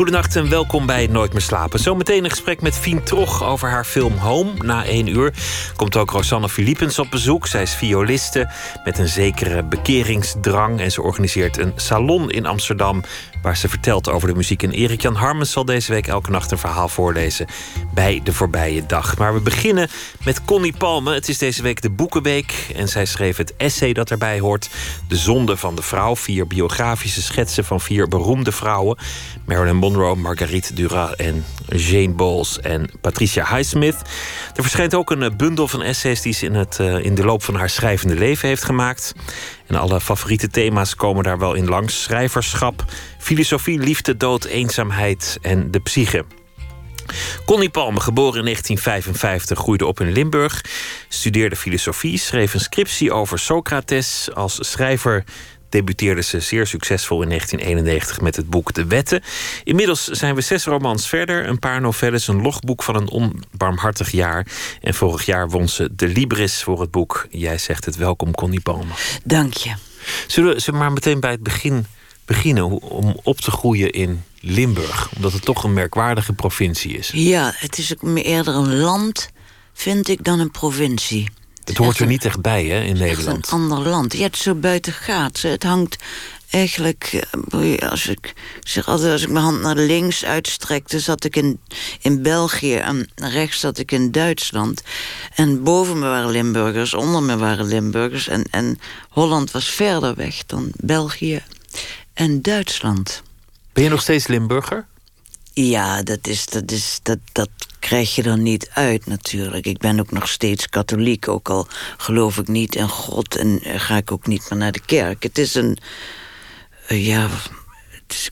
Goedenacht en welkom bij Nooit meer slapen. Zometeen een gesprek met Fien Trog over haar film Home. Na één uur komt ook Rosanne Philippens op bezoek. Zij is violiste met een zekere bekeringsdrang. En ze organiseert een salon in Amsterdam waar ze vertelt over de muziek. En Erik-Jan Harmens zal deze week elke nacht een verhaal voorlezen bij de voorbije dag. Maar we beginnen met Connie Palme. Het is deze week de Boekenweek en zij schreef het essay dat erbij hoort. De zonde van de vrouw. Vier biografische schetsen van vier beroemde vrouwen. Marilyn Monroe, Marguerite Duras en Jane Bowles en Patricia Highsmith. Er verschijnt ook een bundel van essays die ze in, het, uh, in de loop van haar schrijvende leven heeft gemaakt. En alle favoriete thema's komen daar wel in langs: schrijverschap, filosofie, liefde, dood, eenzaamheid en de psyche. Connie Palme, geboren in 1955, groeide op in Limburg, studeerde filosofie, schreef een scriptie over Socrates. Als schrijver debuteerde ze zeer succesvol in 1991 met het boek De Wetten. Inmiddels zijn we zes romans verder, een paar novelles, een logboek van een onbarmhartig jaar. En vorig jaar won ze de Libris voor het boek Jij zegt het welkom, Connie Palme. Dank je. Zullen we maar meteen bij het begin beginnen om op te groeien in Limburg? Omdat het toch een merkwaardige provincie is. Ja, het is ook eerder een land, vind ik, dan een provincie. Het hoort er niet echt bij, hè, in Nederland. een ander land. Ja, het is zo buiten gaat. Het hangt eigenlijk, eh, als ik zeg altijd, als ik mijn hand naar links uitstrekte, zat ik in, in België en rechts zat ik in Duitsland. En boven me waren Limburgers, onder me waren Limburgers. En, en Holland was verder weg dan België en Duitsland. Ben je nog steeds Limburger? Ja, dat, is, dat, is, dat, dat krijg je er niet uit natuurlijk. Ik ben ook nog steeds katholiek, ook al geloof ik niet in God... en ga ik ook niet meer naar de kerk. Het is een... Ja,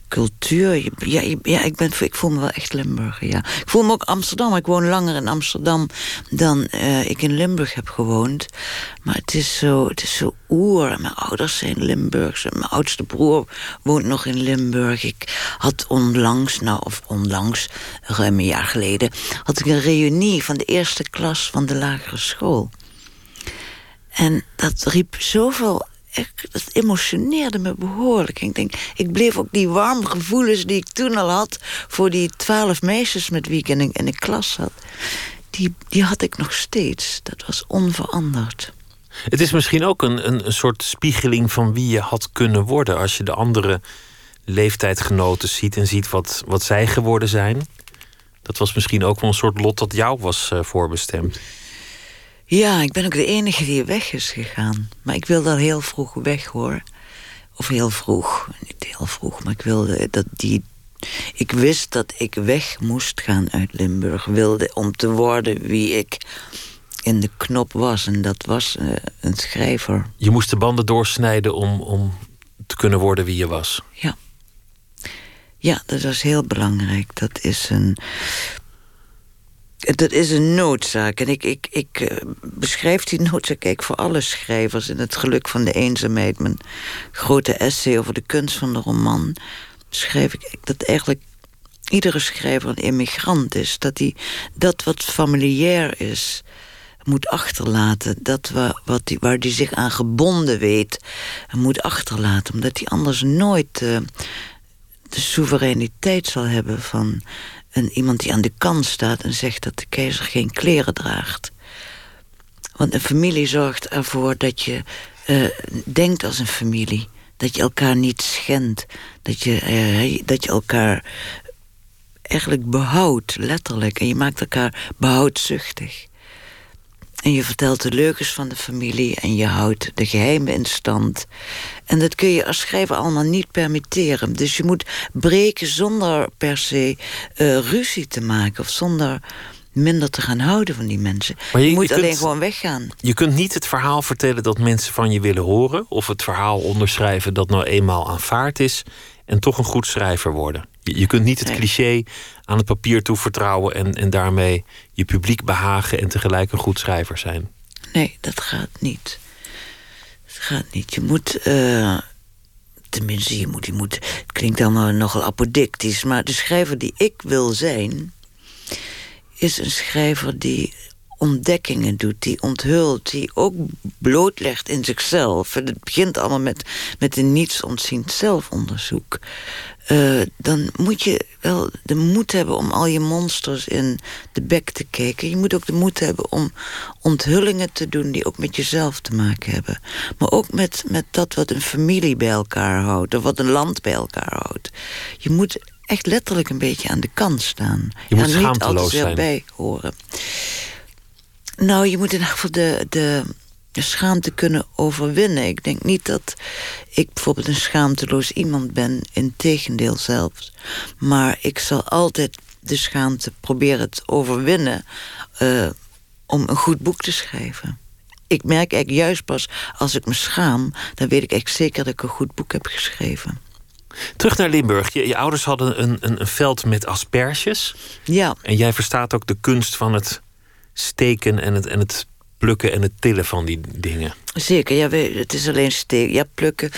cultuur. Ja, ja ik, ben, ik voel me wel echt Limburger, ja. Ik voel me ook Amsterdam. Ik woon langer in Amsterdam dan uh, ik in Limburg heb gewoond. Maar het is zo, het is zo oer. Mijn ouders zijn Limburgs. Mijn oudste broer woont nog in Limburg. Ik had onlangs, nou of onlangs, ruim een jaar geleden... had ik een reunie van de eerste klas van de lagere school. En dat riep zoveel dat emotioneerde me behoorlijk. Ik denk, ik bleef ook die warme gevoelens die ik toen al had... voor die twaalf meisjes met wie ik in de, klas zat... Die, die had ik nog steeds. Dat was onveranderd. Het is misschien ook een, een, een soort spiegeling van wie je had kunnen worden... als je de andere leeftijdgenoten ziet en ziet wat, wat zij geworden zijn. Dat was misschien ook wel een soort lot dat jou was uh, voorbestemd. Ja, ik ben ook de enige die weg is gegaan. Maar ik wilde al heel vroeg weg, hoor. Of heel vroeg. Niet heel vroeg, maar ik wilde dat die... Ik wist dat ik weg moest gaan uit Limburg. Wilde om te worden wie ik in de knop was. En dat was uh, een schrijver. Je moest de banden doorsnijden om, om te kunnen worden wie je was. Ja. Ja, dat was heel belangrijk. Dat is een dat is een noodzaak. En ik, ik, ik uh, beschrijf die noodzaak kijk, voor alle schrijvers... in Het Geluk van de Eenzaamheid. Mijn grote essay over de kunst van de roman... beschrijf ik dat eigenlijk iedere schrijver een immigrant is. Dat hij dat wat familiair is moet achterlaten. Dat waar, wat die, waar hij zich aan gebonden weet, moet achterlaten. Omdat hij anders nooit uh, de soevereiniteit zal hebben van een, iemand die aan de kant staat en zegt dat de keizer geen kleren draagt. Want een familie zorgt ervoor dat je uh, denkt als een familie. Dat je elkaar niet schendt. Dat je, uh, dat je elkaar eigenlijk behoudt, letterlijk. En je maakt elkaar behoudzuchtig. En je vertelt de leugens van de familie en je houdt de geheimen in stand. En dat kun je als schrijver allemaal niet permitteren. Dus je moet breken zonder per se uh, ruzie te maken... of zonder minder te gaan houden van die mensen. Maar je, moet alleen gewoon weggaan. Je kunt niet het verhaal vertellen dat mensen van je willen horen... of het verhaal onderschrijven dat nou eenmaal aanvaard is... en toch een goed schrijver worden. Je, je kunt niet het cliché aan het papier toevertrouwen... En, en daarmee je publiek behagen en tegelijk een goed schrijver zijn. Nee, dat gaat niet. Gaat niet. Je moet... Uh, tenminste, je moet, je moet... Het klinkt allemaal nogal apodictisch... maar de schrijver die ik wil zijn... is een schrijver die ontdekkingen doet, die onthult, die ook blootlegt in zichzelf. Het begint allemaal met, met een niets ontziend zelfonderzoek. Uh, dan moet je wel de moed hebben om al je monsters in de bek te kijken. Je moet ook de moed hebben om onthullingen te doen... die ook met jezelf te maken hebben. Maar ook met, met dat wat een familie bij elkaar houdt... of wat een land bij elkaar houdt. Je moet echt letterlijk een beetje aan de kant staan. Je moet schaamteloos zijn. bij horen. Nou, je moet in ieder geval de, de schaamte kunnen overwinnen. Ik denk niet dat ik bijvoorbeeld een schaamteloos iemand ben. Integendeel zelfs. Maar ik zal altijd de schaamte proberen te overwinnen... Uh, om een goed boek te schrijven. Ik merk eigenlijk juist pas als ik me schaam... dan weet ik echt zeker dat ik een goed boek heb geschreven. Terug naar Limburg. Je, je ouders hadden een, een, een, veld met asperges. Ja. En jij verstaat ook de kunst van het steken en het, en het plukken en het tillen van die dingen. Zeker, ja, het is alleen steken. Ja, plukken.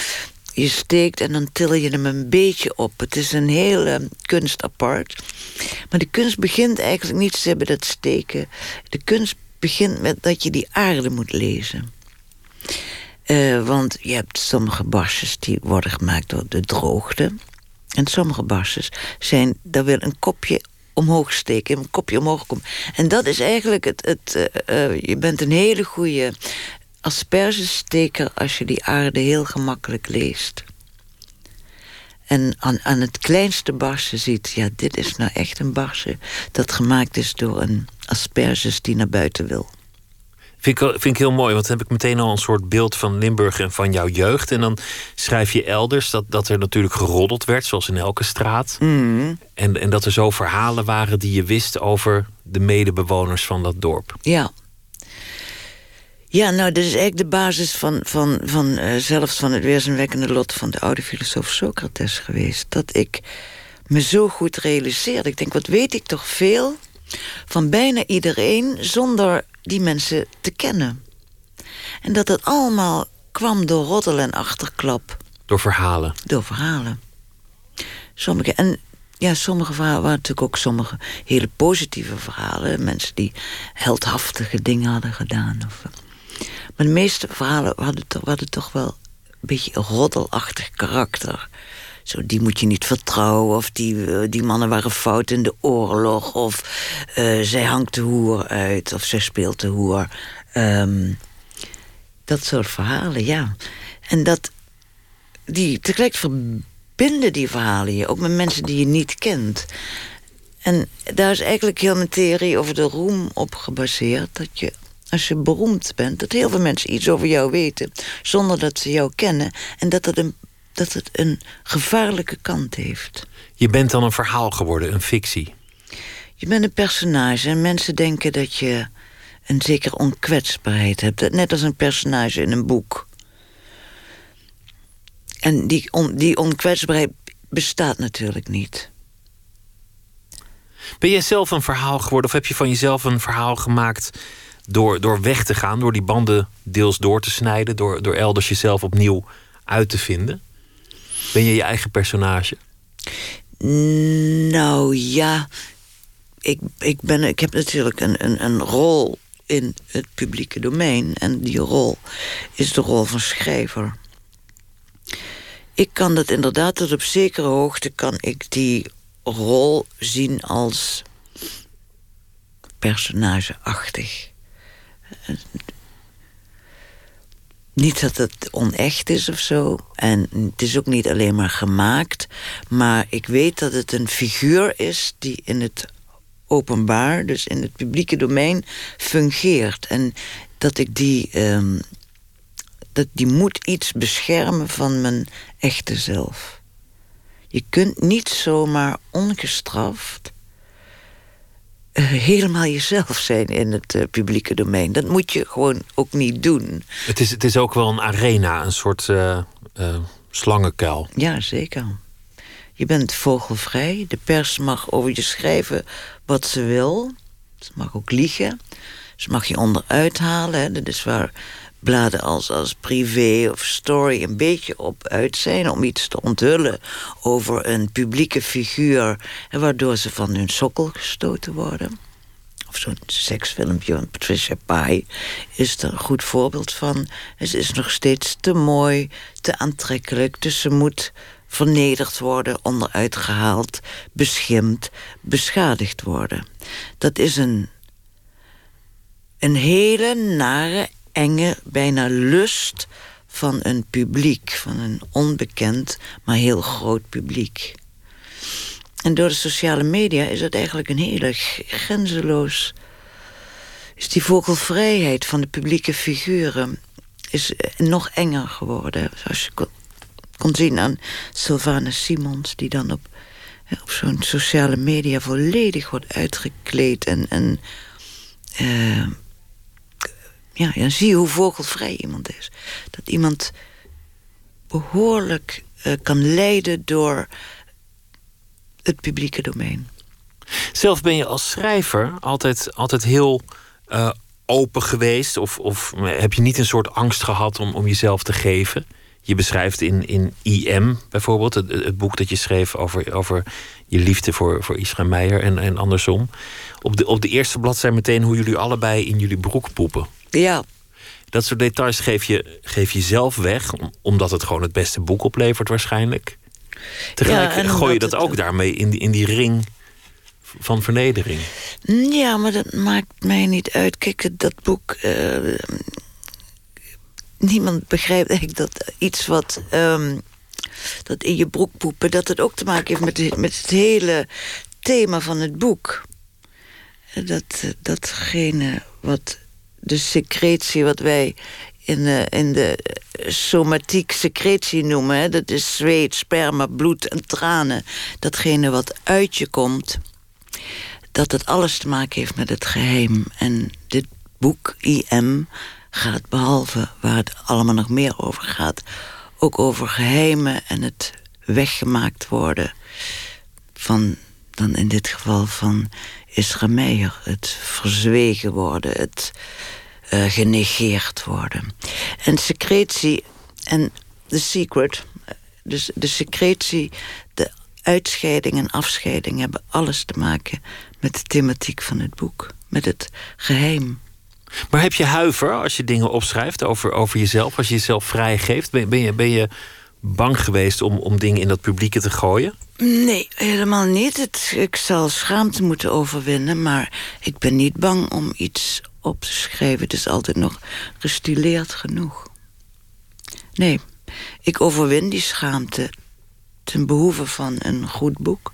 Je steekt en dan til je hem een beetje op. Het is een hele kunst apart. Maar de kunst begint eigenlijk niet te hebben dat steken. De kunst begint met dat je die aarde moet lezen. Uh, want je hebt sommige barsjes die worden gemaakt door de droogte. En sommige barsjes zijn, daar wil een kopje omhoog steken, een kopje omhoog komen. En dat is eigenlijk het... het uh, je bent een hele goede aspergesteker als je die aarde heel gemakkelijk leest. En aan, aan het kleinste barsje ziet, ja, dit is nou echt een barsje... dat gemaakt is door een asperges die naar buiten wil. Vind ik, vind ik heel mooi, want dan heb ik meteen al een soort beeld van Limburg en van jouw jeugd. En dan schrijf je elders dat, dat er natuurlijk geroddeld werd, zoals in elke straat. Mm. En, en dat er zo verhalen waren die je wist over de medebewoners van dat dorp. Ja. Ja, nou, dat is eigenlijk de basis van, van, van uh, zelfs van het weerzinwekkende lot van de oude filosoof Socrates geweest. Dat ik me zo goed realiseerde. Ik denk, wat weet ik toch veel van bijna iedereen zonder die mensen te kennen. En dat het allemaal kwam door roddel en achterklap. Door verhalen? Door verhalen. Sommige, en ja, sommige verhalen waren natuurlijk ook sommige hele positieve verhalen. Mensen die heldhaftige dingen hadden gedaan. Of, eh. maar de meeste verhalen hadden toch, hadden toch wel een beetje een roddelachtig karakter. Zo, die moet je niet vertrouwen. Of die, eh, die mannen waren fout in de oorlog. Of uh, zij hangt de hoer uit. Of zij speelt de hoer. Um, dat soort verhalen, ja. En dat... Die, tegelijk verbinden die verhalen je. Ook met mensen die je niet kent. En daar is eigenlijk heel mijn theorie over de roem op gebaseerd. Dat je als je beroemd bent, dat heel veel mensen iets over jou weten... zonder dat ze jou kennen. En dat dat een dat het een gevaarlijke kant heeft. Je bent dan een verhaal geworden, een fictie. Je bent een personage en mensen denken dat je een zekere onkwetsbaarheid hebt. Net als een personage in een boek. En die, on, die onkwetsbaarheid bestaat natuurlijk niet. Ben jij zelf een verhaal geworden of heb je van jezelf een verhaal gemaakt door, door weg te gaan, door die banden deels door te snijden, door, door elders jezelf opnieuw uit te vinden? Ben je je eigen personage? Nou ja, ik, ik, ben, ik heb natuurlijk een, een, een rol in het publieke domein. En die rol is de rol van schrijver. Ik kan dat inderdaad tot op zekere hoogte... kan ik die rol zien als personageachtig. Niet dat het onecht is of zo. En het is ook niet alleen maar gemaakt. Maar ik weet dat het een figuur is die in het openbaar, dus in het publieke domein, fungeert. En dat ik die. Um, dat die moet iets beschermen van mijn echte zelf. Je kunt niet zomaar ongestraft eh, helemaal jezelf zijn in het uh, publieke domein. Dat moet je gewoon ook niet doen. Het is, het is ook wel een arena, een soort uh, slangenkuil. Ja, zeker. Je bent vogelvrij. De pers mag over je schrijven wat ze wil. Ze mag ook liegen. Ze mag je onderuit halen. Dat is waar bladen als, als privé of story een beetje op uit zijn om iets te onthullen over een publieke figuur, waardoor ze van hun sokkel gestoten worden. Of zo'n seksfilmpje van Patricia Pai is er een goed voorbeeld van. Het is nog steeds te mooi, te aantrekkelijk, dus ze moet vernederd worden, onderuit gehaald, beschimd, beschadigd worden. Dat is een, een hele nare, enge, bijna lust van een publiek, van een onbekend, maar heel groot publiek. En door de sociale media is het eigenlijk een hele grenzeloos. Is die vogelvrijheid van de publieke figuren is nog enger geworden. Zoals je kon zien aan Sylvana Simons, die dan op, op zo'n sociale media volledig wordt uitgekleed. En, en uh, ja, dan zie je hoe vogelvrij iemand is. Dat iemand behoorlijk uh, kan leiden door het publieke domein. Zelf ben je als schrijver altijd, altijd heel uh, open geweest? Of, of heb je niet een soort angst gehad om, om jezelf te geven? Je beschrijft in, in IM bijvoorbeeld, het, boek dat je schreef over, over je liefde voor, voor Israël Meijer en, en andersom. Op de, op de eerste bladzijde meteen hoe jullie allebei in jullie broek poepen. Ja. Dat soort details geef je, geef je zelf weg, omdat het gewoon het beste boek oplevert waarschijnlijk. Tegelijk ja, gooi je dat ook daarmee in die, in die ring van vernedering. Ja, maar dat maakt mij niet uit. Kijk, dat boek. Uh, niemand begrijpt eigenlijk dat iets wat. Um, dat in je broek poepen, dat het ook te maken heeft met, met het hele thema van het boek. Dat, datgene wat de secretie wat wij in de, in de somatiek secretie noemen. Dat is zweet, sperma, bloed en tranen. Datgene wat uit je komt. Dat het alles te maken heeft met het geheim. En dit boek, IM, gaat behalve waar het allemaal nog meer over gaat... ook over geheimen en het weggemaakt worden... van, dan in dit geval van Isra Meijer. Het verzwegen worden, het uh, genegeerd worden. En secretie en de secret, dus de secretie, de uitscheiding en afscheiding hebben alles te maken met de thematiek van het boek, met het geheim. Maar heb je huiver als je dingen opschrijft over, over jezelf, als je jezelf vrijgeeft? Ben, je, ben je bang geweest om, om dingen in dat publieke te gooien? Nee, helemaal niet. Het, ik zal schaamte moeten overwinnen, maar ik ben niet bang om iets op te schrijven. Het is altijd nog gestileerd genoeg. Nee, ik overwin die schaamte ten behoeve van een goed boek.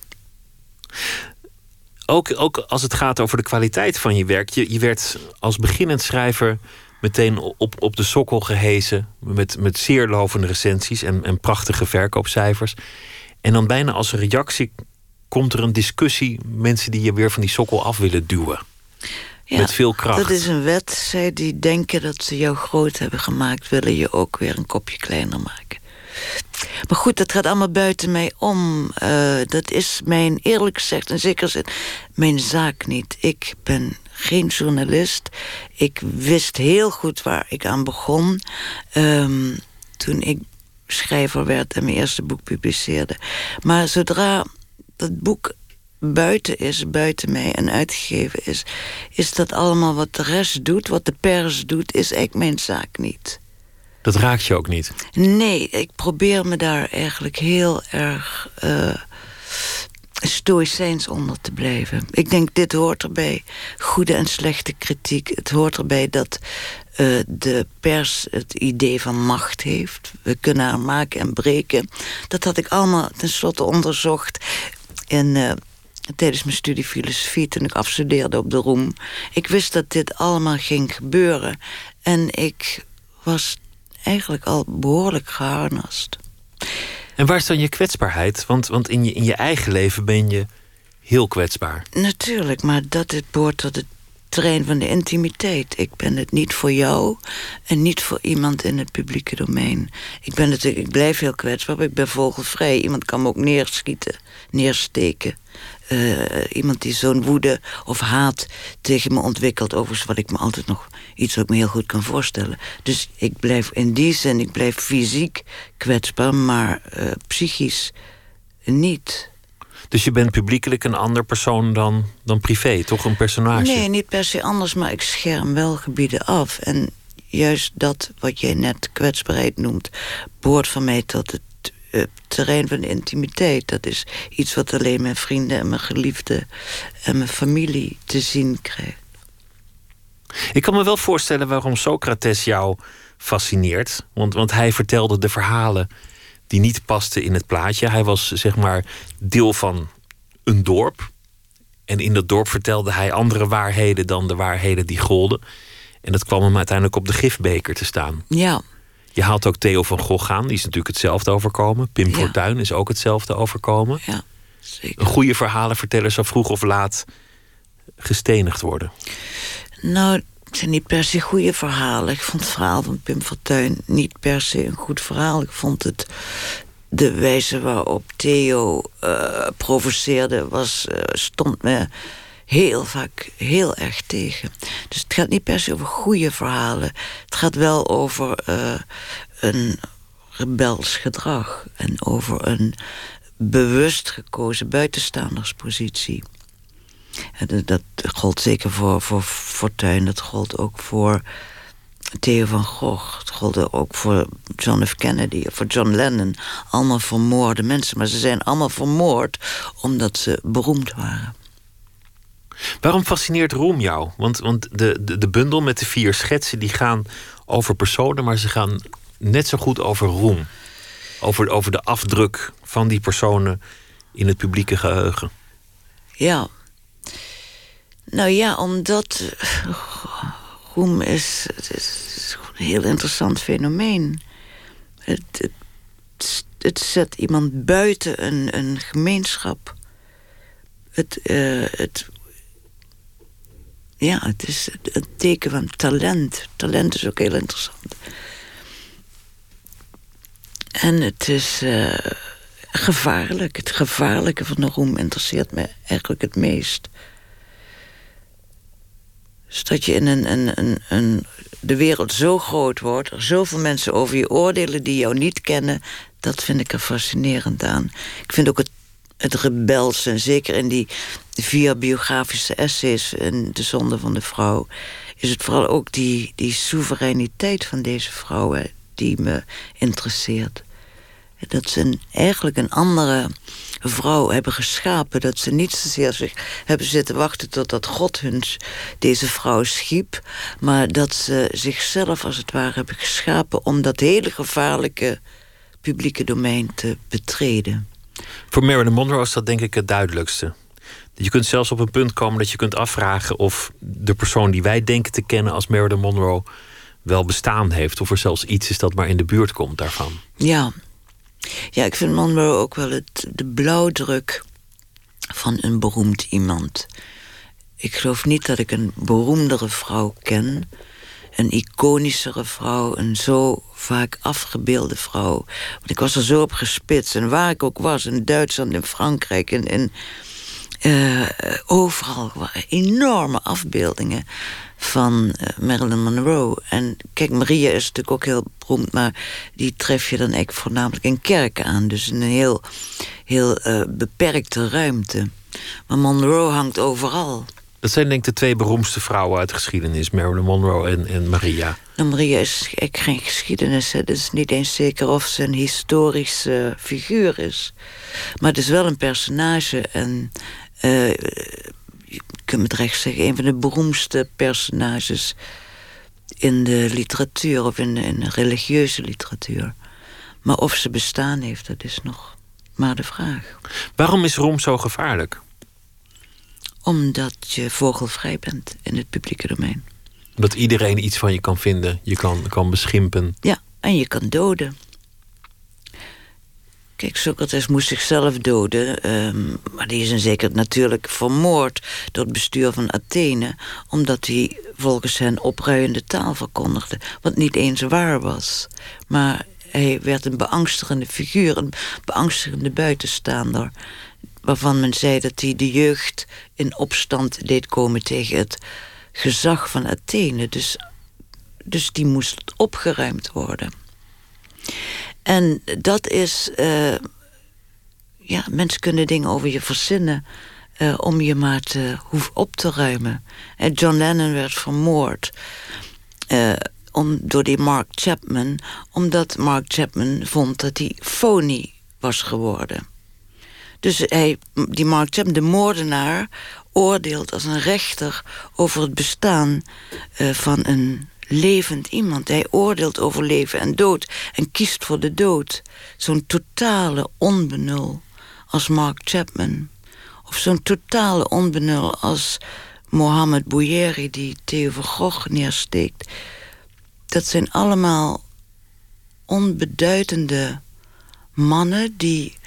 Ook, ook als het gaat over de kwaliteit van je werk. Je, je werd als beginnend schrijver meteen op, op de sokkel gehezen. Met, met zeer lovende recensies en, en prachtige verkoopcijfers. En dan bijna als reactie komt er een discussie. Mensen die je weer van die sokkel af willen duwen. Ja, met veel kracht. Dat is een wet. Zij die denken dat ze jou groot hebben gemaakt, willen je ook weer een kopje kleiner maken. Maar goed, dat gaat allemaal buiten mij om. Uh, dat is mijn, eerlijk gezegd, in zekere zin, mijn zaak niet. Ik ben geen journalist. Ik wist heel goed waar ik aan begon. Um, toen ik schrijver werd en mijn eerste boek publiceerde. Maar zodra dat boek buiten is, buiten mij en uitgegeven is... is dat allemaal wat de rest doet, wat de pers doet... is eigenlijk mijn zaak niet. Dat raakt je ook niet? Nee, ik probeer me daar eigenlijk heel erg... Uh, stoïcijns onder te blijven. Ik denk, dit hoort erbij. Goede en slechte kritiek. Het hoort erbij dat uh, de pers het idee van macht heeft. We kunnen haar maken en breken. Dat had ik allemaal tenslotte onderzocht... in uh, tijdens mijn studie filosofie toen ik afstudeerde op de Roem. Ik wist dat dit allemaal ging gebeuren. En ik was eigenlijk al behoorlijk geharnast. En waar is dan je kwetsbaarheid? Want, want in, je, in je eigen leven ben je heel kwetsbaar. Natuurlijk, maar dat het behoort tot het terrein van de intimiteit. Ik ben het niet voor jou en niet voor iemand in het publieke domein. Ik, ben natuurlijk, ik blijf heel kwetsbaar, ik ben vogelvrij. Iemand kan me ook neerschieten, neersteken. Eh, iemand die zo'n woede of haat tegen me ontwikkelt. Overigens wat ik me altijd nog iets wat ik me heel goed kan voorstellen. Dus ik blijf in die zin, ik blijf fysiek kwetsbaar, maar uh, psychisch niet. Dus je bent publiekelijk een ander persoon dan, dan privé, toch een personage? Nee, niet per se anders, maar ik scherm wel gebieden af. En juist dat wat jij net kwetsbaarheid noemt, behoort van mij tot het terrein van intimiteit. Dat is iets wat alleen mijn vrienden en mijn geliefden en mijn familie te zien krijgt. Ik kan me wel voorstellen waarom Socrates jou fascineert. Want, want hij vertelde de verhalen die niet pasten in het plaatje. Hij was zeg maar deel van een dorp. En in dat dorp vertelde hij andere waarheden dan de waarheden die golden. En dat kwam hem uiteindelijk op de gifbeker te staan. Ja. Je haalt ook Theo van Gogh aan, die is natuurlijk hetzelfde overkomen. Pim ja. Fortuyn is ook hetzelfde overkomen. Ja, zeker. Een goede verhalenverteller zou vroeg of laat gestenigd worden. Nou, het zijn niet per se goede verhalen. Ik vond het verhaal van Pim Fortuyn niet per se een goed verhaal. Ik vond het de wijze waarop Theo uh, provoceerde was, uh, stond me heel vaak heel erg tegen. Dus het gaat niet per se over goede verhalen. Het gaat wel over uh, een rebels gedrag. En over een bewust gekozen buitenstaanderspositie. En dat gold zeker voor, voor Fortuyn. Dat gold ook voor Theo van Gogh. Het gold ook voor John F. Kennedy. Voor John Lennon. Allemaal vermoorde mensen. Maar ze zijn allemaal vermoord omdat ze beroemd waren. Waarom fascineert roem jou? Want, want de, de, de bundel met de vier schetsen die gaan over personen, maar ze gaan net zo goed over roem. Over, over de afdruk van die personen in het publieke geheugen. Ja. Nou ja, omdat roem is, is een heel interessant fenomeen. Het, het, zet iemand buiten een, een gemeenschap. Het, uh, het ja, het is een teken van talent. Talent is ook heel interessant. En het is uh, gevaarlijk. Het gevaarlijke van de roem interesseert me eigenlijk het meest. Dus dat je in een, een, een, een, de wereld zo groot wordt... er zoveel mensen over je oordelen die jou niet kennen... dat vind ik er fascinerend aan. Ik vind ook het het rebels. En zeker in die vier biografische essays in De Zonde van de Vrouw... is het vooral ook die, die soevereiniteit van deze vrouwen die me interesseert. Dat ze eigenlijk een andere vrouw hebben geschapen. Dat ze niet zozeer zich hebben zitten wachten totdat God hun deze vrouw schiep. Maar dat ze zichzelf als het ware hebben geschapen om dat hele gevaarlijke publieke domein te betreden. Voor Marilyn Monroe is dat denk ik het duidelijkste. Je kunt zelfs op een punt komen dat je kunt afvragen of de persoon die wij denken te kennen als Marilyn Monroe wel bestaan heeft. Of er zelfs iets is dat maar in de buurt komt daarvan. Ja, ja ik vind Monroe ook wel het, de blauwdruk van een beroemd iemand. Ik geloof niet dat ik een beroemdere vrouw ken een iconischere vrouw, een zo vaak afgebeelde vrouw. Want ik was er zo op gespitst. En waar ik ook was, in Duitsland, in Frankrijk, in, in uh, overal enorme afbeeldingen van uh, Marilyn Monroe. En kijk, Maria is natuurlijk ook heel beroemd, maar die tref je dan eigenlijk voornamelijk in kerken aan. Dus in een heel, heel uh, beperkte ruimte. Maar Monroe hangt overal. Dat zijn denk ik de twee beroemdste vrouwen uit de geschiedenis. Marilyn Monroe en, en Maria. Nou, Maria is geen geschiedenis. Het is niet eens zeker of ze een historische figuur is. Maar het is wel een personage. En uh, je kunt met recht zeggen... een van de beroemdste personages in de literatuur... of in de, in de religieuze literatuur. Maar of ze bestaan heeft, dat is nog maar de vraag. Waarom is Rom zo gevaarlijk? Omdat je vogelvrij bent in het publieke domein. Dat iedereen iets van je kan vinden, je kan, kan beschimpen. Ja, en je kan doden. Kijk, Socrates moest zichzelf doden, um, maar die is in zeker natuurlijk vermoord door het bestuur van Athene, omdat hij volgens hen opruiende taal verkondigde, wat niet eens waar was. Maar hij werd een beangstigende figuur, een beangstigende buitenstaander waarvan men zei dat hij de jeugd in opstand deed komen tegen het gezag van Athene. Dus, dus die moest opgeruimd worden. En dat is. Uh, ja, mensen kunnen dingen over je verzinnen. Uh, om je maar te op te ruimen. En John Lennon werd vermoord. Om, door die Mark Chapman. Omdat Mark Chapman vond dat hij phony was geworden. Dus hij, die Mark Chapman, de moordenaar, oordeelt als een rechter over het bestaan van een levend iemand. Hij oordeelt over leven en dood en kiest voor de dood. Zo'n totale onbenul als Mark Chapman. Of zo'n totale onbenul als Mohammed Bouyeri die Theo van Gogh neersteekt. Dat zijn allemaal onbeduidende mannen die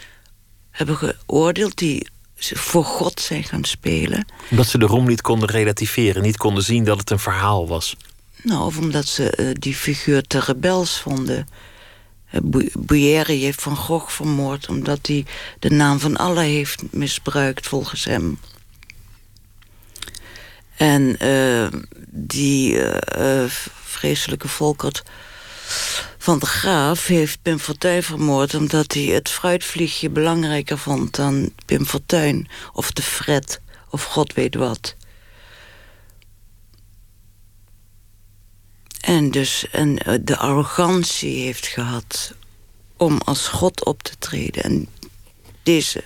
hebben geoordeeld, die voor God zijn gaan spelen. Omdat ze de rom niet konden relativeren, niet konden zien dat het een verhaal was. Nou, of omdat ze uh, die figuur te rebels vonden. Uh, Bouyeri heeft Van Gogh vermoord omdat hij de naam van Allah heeft misbruikt volgens hem. En uh, die vreselijke Volkert van de Graaf heeft Pim Fortuyn vermoord... omdat hij het fruitvliegje belangrijker vond dan Pim Fortuyn... of de Fred, of god weet wat. En dus en eh, de arrogantie heeft gehad om als god op te treden... en deze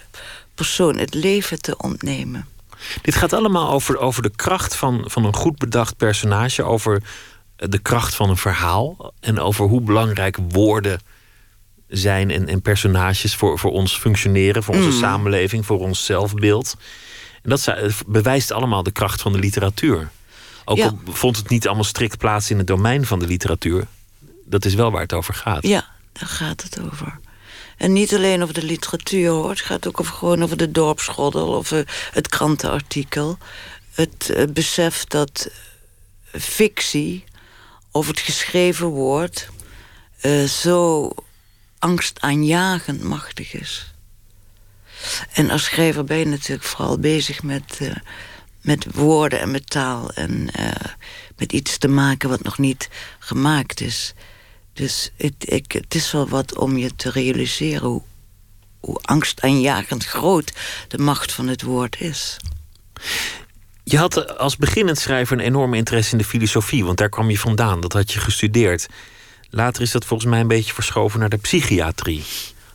persoon het leven te ontnemen. Dit gaat allemaal over, over de kracht van, van een goed bedacht personage... over de kracht van een verhaal en over hoe belangrijk woorden zijn en, en personages voor, voor ons functioneren, voor onze mm. samenleving, voor ons zelfbeeld. En dat bewijst allemaal de kracht van de literatuur. Ook al vond het niet allemaal strikt plaats in het domein van de literatuur, dat is wel waar het over gaat. Ja, daar gaat het over. En niet alleen over de literatuur hoor, het gaat ook over, gewoon over de dorpsschoddel of uh, het krantenartikel. Het uh, besef dat fictie of het geschreven woord uh, zo angstaanjagend machtig is. En als schrijver ben je natuurlijk vooral bezig met, met woorden en met taal... en uh, met iets te maken wat nog niet gemaakt is. Dus het, ik, is wel wat om je te realiseren... hoe, hoe angstaanjagend groot de macht van het woord is. Je had als beginnend schrijver een enorme interesse in de filosofie, want daar kwam je vandaan. Dat had je gestudeerd. Later is dat volgens mij een beetje verschoven naar de psychiatrie.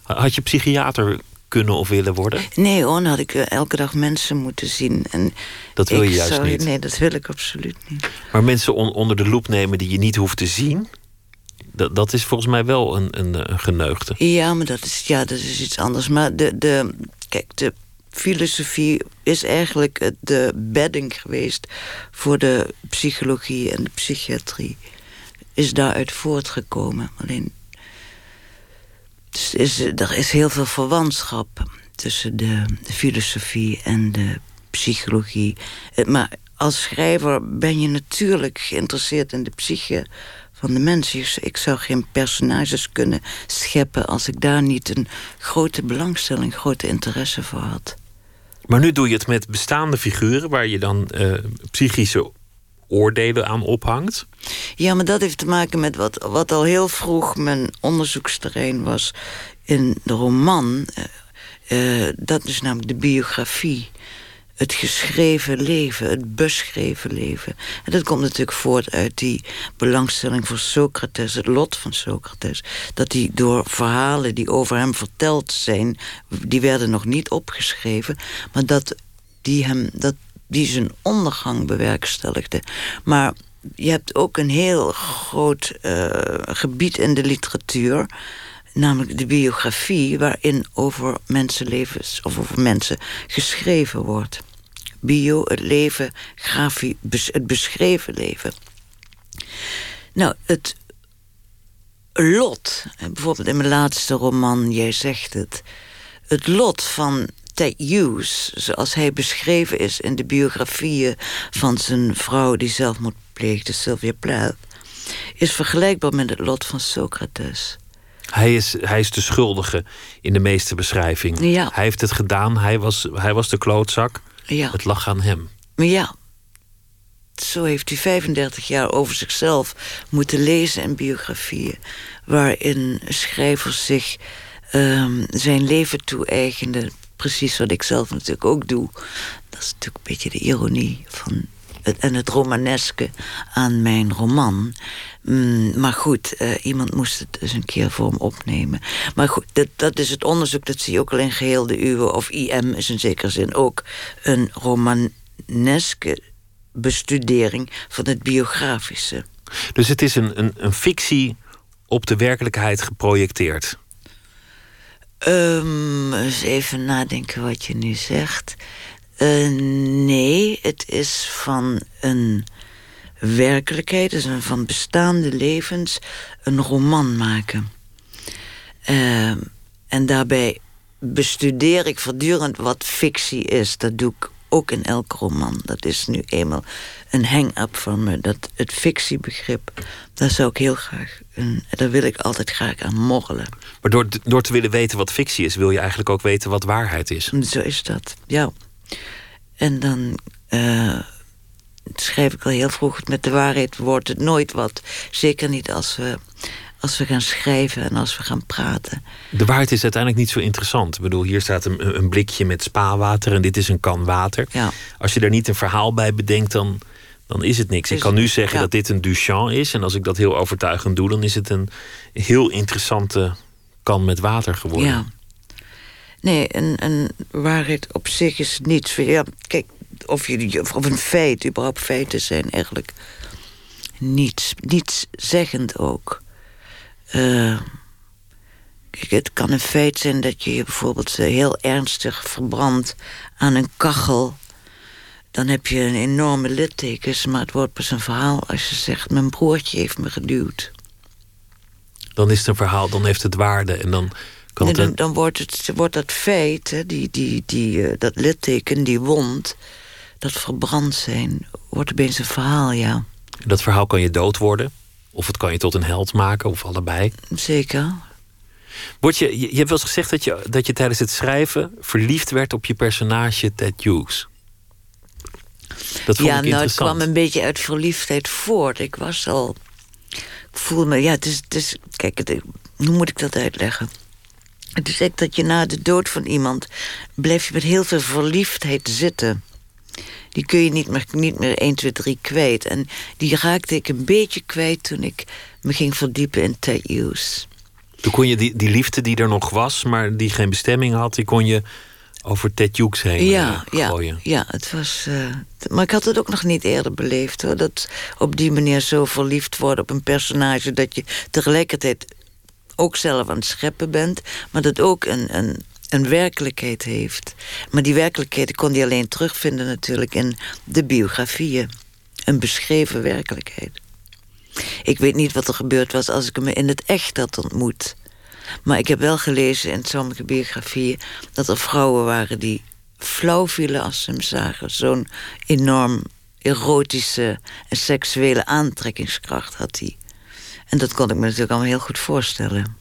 Had je psychiater kunnen of willen worden? Nee hoor, dan had ik eh, elke dag mensen moeten zien. En dat wil je juist niet? Nee, dat wil ik absoluut niet. Maar mensen onder de loep nemen die je niet hoeft te zien... Dat, dat is volgens mij wel een, een, een geneugde. Ja, maar dat is, ja, dat is iets anders. Maar de, de, kijk, de filosofie is eigenlijk de bedding geweest voor de psychologie en de psychiatrie. Is daaruit voortgekomen. Alleen. Dus is, er is heel veel verwantschap tussen de, de filosofie en de psychologie. Eh, maar als schrijver ben je natuurlijk geïnteresseerd in de psyche van de mensen. Ik zou geen personages kunnen scheppen als ik daar niet een grote belangstelling, grote interesse voor had. Maar nu doe je het met bestaande figuren waar je dan uh, psychische oordelen aan ophangt. Ja, maar dat heeft te maken met wat, wat al heel vroeg mijn onderzoeksterrein was in de roman. Uh, uh, dat is namelijk de biografie het geschreven leven, het beschreven leven. En dat komt natuurlijk voort uit die belangstelling voor Socrates, het lot van Socrates. Dat hij door verhalen die over hem verteld zijn, die werden nog niet opgeschreven, maar dat die hem, dat die zijn ondergang bewerkstelligde. Maar je hebt ook een heel groot uh, gebied in de literatuur namelijk de biografie waarin over mensenlevens of over mensen geschreven wordt bio, het leven, grafie, het beschreven leven. Nou, het lot, bijvoorbeeld in mijn laatste roman, jij zegt het, het lot van Ted Hughes, zoals hij beschreven is in de biografieën van zijn vrouw die zelfmoord pleegde, Sylvia Plath, is vergelijkbaar met het lot van Socrates. Hij is, hij is de schuldige in de meeste beschrijvingen. Ja. Hij heeft het gedaan, hij was, hij was de klootzak. Ja. Het lag aan hem. Maar ja, zo heeft hij 35 jaar over zichzelf moeten lezen in biografieën. Waarin schrijvers zich ehm, zijn leven toe-eigenden. Precies wat ik zelf natuurlijk ook doe. Dat is natuurlijk een beetje de ironie van het, en het romaneske aan mijn roman. Mm, maar goed, eh, iemand moest het dus een keer voor hem opnemen. Maar goed, dat, dat is het onderzoek, dat zie je ook al in geheel de uwe. Of IM is in zekere zin ook een romaneske bestudering van het biografische. Dus het is een, een, een fictie op de werkelijkheid geprojecteerd. Um, eens even nadenken wat je nu zegt. Uh, nee, het is van een werkelijkheid, dus van bestaande levens, een roman maken. Uh, en daarbij bestudeer ik voortdurend wat fictie is. Dat doe ik ook in elke roman. Dat is nu eenmaal een hang-up van me. Dat het fictiebegrip, daar zou ik heel graag... Een, daar wil ik altijd graag aan morrelen. Maar door, door te willen weten wat fictie is... wil je eigenlijk ook weten wat waarheid is. Zo is dat, ja. En dan uh, schrijf ik al heel vroeg... met de waarheid wordt het nooit wat. Zeker niet als we, als we gaan schrijven en als we gaan praten. De waarheid is uiteindelijk niet zo interessant. Ik bedoel, hier staat een, een blikje met spaarwater... en dit is een kan water. Ja. Als je daar niet een verhaal bij bedenkt... dan, dan is het niks. Ik kan nu zeggen ja. dat dit een Duchamp is... en als ik dat heel overtuigend doe... dan is het een heel interessante kan met water geworden. Ja. Nee, een, een waarheid op zich is niets. Ja, kijk, of, je, of een feit, überhaupt feiten zijn eigenlijk niets. Niets zeggend ook. Eh, kijk, het kan een feit zijn dat je je bijvoorbeeld eh, heel ernstig verbrandt aan een kachel. Dan heb je een enorme littekens, maar het wordt pas een verhaal als je zegt: Mijn broertje heeft me geduwd. Dan is het een verhaal, dan heeft het waarde... en dan kan het dan wordt, het, wordt dat feit, hè, die, die, die, eh, dat litteken, die wond, dat verbrand zijn, wordt opeens een verhaal, ja. dat verhaal kan je dood worden... of het kan je tot een held maken, of allebei. Zeker. Word je, je, hebt wel eens gezegd dat je, dat je tijdens het schrijven... verliefd werd op je personage Ted Hughes. Dat vond Ja, ik nou, het kwam een beetje uit verliefdheid voort. Ik was al. Ik voel me. Ja, het is. Het is kijk, het, hoe moet ik dat uitleggen? Het is echt dat je na de dood van iemand. blijf je met heel veel verliefdheid zitten. Die kun je niet meer, niet meer 1, 2, 3 kwijt. En die raakte ik een beetje kwijt toen ik me ging verdiepen in Ted Hughes. Toen kon je die, die liefde die er nog was, maar die geen bestemming had, die kon je over Ted Hughes heen Ja, eh, ja, gooien. ja, het was. eh, maar ik had het ook nog niet eerder beleefd hoor. Dat op die manier zo verliefd worden op een personage. dat je tegelijkertijd ook zelf aan het scheppen bent. maar dat ook een, een, een werkelijkheid heeft. Maar die werkelijkheid kon je alleen terugvinden natuurlijk in de biografieën. Een beschreven werkelijkheid. Ik weet niet wat er gebeurd was als ik hem in het echt had ontmoet. Maar ik heb wel gelezen in sommige biografieën dat er vrouwen waren die flauw vielen als ze hem zagen. Zo'n enorm erotische en seksuele aantrekkingskracht had hij. En dat kon ik me natuurlijk allemaal heel goed voorstellen.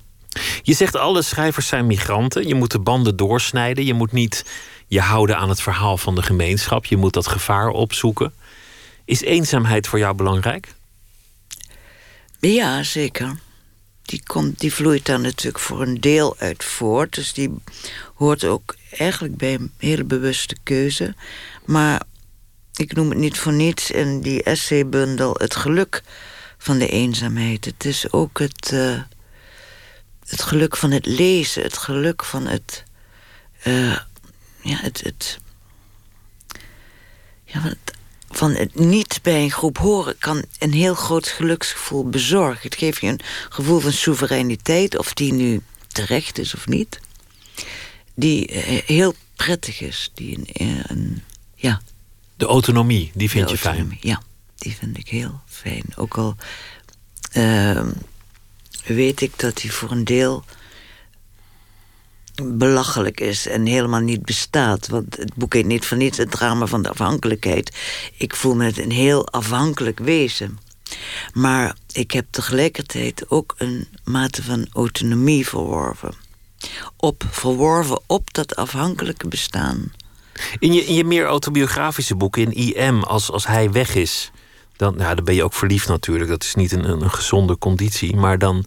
Je zegt alle schrijvers zijn migranten. Je moet de banden doorsnijden. Je moet niet je houden aan het verhaal van de gemeenschap. Je moet dat gevaar opzoeken. Is eenzaamheid voor jou belangrijk? Ja, zeker. Die, komt, die vloeit daar natuurlijk voor een deel uit voort. Dus die hoort ook eigenlijk bij een hele bewuste keuze. Maar ik noem het niet voor niets in die essaybundel het geluk van de eenzaamheid. Het is ook het, eh, het geluk van het lezen, het geluk van het. eh, ja, het. het ja, van het van het niet bij een groep horen kan een heel groot geluksgevoel bezorgen. Het geeft je een gevoel van soevereiniteit, of die nu terecht is of niet. Die eh, heel prettig is. Die een, eh, een, ja, De autonomie, die vind de je fijn. Ja, die vind ik heel fijn. Ook al ehm, weet ik dat die voor een deel belachelijk is en helemaal niet bestaat. Want het boek heet niet voor niets het drama van de afhankelijkheid. Ik voel me een heel afhankelijk wezen. Maar ik heb tegelijkertijd ook een mate van autonomie verworven. Op, verworven op dat afhankelijke bestaan. In je, in je meer autobiografische boeken, in IM, als, als hij weg is, dan, nou, dan ben je ook verliefd natuurlijk. Dat is niet een, een, gezonde conditie. Maar dan,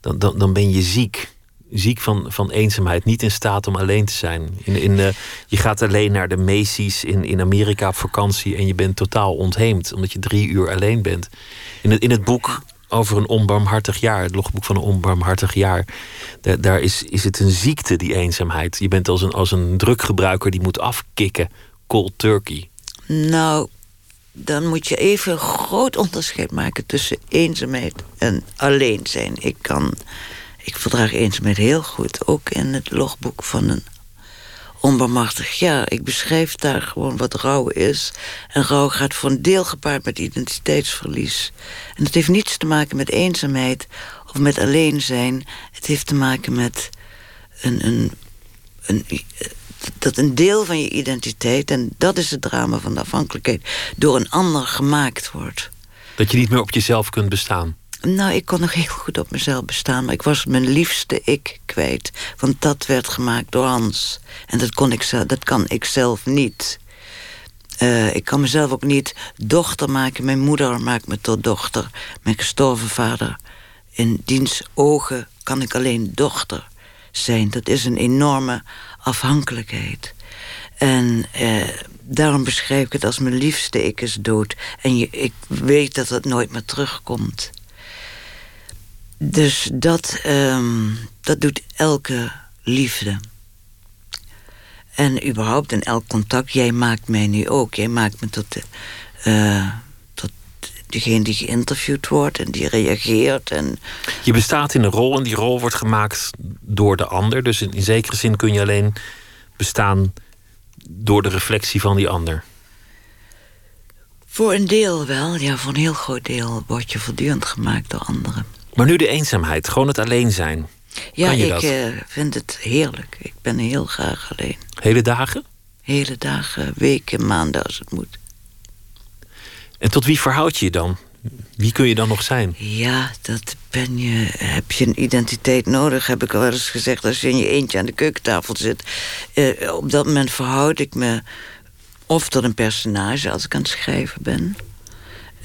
dan, dan, dan ben je ziek. Ziek van, van eenzaamheid, niet in staat om alleen te zijn. In, in de, je gaat alleen naar de Macy's in, in Amerika op vakantie en je bent totaal ontheemd, omdat je drie uur alleen bent. In het, in het boek over een onbarmhartig jaar, het logboek van een onbarmhartig jaar, daar, daar is, is het een ziekte, die eenzaamheid. Je bent als een, als een druggebruiker die moet afkicken, cold turkey. Nou, dan moet je even groot onderscheid maken tussen eenzaamheid en alleen zijn. Ik kan, ik verdraag eenzaamheid heel goed, ook in het logboek van een onbarmachtig jaar. Ik beschrijf daar gewoon wat rouw is. En rouw gaat voor een deel gepaard met identiteitsverlies. En het heeft niets te maken met eenzaamheid of met alleen zijn. Het heeft te maken met een, een, een, dat een deel van je identiteit... en dat is het drama van de afhankelijkheid... door een ander gemaakt wordt. Dat je niet meer op jezelf kunt bestaan. Nou, ik kon nog heel goed op mezelf bestaan... maar ik was mijn liefste ik kwijt. Want dat werd gemaakt door Hans. En dat, kon ik, dat kan ik zelf niet. Uh, ik kan mezelf ook niet dochter maken. Mijn moeder maakt me tot dochter. Mijn gestorven vader. In diens ogen kan ik alleen dochter zijn. Dat is een enorme afhankelijkheid. En eh, daarom beschrijf ik het als mijn liefste ik is dood. En je, ik weet dat het nooit meer terugkomt. Dus dat, um, dat doet elke liefde. En überhaupt in elk contact, jij maakt mij nu ook. Jij maakt me tot, tot degene die geïnterviewd wordt en die reageert. En... Je bestaat in een rol en die rol wordt gemaakt door de ander. Dus in, in zekere zin kun je alleen bestaan door de reflectie van die ander. Voor een deel wel, ja, voor een heel groot deel word je voortdurend gemaakt door anderen. Maar nu de eenzaamheid, gewoon het alleen zijn. Ja, ik uh, vind het heerlijk. Ik ben heel graag alleen. Hele dagen? Hele dagen, weken, maanden als het moet. En tot wie verhoud je je dan? Wie kun je dan nog zijn? Ja, dat ben je. Heb je een identiteit nodig, heb ik al eens gezegd. Als je in je eentje aan de keukentafel zit. Uh, op dat moment verhoud ik me of tot een personage als ik aan het schrijven ben.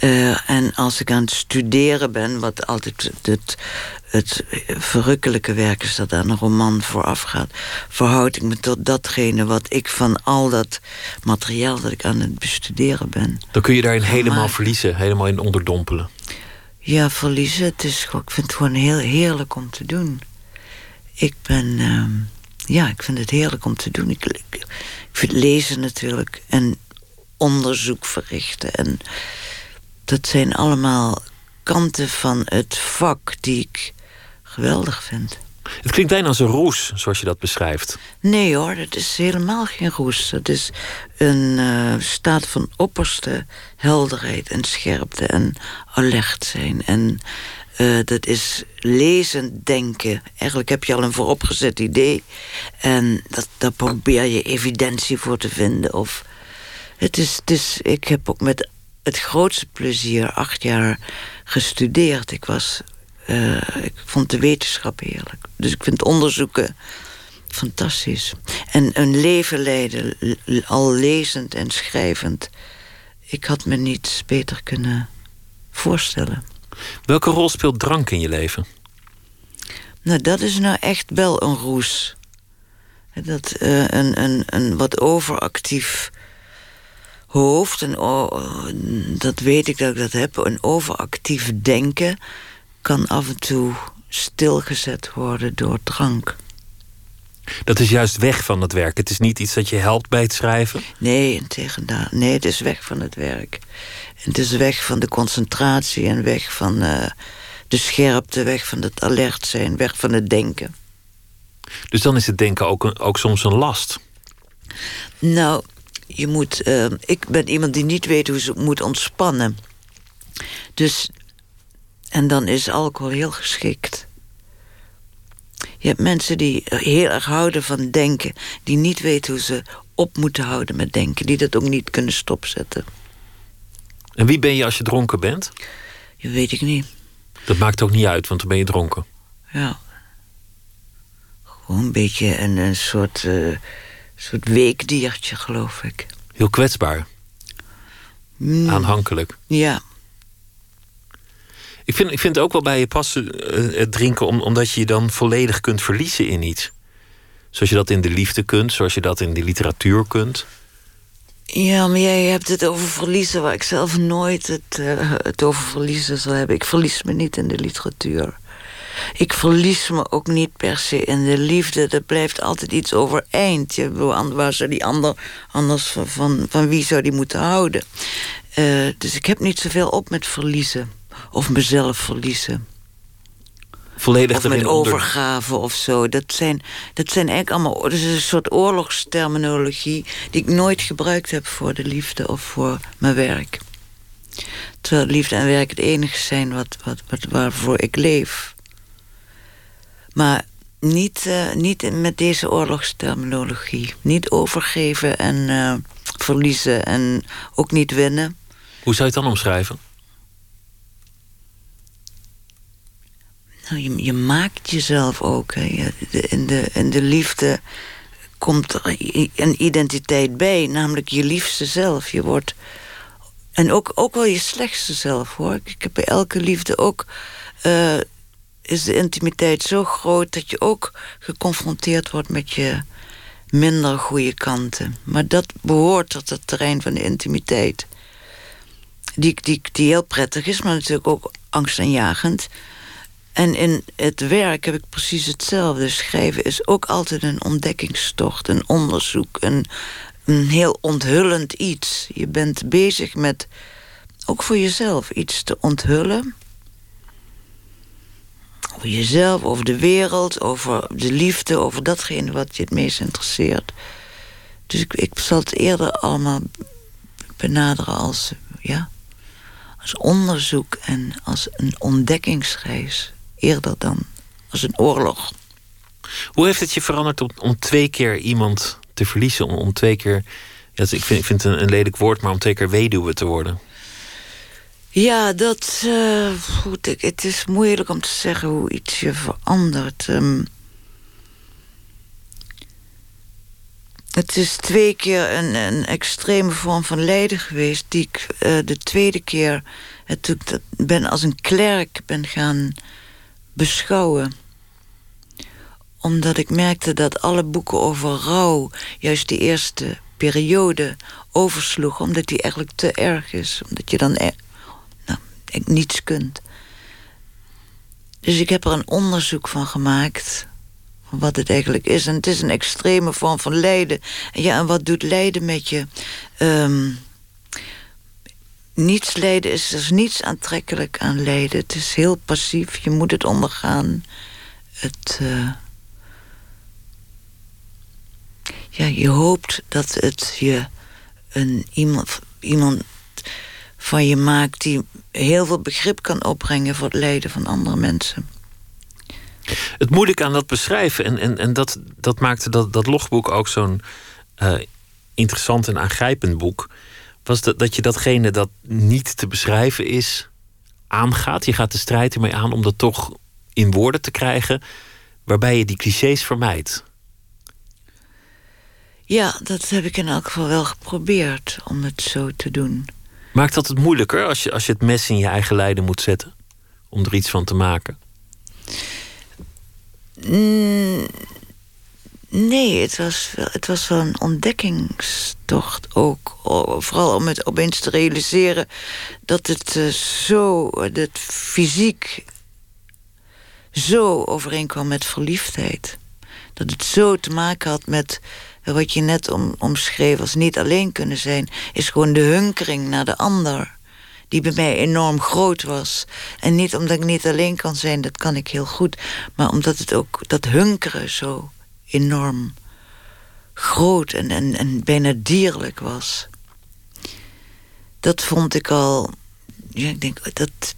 Uh, en als ik aan het studeren ben, wat altijd het, het verrukkelijke werk is dat aan een roman vooraf gaat, verhoud ik me tot datgene wat ik van al dat materiaal dat ik aan het bestuderen ben. Dan kun je daarin helemaal verliezen, helemaal in onderdompelen. Ja, verliezen. Het is, ik vind het gewoon heel heerlijk om te doen. Ik ben. Uh, ja, ik vind het heerlijk om te doen. Ik, ik, ik vind lezen natuurlijk en onderzoek verrichten en dat zijn allemaal kanten van het vak die ik geweldig vind. Het klinkt bijna als een roes, zoals je dat beschrijft. Nee hoor, dat is helemaal geen roes. Het is een uh, staat van opperste helderheid en scherpte en alert zijn. En uh, dat is lezen, denken. Eigenlijk heb je al een vooropgezet idee. En dat, daar probeer je evidentie voor te vinden. Of het is, het is, ik heb ook met het grootste plezier acht jaar gestudeerd. Ik, was, uh, ik vond de wetenschap heerlijk. Dus ik vind onderzoeken fantastisch. En een leven leiden, al lezend en schrijvend... ik had me niets beter kunnen voorstellen. Welke rol speelt drank in je leven? Nou, dat is nou echt wel een roes. Dat uh, een, een, een wat overactief hoofd, en dat weet ik dat ik dat heb, een overactief denken kan af en toe stilgezet worden door drank. Dat is juist weg van het werk. Het is niet iets dat je helpt bij het schrijven? Nee, integendeel. Nee, het is weg van het werk. Het is weg van de concentratie en weg van uh, de scherpte, weg van het alert zijn, weg van het denken. Dus dan is het denken ook, een, ook soms een last? Nou, je moet, uh, ik ben iemand die niet weet hoe ze moet ontspannen. Dus, en dan is alcohol heel geschikt. Je hebt mensen die heel erg houden van denken, die niet weten hoe ze op moeten houden met denken, die dat ook niet kunnen stopzetten. En wie ben je als je dronken bent? Dat weet ik niet. Dat maakt ook niet uit, want dan ben je dronken. Ja. Gewoon een beetje een, een soort, uh, soort weekdiertje, geloof ik. Heel kwetsbaar. Mm. Aanhankelijk. Ja. Ik vind, ik vind het ook wel bij je passen, uh, het drinken, om, omdat je je dan volledig kunt verliezen in iets. Zoals je dat in de liefde kunt, zoals je dat in de literatuur kunt. Ja, maar jij hebt het over verliezen waar ik zelf nooit het, uh, het over verliezen zal hebben. Ik verlies me niet in de literatuur. Ik verlies me ook niet per se in de liefde. Er blijft altijd iets overeind. Je, waar zou die ander anders van, van, van wie zou die moeten houden? Uh, dus ik heb niet zoveel op met verliezen. Of mezelf verliezen. Volledig of met overgave of zo. Dat zijn, dat zijn eigenlijk allemaal... Dat is een soort oorlogsterminologie... die ik nooit gebruikt heb voor de liefde of voor mijn werk. Terwijl liefde en werk het enige zijn wat, wat, wat, waarvoor ik leef. Maar niet, uh, niet met deze oorlogsterminologie. Niet overgeven en uh, verliezen en ook niet winnen. Hoe zou je het dan omschrijven? Nou, je, je, maakt jezelf ook. Hè. In, de, in de liefde komt een identiteit bij, namelijk je liefste zelf. Je wordt. En ook, ook wel je slechtste zelf hoor. Ik heb bij elke liefde ook. Uh, is de intimiteit zo groot dat je ook geconfronteerd wordt met je minder goede kanten. Maar dat behoort tot het terrein van de intimiteit. Die, die, die heel prettig is, maar natuurlijk ook angstaanjagend. En in het werk heb ik precies hetzelfde. Schrijven is ook altijd een ontdekkingstocht, een onderzoek, een, een heel onthullend iets. Je bent bezig met ook voor jezelf iets te onthullen. Over jezelf, over de wereld, over de liefde, over datgene wat je het meest interesseert. Dus ik, ik zal het eerder allemaal benaderen als, ja, als onderzoek en als een ontdekkingsreis eerder dan als een oorlog. Hoe heeft het je veranderd om, om twee keer iemand te verliezen? Om, om twee keer, ja, ik vind, ik vind het een, een, lelijk woord, maar om twee keer weduwe te worden? Ja, dat. Uh, goed, het is moeilijk om te zeggen hoe iets je verandert. Um, het is twee keer een, een extreme vorm van lijden geweest, die ik uh, de tweede keer ik ben als een klerk ben gaan beschouwen. Omdat ik merkte dat alle boeken over rouw... juist die eerste periode oversloegen... omdat die eigenlijk te erg is. Omdat je dan nou, niets kunt. Dus ik heb er een onderzoek van gemaakt... wat het eigenlijk is. En het is een extreme vorm van lijden. En ja, en wat doet lijden met je... Um, niets lijden is, er is niets aantrekkelijk aan lijden. Het is heel passief, je moet het ondergaan. Het, uh, ja, je hoopt dat het je een, iemand, iemand van je maakt... die heel veel begrip kan opbrengen voor het lijden van andere mensen. Het moeilijk aan dat beschrijven, en, en, en dat, dat maakte dat, dat logboek ook zo'n uh, interessant en aangrijpend boek was dat, dat je datgene dat niet te beschrijven is, aangaat. Je gaat de strijd ermee aan om dat toch in woorden te krijgen, waarbij je die clichés vermijdt. Ja, dat heb ik in elk geval wel geprobeerd om het zo te doen. Maakt dat het moeilijker als je, als je het mes in je eigen lijden moet zetten? Om er iets van te maken? Mm, Nee, het was, wel, het was wel een ontdekkingstocht ook. Vooral om het opeens te realiseren dat het uh, zo, dat fysiek zo overeenkwam met verliefdheid. Dat het zo te maken had met wat je net om, omschreef als niet alleen kunnen zijn, is gewoon de hunkering naar de ander. Die bij mij enorm groot was. En niet omdat ik niet alleen kan zijn, dat kan ik heel goed. Maar omdat het ook dat hunkeren zo enorm groot en, en, en bijna dierlijk was. Dat vond ik al. Ja, ik denk dat.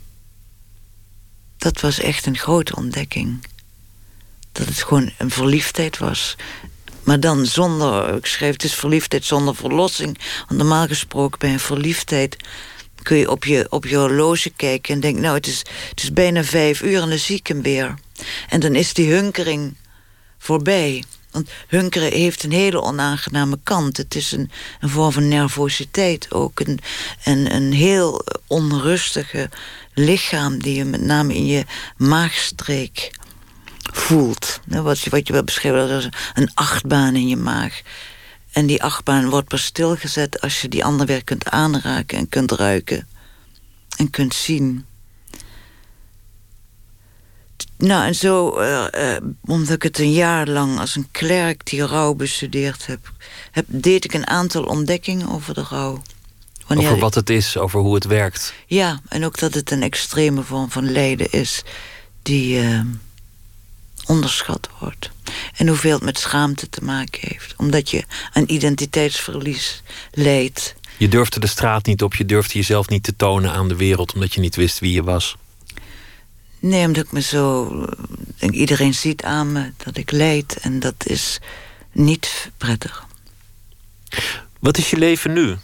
Dat was echt een grote ontdekking. Dat het gewoon een verliefdheid was. Maar dan zonder. Ik schreef is verliefdheid zonder verlossing. Want normaal gesproken bij een verliefdheid. kun je op je, op je horloge kijken en denk, nou, het is, het is bijna vijf uur en dan zie ik hem weer. En dan is die hunkering voorbij. Want hunkeren heeft een hele onaangename kant. Het is een, een vorm van nervositeit ook. Een, een, een heel onrustige lichaam die je met name in je maagstreek voelt. Wat je, wat je wel beschreven als een achtbaan in je maag. En die achtbaan wordt pas stilgezet als je die ander weer kunt aanraken en kunt ruiken. En kunt zien. Nou, en zo, uh, uh, omdat ik het een jaar lang als een klerk die rouw bestudeerd heb, heb deed ik een aantal ontdekkingen over de rouw. Wanneer over wat het is, over hoe het werkt. Ja, en ook dat het een extreme vorm van lijden is die uh, onderschat wordt. En hoeveel het met schaamte te maken heeft. Omdat je een identiteitsverlies leidt. Je durfde de straat niet op, je durfde jezelf niet te tonen aan de wereld... omdat je niet wist wie je was. Nee, omdat ik me zo... Denk, iedereen ziet aan me dat ik leid en dat is niet prettig. Wat is je leven nu?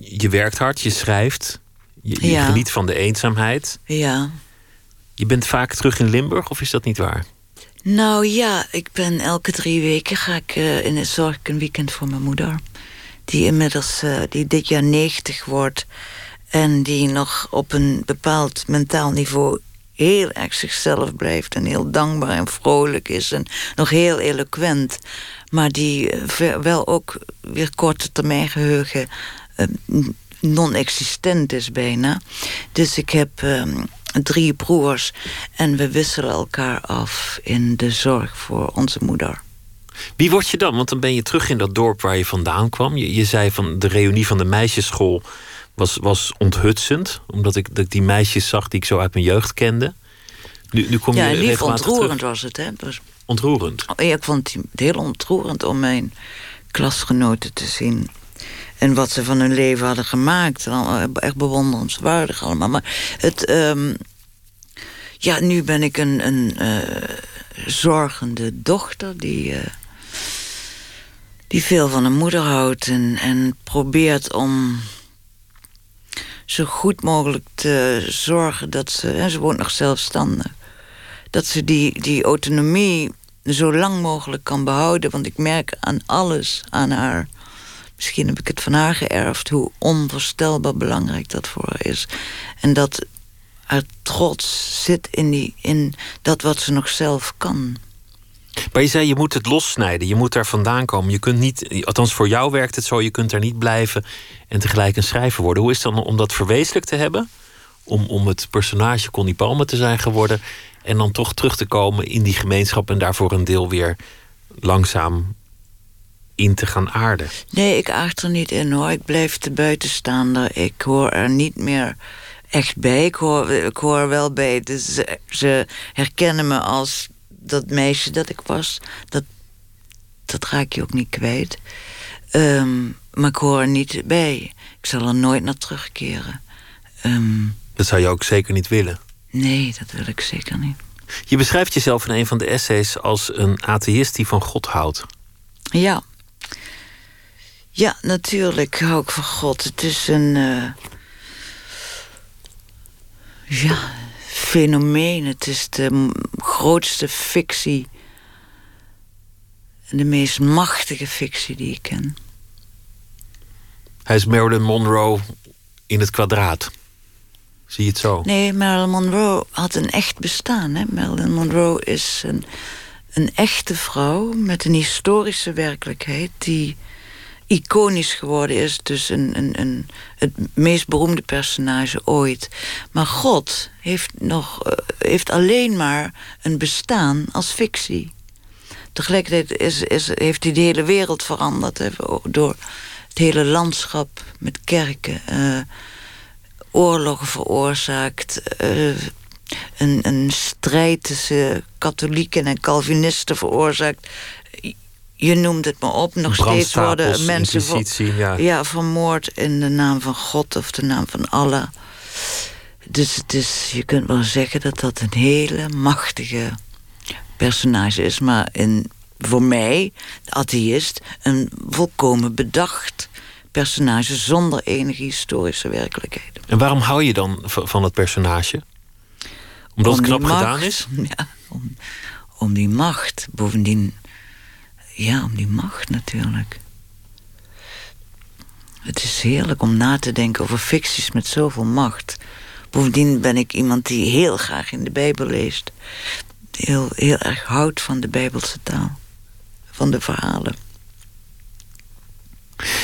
Je werkt hard, je schrijft, je, je geniet van de eenzaamheid. Ja. Je bent vaak terug in Limburg, of is dat niet waar? Nou ja, ik ben elke drie weken ga ik uh, in de zorg een weekend voor mijn moeder. Die inmiddels, uh, die dit jaar 90 wordt. En die nog op een bepaald mentaal niveau heel erg zichzelf blijft. En heel dankbaar en vrolijk is. En nog heel eloquent. Maar die uh, wel ook weer korte termijn geheugen non-existent is bijna. Dus ik heb um, drie broers en we wisselen elkaar af in de zorg voor onze moeder. Wie word je dan? Want dan ben je terug in dat dorp waar je vandaan kwam. Je, je zei van de reunie van de meisjesschool was, was onthutsend. Omdat ik, dat ik die meisjes zag die ik zo uit mijn jeugd kende. Nu, nu kom ja, je lief ontroerend was het. Hè? was... Ontroerend? Oh, ja, ik vond het heel ontroerend om mijn klasgenoten te zien. En wat ze van hun leven hadden gemaakt. Echt bewonderenswaardig allemaal. Maar het... Um, ja, nu ben ik een, een uh, zorgende dochter die... Uh, die veel van een moeder houdt en, en probeert om zo goed mogelijk te zorgen dat ze... En ze woont nog zelfstandig. Dat ze die, die autonomie zo lang mogelijk kan behouden. Want ik merk aan alles aan haar misschien heb ik het van haar geërfd... hoe onvoorstelbaar belangrijk dat voor haar is. En dat haar trots zit in, die, in dat wat ze nog zelf kan. Maar je zei, je moet het lossnijden. Je moet daar vandaan komen. Je kunt niet, althans voor jou werkt het zo... je kunt daar niet blijven en tegelijk een schrijver worden. Hoe is het dan om dat verwezenlijk te hebben? Om, om het personage Connie Palme te zijn geworden... en dan toch terug te komen in die gemeenschap... en daarvoor een deel weer langzaam in te gaan aarden. Nee, ik aard er niet in hoor. Ik blijf te buitenstaander. Ik hoor er niet meer echt bij. Ik hoor, ik hoor wel bij. Dus ze herkennen me als dat meisje dat ik was. Dat, dat raak je ook niet kwijt. Um, maar ik hoor er niet bij. Ik zal er nooit naar terugkeren. Um, dat zou je ook zeker niet willen? Nee, dat wil ik zeker niet. Je beschrijft jezelf in een van de essays als een atheïst die van God houdt. Ja. Ja, natuurlijk hou ik van God. Het is een... Uh, ja, fenomeen. Het is de grootste fictie. De meest machtige fictie die ik ken. Hij is Marilyn Monroe in het kwadraat. Zie je het zo? Nee, Marilyn Monroe had een echt bestaan. Hè? Marilyn Monroe is een, een echte vrouw met een historische werkelijkheid... die iconisch geworden is. Dus een, een, een, het meest beroemde personage ooit. Maar God heeft, nog, uh, heeft alleen maar een bestaan als fictie. Tegelijkertijd is, is, heeft hij de hele wereld veranderd. Door het hele landschap met kerken. Uh, oorlogen veroorzaakt. Uh, een, een strijd tussen katholieken en Calvinisten veroorzaakt je noemt het maar op. Nog steeds worden mensen ja. ja. vermoord in de naam van God of de naam van Allah. Dus, dus je kunt wel zeggen dat dat een hele machtige personage is. Maar in, voor mij, de atheïst, een volkomen bedacht personage zonder enige historische werkelijkheid. En waarom hou je dan van dat personage? Omdat Om het knap macht. gedaan is? Ja, om, om die macht. Bovendien, ja, om die macht natuurlijk. Het is heerlijk om na te denken over ficties met zoveel macht. Bovendien ben ik iemand die heel graag in de Bijbel leest. Heel, heel erg houdt van de Bijbelse taal. Van de verhalen.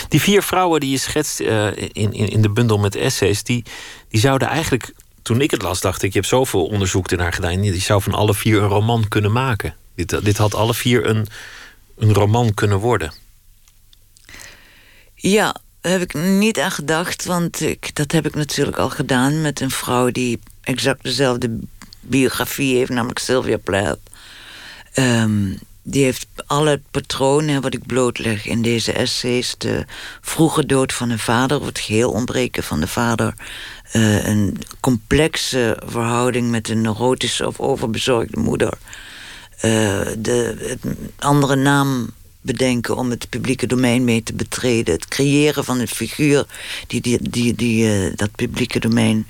Die vier vrouwen die je schetst eh, in, in, in de bundel met essays, die, die zouden eigenlijk, toen ik het las, dacht ik, je hebt zoveel onderzoek ernaar gedaan, die zou van alle vier een roman kunnen maken. Dit, dit had alle vier een, een roman kunnen worden. Ja, daar heb ik niet aan gedacht, want ik, dat heb ik natuurlijk al gedaan met een vrouw die exact dezelfde biografie heeft, namelijk Sylvia Plath. Ehm, die heeft alle patronen wat ik blootleg in deze essays. De vroege dood van een vader, het geheel ontbreken van de vader. eh, een complexe verhouding met een neurotische of overbezorgde moeder. Eh, de, het andere naam bedenken om het publieke domein mee te betreden. Het creëren van een figuur die, die, die, die eh, dat publieke domein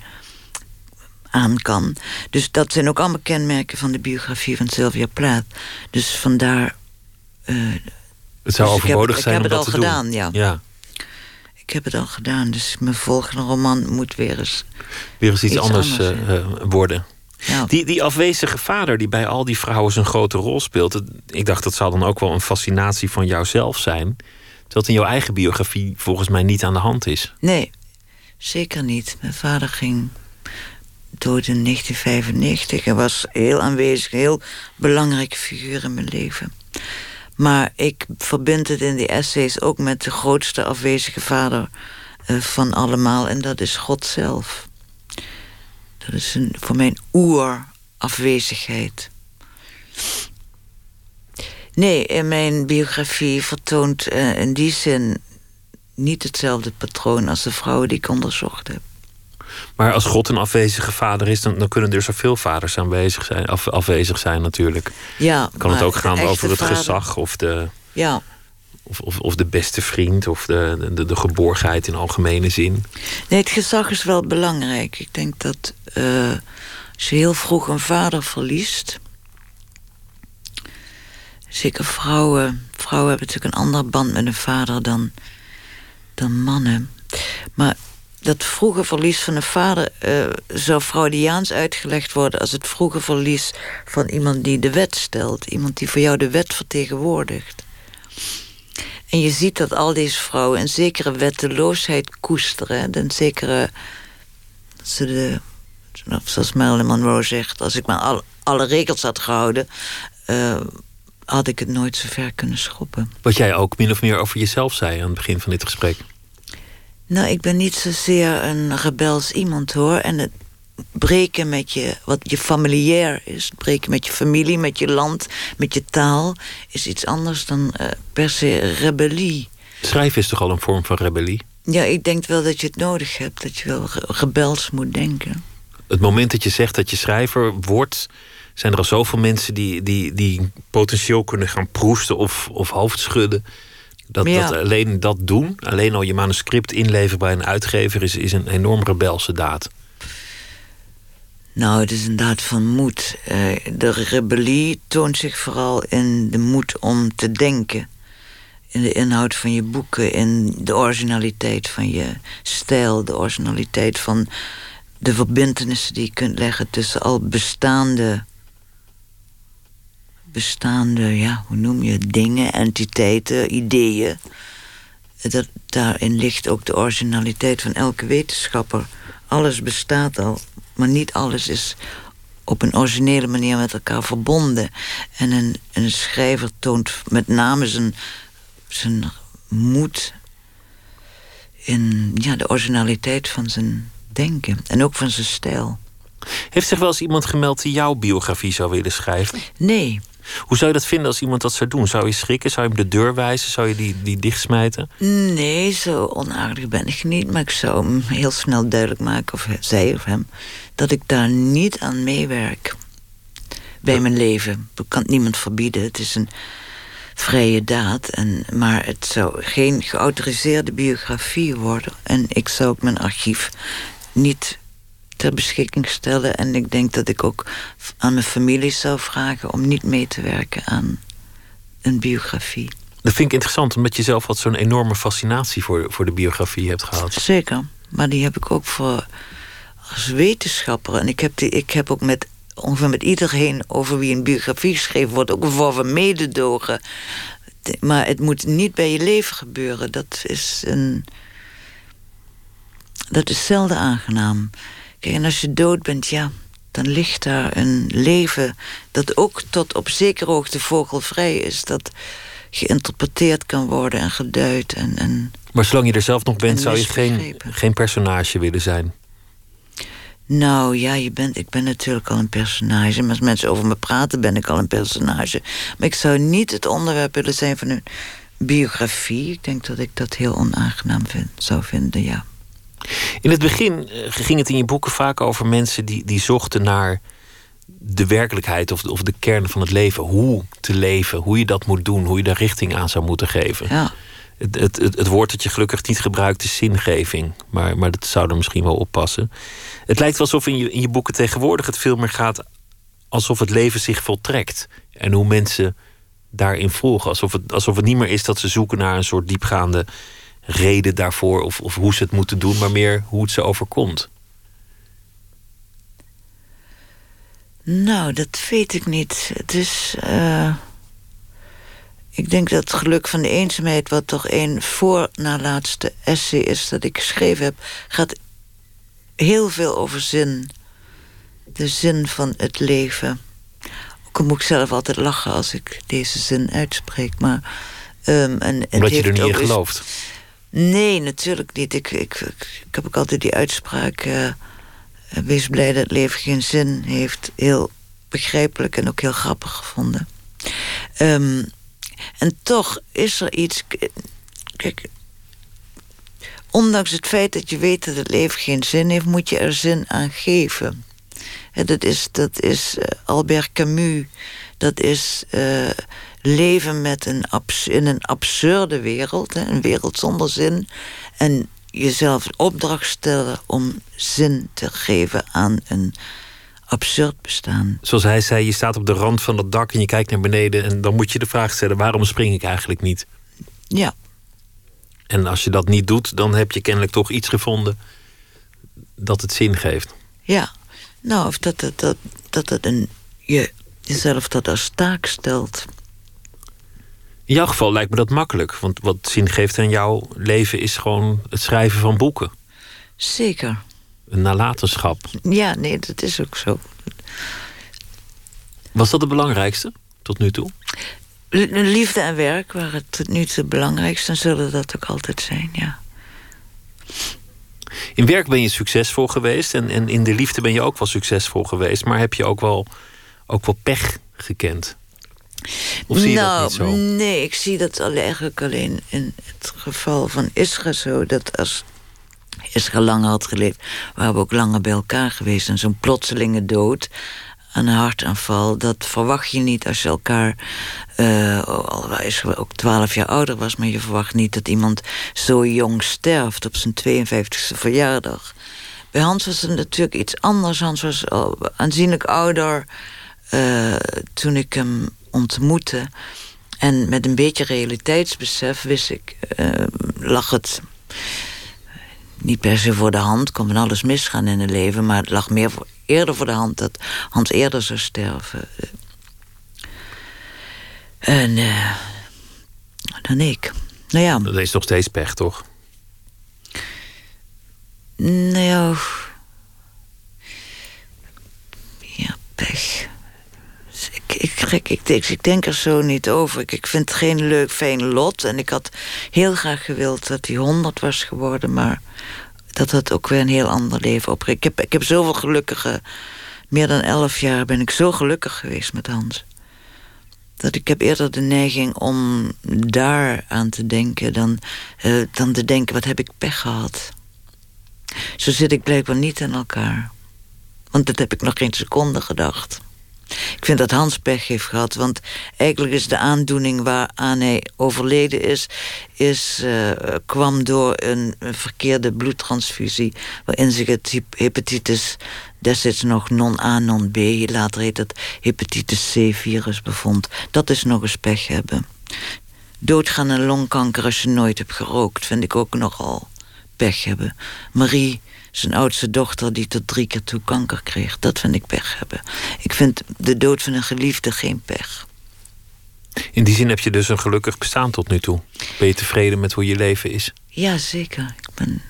aan kan. Dus dat zijn ook allemaal kenmerken van de biografie van Sylvia Plath. Dus vandaar... eh, Het zou Dus ik heb- overbodig ik zijn heb om het al te doen. gedaan, ja. ja. ik heb het al gedaan, dus mijn volgende roman moet weer eens... Weer eens iets, Iets anders, anders, worden. Ja, Die, die afwezige vader die bij al die vrouwen zo'n grote rol speelt. Ik dacht dat zou dan ook wel een fascinatie van jouzelf zijn. Terwijl het in jouw eigen biografie volgens mij niet aan de hand is. Nee, zeker niet. Mijn vader ging dood in 1995 en was heel aanwezig, een heel belangrijke figuur in mijn leven. Maar ik verbind het in die essays ook met de grootste afwezige vader eh, van allemaal, en dat is God zelf. Dat is een, voor mijn oerafwezigheid. Nee, in mijn biografie vertoont eh, in die zin niet hetzelfde patroon als de vrouwen die ik onderzocht heb. Maar als God een afwezige vader is, dan, dan kunnen er zoveel vaders aanwezig zijn, af, afwezig zijn natuurlijk. Ja, Kan het ook gaan over het vader- gezag of de, Ja, of, of, de beste vriend of de, de, de geborgenheid in algemene zin. nee, het gezag is wel belangrijk. Ik denk dat eh, als je heel vroeg een vader verliest. Zeker vrouwen. Vrouwen hebben natuurlijk een andere band met een vader dan, dan mannen. Maar dat vroege verlies van een vader eh, zou Freudiaans uitgelegd worden als het vroege verlies van iemand die de wet stelt. Iemand die voor jou de wet vertegenwoordigt. En je ziet dat al deze vrouwen een zekere wetteloosheid koesteren. Een zekere. Dat ze de. Zoals Marilyn Monroe zegt: als ik maar al, alle regels had gehouden. eh, had ik het nooit zo ver kunnen schoppen. Wat jij ook min of meer over jezelf zei aan het begin van dit gesprek. Nou, ik ben niet zozeer een rebels iemand hoor. En het breken met je, wat je familiair is, breken met je familie, met je land, met je taal, is iets anders dan eh, per se rebellie. Schrijven is toch al een vorm van rebellie? Ja, ik denk wel dat je het nodig hebt, dat je wel re- rebels moet denken. Het moment dat je zegt dat je schrijver wordt, zijn er al zoveel mensen die, die, die potentieel kunnen gaan proesten of, of hoofdschudden. Dat, Ja. dat alleen dat doen, alleen al je manuscript inleveren bij een uitgever, is, is een enorm rebelse daad. Nou, het is een daad van moed. Eh, de rebellie toont zich vooral in de moed om te denken. In de inhoud van je boeken, in de originaliteit van je stijl, de originaliteit van de verbindenissen die je kunt leggen tussen al bestaande. bestaande, ja, hoe noem je dingen, entiteiten, ideeën. Dat, daarin ligt ook de originaliteit van elke wetenschapper. Alles bestaat al, maar niet alles is op een originele manier met elkaar verbonden. En een, een schrijver toont met name zijn, zijn moed in ja, de originaliteit van zijn denken en ook van zijn stijl. Heeft zich wel eens iemand gemeld die jouw biografie zou willen schrijven? Nee, Hoe zou je dat vinden als iemand dat zou doen? Zou je schrikken? Zou je hem de deur wijzen? Zou je die, die dichtsmijten? nee, zo onaardig ben ik niet. Maar ik zou hem heel snel duidelijk maken, of zij of hem, dat ik daar niet aan meewerk. Bij mijn leven. Dat kan het niemand verbieden. Het is een vrije daad. En, maar het zou geen geautoriseerde biografie worden. En ik zou ook mijn archief niet ter beschikking stellen. En ik denk dat ik ook aan mijn familie zou vragen om niet mee te werken aan een biografie. Dat vind ik interessant, omdat je zelf wat zo'n enorme fascinatie voor, voor de biografie hebt gehad. Zeker, maar die heb ik ook voor als wetenschapper. En ik heb, die, ik heb ook met ongeveer met iedereen over wie een biografie geschreven wordt, ook een vorm van mededogen. Maar het moet niet bij je leven gebeuren. Dat is een. Dat is zelden aangenaam. Kijk, en als je dood bent, ja, dan ligt daar een leven dat ook tot op zekere hoogte vogelvrij is. Dat geïnterpreteerd kan worden en geduid. En, en, maar zolang je er zelf nog bent, zou je geen, geen personage willen zijn. Nou ja, je bent, ik ben natuurlijk al een personage. Maar als mensen over me praten, ben ik al een personage. Maar ik zou niet het onderwerp willen zijn van een biografie. Ik denk dat ik dat heel onaangenaam vind, zou vinden, ja. In het begin eh, ging het in je boeken vaak over mensen die, die zochten naar de werkelijkheid of de, of de kern van het leven. Hoe te leven, hoe je dat moet doen, hoe je daar richting aan zou moeten geven. Ja. Het, het, het, het woord dat je gelukkig niet gebruikt is zingeving. Maar, maar dat zou er misschien wel oppassen. Het lijkt wel alsof in je, in je boeken tegenwoordig het veel meer gaat alsof het leven zich voltrekt. En hoe mensen daarin volgen. Alsof het, alsof het niet meer is dat ze zoeken naar een soort diepgaande reden daarvoor. Of, of hoe ze het moeten doen, maar meer hoe het ze overkomt. Nou, dat weet ik niet. Het is. Uh, ik denk dat het geluk van de eenzaamheid, wat toch een voor na laatste essay is dat ik geschreven heb, gaat heel veel over zin. De zin van het leven. Ook moet ik zelf altijd lachen als ik deze zin uitspreek. Maar, um, en Omdat je er niet in gelooft? Nee, natuurlijk niet. Ik, ik, ik, heb ook altijd die uitspraak... Uh, wees blij dat het leven geen zin heeft. Heel begrijpelijk en ook heel grappig gevonden. Um, en toch is er iets... Kijk, ondanks het feit dat je weet dat het leven geen zin heeft, moet je er zin aan geven. dat is, dat is uh, Albert Camus. Dat is leven met een in een absurde wereld, hè, een wereld zonder zin. En jezelf een opdracht stellen om zin te geven aan een absurd bestaan. Zoals hij zei, je staat op de rand van het dak en je kijkt naar beneden en dan moet je de vraag stellen: waarom spring ik eigenlijk niet? Ja. En als je dat niet doet, dan heb je kennelijk toch iets gevonden dat het zin geeft. Ja, nou, of dat het, dat, dat het een, je jezelf dat als taak stelt. In jouw geval lijkt me dat makkelijk. Want wat zin geeft aan jouw leven is gewoon het schrijven van boeken. Zeker. Een nalatenschap. Ja, nee, dat is ook zo. Was dat het belangrijkste tot nu toe? Liefde en werk waren tot nu toe het belangrijkste en zullen dat ook altijd zijn, ja. In werk ben je succesvol geweest en, en in de liefde ben je ook wel succesvol geweest, maar heb je ook wel, ook wel pech gekend? Of zie je nou, dat niet zo? Nee, ik zie dat eigenlijk alleen in het geval van Isra zo. Dat als Isra langer had geleefd, waren we ook langer bij elkaar geweest. En zo'n plotselinge dood een hartaanval, dat verwacht je niet als je elkaar... Uh, alhoewel ook twaalf jaar ouder was... maar je verwacht niet dat iemand zo jong sterft op zijn 52e verjaardag. Bij Hans was het natuurlijk iets anders. Hans was al aanzienlijk ouder uh, toen ik hem ontmoette. En met een beetje realiteitsbesef wist ik... Uh, lag het niet per se voor de hand, kon van alles misgaan in het leven... maar het lag meer voor, eerder voor de hand dat Hans eerder zou sterven. En uh, dan ik. Nou ja. Dat is nog steeds pech, toch? Nou ja. Ja, pech. Ik, ik, ik, ik, ik, denk er zo niet over. Ik, ik vind het geen leuk, fijn lot. En ik had heel graag gewild dat hij honderd was geworden. Maar dat het ook weer een heel ander leven op. Ik heb, ik heb zoveel gelukkige... Meer dan elf jaar ben ik zo gelukkig geweest met Hans. Dat ik heb eerder de neiging om daar aan te denken... dan, uh, dan te denken, wat heb ik pech gehad. Zo zit ik blijkbaar niet in elkaar. Want dat heb ik nog geen seconde gedacht. Ik vind dat Hans pech heeft gehad, want eigenlijk is de aandoening waaraan hij overleden is, is uh, kwam door een, verkeerde bloedtransfusie, waarin zich het hepatitis destijds nog non-A, non-B, later heet het hepatitis C-virus bevond. Dat is nog eens pech hebben. Doodgaan aan longkanker als je nooit hebt gerookt, vind ik ook nogal pech hebben. Marie zijn oudste dochter die tot drie keer toe kanker kreeg. Dat vind ik pech hebben. Ik vind de dood van een geliefde geen pech. In die zin heb je dus een gelukkig bestaan tot nu toe. Ben je tevreden met hoe je leven is? Ja, zeker. Ik ben,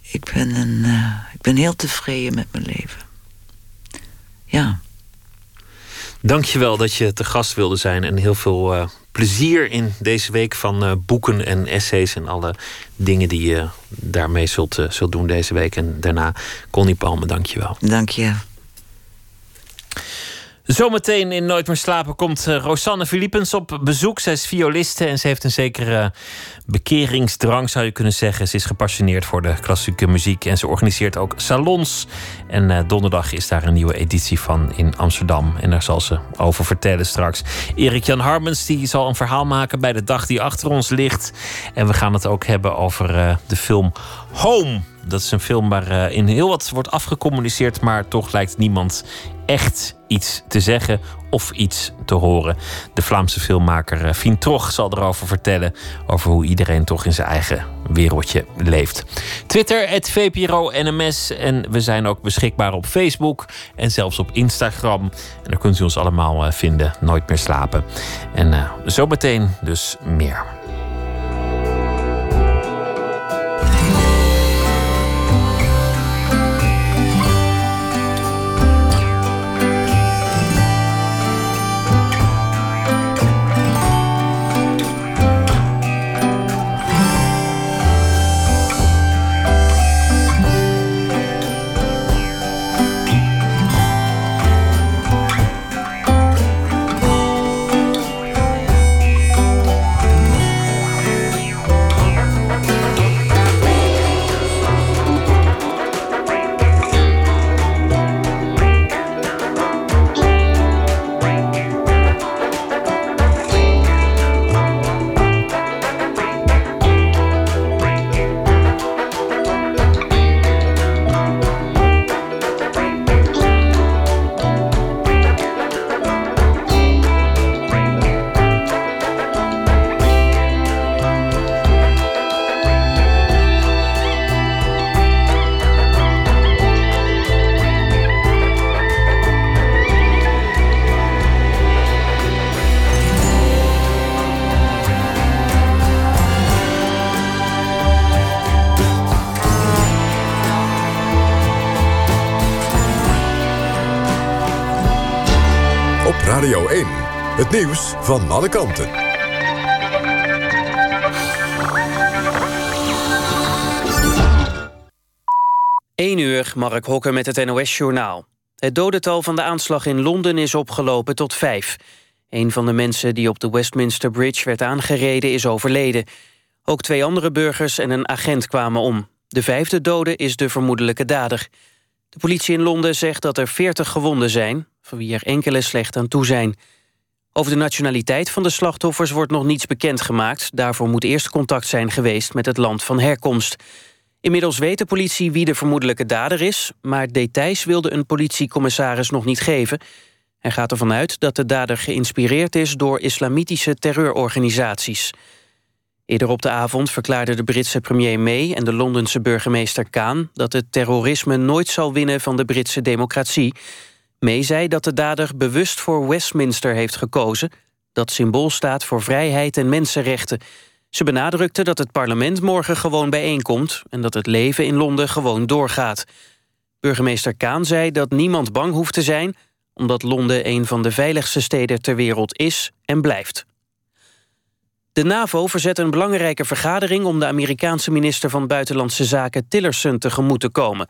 ik ben, een, uh, ik ben heel tevreden met mijn leven. Ja. Dank je wel dat je te gast wilde zijn en heel veel uh, plezier in deze week van uh, boeken en essays en alle dingen die je daarmee zult, uh, zult doen deze week. En daarna, Connie Palme, dank je wel. Dank je. Zometeen in Nooit meer slapen komt uh, Rosanne Philippens op bezoek. Zij is violiste en ze heeft een zekere bekeringsdrang, zou je kunnen zeggen. Ze is gepassioneerd voor de klassieke muziek en ze organiseert ook salons. En uh, donderdag is daar een nieuwe editie van in Amsterdam. En daar zal ze over vertellen straks. Erik Jan Harmens die zal een verhaal maken bij de dag die achter ons ligt. En we gaan het ook hebben over de film Home. Dat is een film waarin heel wat wordt afgecommuniceerd, maar toch lijkt niemand echt iets te zeggen of iets te horen. De Vlaamse filmmaker Fien Troch zal erover vertellen. Over hoe iedereen toch in zijn eigen wereldje leeft. Twitter, het VPRO NMS. En we zijn ook beschikbaar op Facebook en zelfs op Instagram. En daar kunt u ons allemaal vinden. Nooit meer slapen. En uh, zo meteen dus meer. Nieuws van alle kanten. 1 uur, Mark Hokker met het NOS-journaal. Het dodental van de aanslag in Londen is opgelopen tot vijf. Een van de mensen die op de Westminster Bridge werd aangereden is overleden. Ook twee andere burgers en een agent kwamen om. De vijfde dode is de vermoedelijke dader. De politie in Londen zegt dat er 40 gewonden zijn van wie er enkele slecht aan toe zijn. Over de nationaliteit van de slachtoffers wordt nog niets bekendgemaakt. Daarvoor moet eerst contact zijn geweest met het land van herkomst. Inmiddels weet de politie wie de vermoedelijke dader is... maar details wilde een politiecommissaris nog niet geven. Hij gaat ervan uit dat de dader geïnspireerd is... door islamitische terreurorganisaties. Eerder op de avond verklaarden de Britse premier May... en de Londense burgemeester Kaan... dat het terrorisme nooit zal winnen van de Britse democratie... May zei dat de dader bewust voor Westminster heeft gekozen... dat symbool staat voor vrijheid en mensenrechten. Ze benadrukte dat het parlement morgen gewoon bijeenkomt... en dat het leven in Londen gewoon doorgaat. Burgemeester Kaan zei dat niemand bang hoeft te zijn... omdat Londen een van de veiligste steden ter wereld is en blijft. De NAVO verzet een belangrijke vergadering... om de Amerikaanse minister van Buitenlandse Zaken Tillerson tegemoet te komen...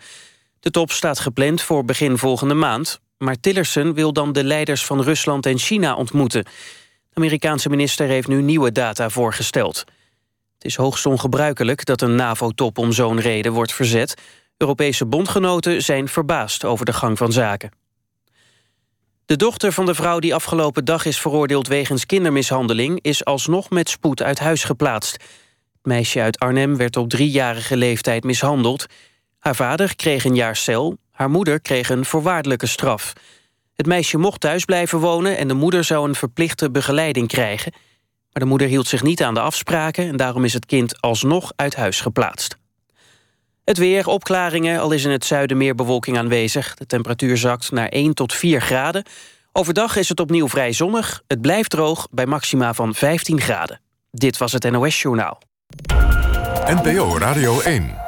De top staat gepland voor begin volgende maand. Maar Tillerson wil dan de leiders van Rusland en China ontmoeten. De Amerikaanse minister heeft nu nieuwe data voorgesteld. Het is hoogst ongebruikelijk dat een NAVO-top om zo'n reden wordt verzet. Europese bondgenoten zijn verbaasd over de gang van zaken. De dochter van de vrouw die afgelopen dag is veroordeeld wegens kindermishandeling... is alsnog met spoed uit huis geplaatst. Het meisje uit Arnhem werd op driejarige leeftijd mishandeld. Haar vader kreeg een jaar cel, haar moeder kreeg een voorwaardelijke straf. Het meisje mocht thuis blijven wonen... en de moeder zou een verplichte begeleiding krijgen. Maar de moeder hield zich niet aan de afspraken... en daarom is het kind alsnog uit huis geplaatst. Het weer, opklaringen, al is in het zuiden meer bewolking aanwezig. De temperatuur zakt naar 1 tot 4 graden. Overdag is het opnieuw vrij zonnig. Het blijft droog bij maxima van 15 graden. Dit was het NOS Journaal. NPO Radio 1.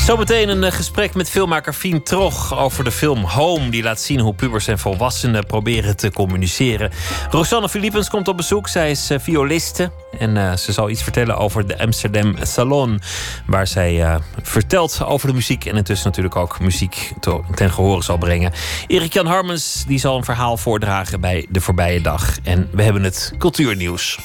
Zometeen een eh, gesprek met filmmaker Fien Trog over de film Home. Die laat zien hoe pubers en volwassenen proberen te communiceren. Rosanne Philippens komt op bezoek. Zij is uh, violiste. En uh, ze zal iets vertellen over de Amsterdam Salon. Waar zij vertelt over de muziek. En intussen natuurlijk ook muziek ten gehore zal brengen. Erik-Jan Harmens die zal een verhaal voordragen bij De Voorbije Dag. En we hebben het cultuurnieuws.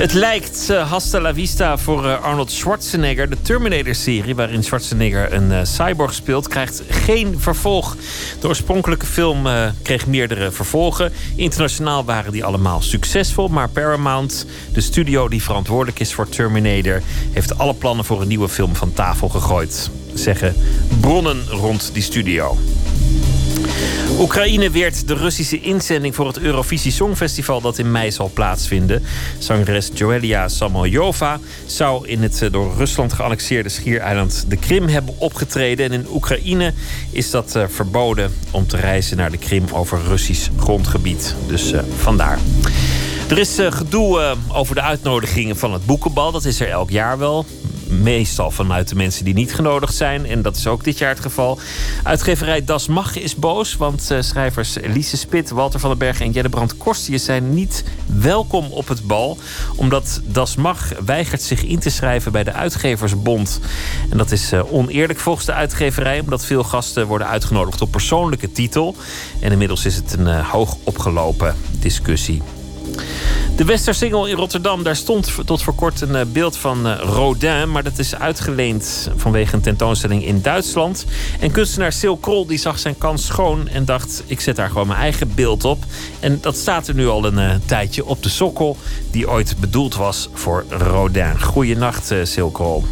Het lijkt uh, hasta la vista voor uh, Arnold Schwarzenegger. De Terminator-serie, waarin Schwarzenegger een uh, cyborg speelt, krijgt geen vervolg. De oorspronkelijke film kreeg meerdere vervolgen. Internationaal waren die allemaal succesvol. Maar Paramount, de studio die verantwoordelijk is voor Terminator, heeft alle plannen voor een nieuwe film van tafel gegooid. Zeggen bronnen rond die studio. Oekraïne weert de Russische inzending voor het Eurovisie Songfestival dat in mei zal plaatsvinden. Zangeres Joelia Samoljova zou in het eh, door Rusland geannexeerde schiereiland de Krim hebben opgetreden. En in Oekraïne is dat uh, verboden om te reizen naar de Krim over Russisch grondgebied. Dus uh, vandaar. Er is gedoe over de uitnodigingen van het boekenbal. Dat is er elk jaar wel meestal vanuit de mensen die niet genodigd zijn. En dat is ook dit jaar het geval. Uitgeverij Das Mag is boos, want uh, schrijvers Lise Spit, Walter van den Berg en Jellebrand Korstius zijn niet welkom op het bal. Omdat Das Mag weigert zich in te schrijven bij de Uitgeversbond. En dat is oneerlijk volgens de uitgeverij, omdat veel gasten worden uitgenodigd op persoonlijke titel. En inmiddels is het een hoog opgelopen discussie. De Westersingel in Rotterdam, daar stond tot voor kort een eh, beeld van eh, Rodin. Maar dat is uitgeleend vanwege een tentoonstelling in Duitsland. En kunstenaar Sil Krol die zag zijn kans schoon en dacht... ik zet daar gewoon mijn eigen beeld op. En dat staat er nu al een uh, tijdje op de sokkel... die ooit bedoeld was voor Rodin. Goeienacht, uh, Sil Krol.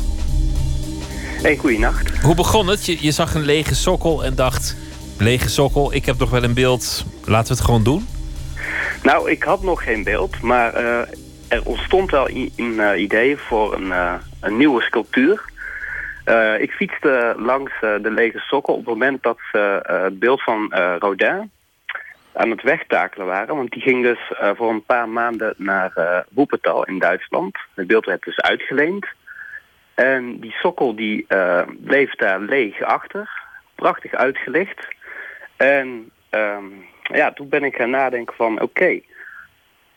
Hey, goeienacht. Hoe begon het? Je, je zag een lege sokkel en dacht... lege sokkel, ik heb nog wel een beeld, laten we het gewoon doen? Nou, ik had nog geen beeld, maar uh, er ontstond wel een uh, idee voor een, uh, een nieuwe sculptuur. ik fietste langs de lege sokkel op het moment dat ze het beeld van Rodin aan het wegtakelen waren. Want die ging dus voor een paar maanden naar uh, in Duitsland. Het beeld werd dus uitgeleend. En die sokkel die bleef daar leeg achter. Prachtig uitgelicht. En... Ja, toen ben ik gaan nadenken van oké,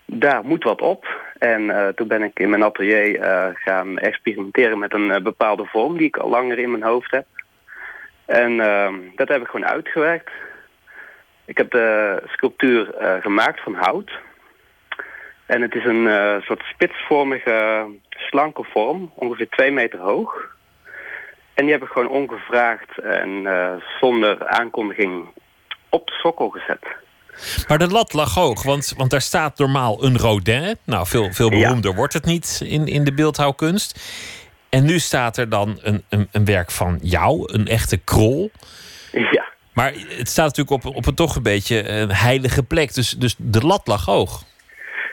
daar moet wat op. En uh, toen ben ik in mijn atelier uh, gaan experimenteren met een uh, bepaalde vorm die ik al langer in mijn hoofd heb. En ehm, dat heb ik gewoon uitgewerkt. Ik heb de sculptuur gemaakt van hout. En het is een soort spitsvormige, slanke vorm, ongeveer twee meter hoog. En die heb ik gewoon ongevraagd en zonder aankondiging op de sokkel gezet. Maar de lat lag hoog, want, want daar staat normaal een Rodin. Nou, veel, veel beroemder wordt het niet in, in de beeldhouwkunst. En nu staat er dan een, een, een werk van jou, een echte krol. Ja. Maar het staat natuurlijk op, op een toch een beetje een heilige plek. Dus, dus de lat lag hoog.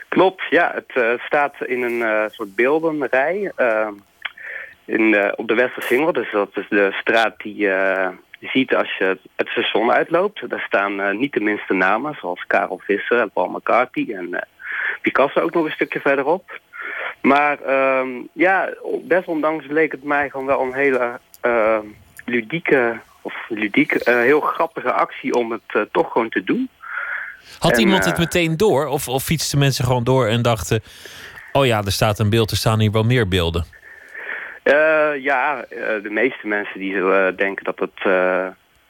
Klopt, ja. Het uh, staat in een uh, soort beeldenrij. Uh, in, op de Westersingel. Dus dat is de straat die je ziet als je het station uitloopt, daar staan uh, niet de minste namen, zoals Karel Visser en Paul McCarthy en uh, Picasso ook nog een stukje verderop. Maar uh, ja, desondanks bleek het mij gewoon wel een hele uh, ludieke, of ludiek, heel grappige actie om het toch gewoon te doen. Had en, iemand het meteen door? Of, of fietsten mensen gewoon door en dachten... oh ja, er staat een beeld, er staan hier wel meer beelden? Ja, de meeste mensen die zullen denken dat het,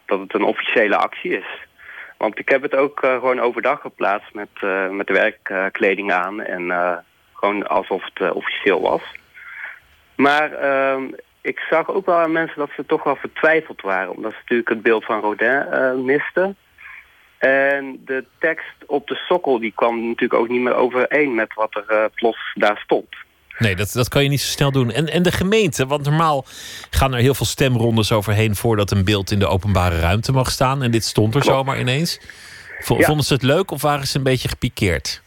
dat het een officiële actie is. Want ik heb het ook gewoon overdag geplaatst met, met de werkkleding aan. En gewoon alsof het officieel was. Maar ehm, ik zag ook wel aan mensen dat ze toch wel vertwijfeld waren. Omdat ze natuurlijk het beeld van Rodin misten. En de tekst op de sokkel die kwam natuurlijk ook niet meer overeen met wat er plots daar stond. Nee, dat, dat kan je niet zo snel doen. En, en de gemeente, want normaal gaan er heel veel stemrondes overheen voordat een beeld in de openbare ruimte mag staan. En dit stond er zomaar ineens. Vonden ze het leuk of waren ze een beetje gepikeerd?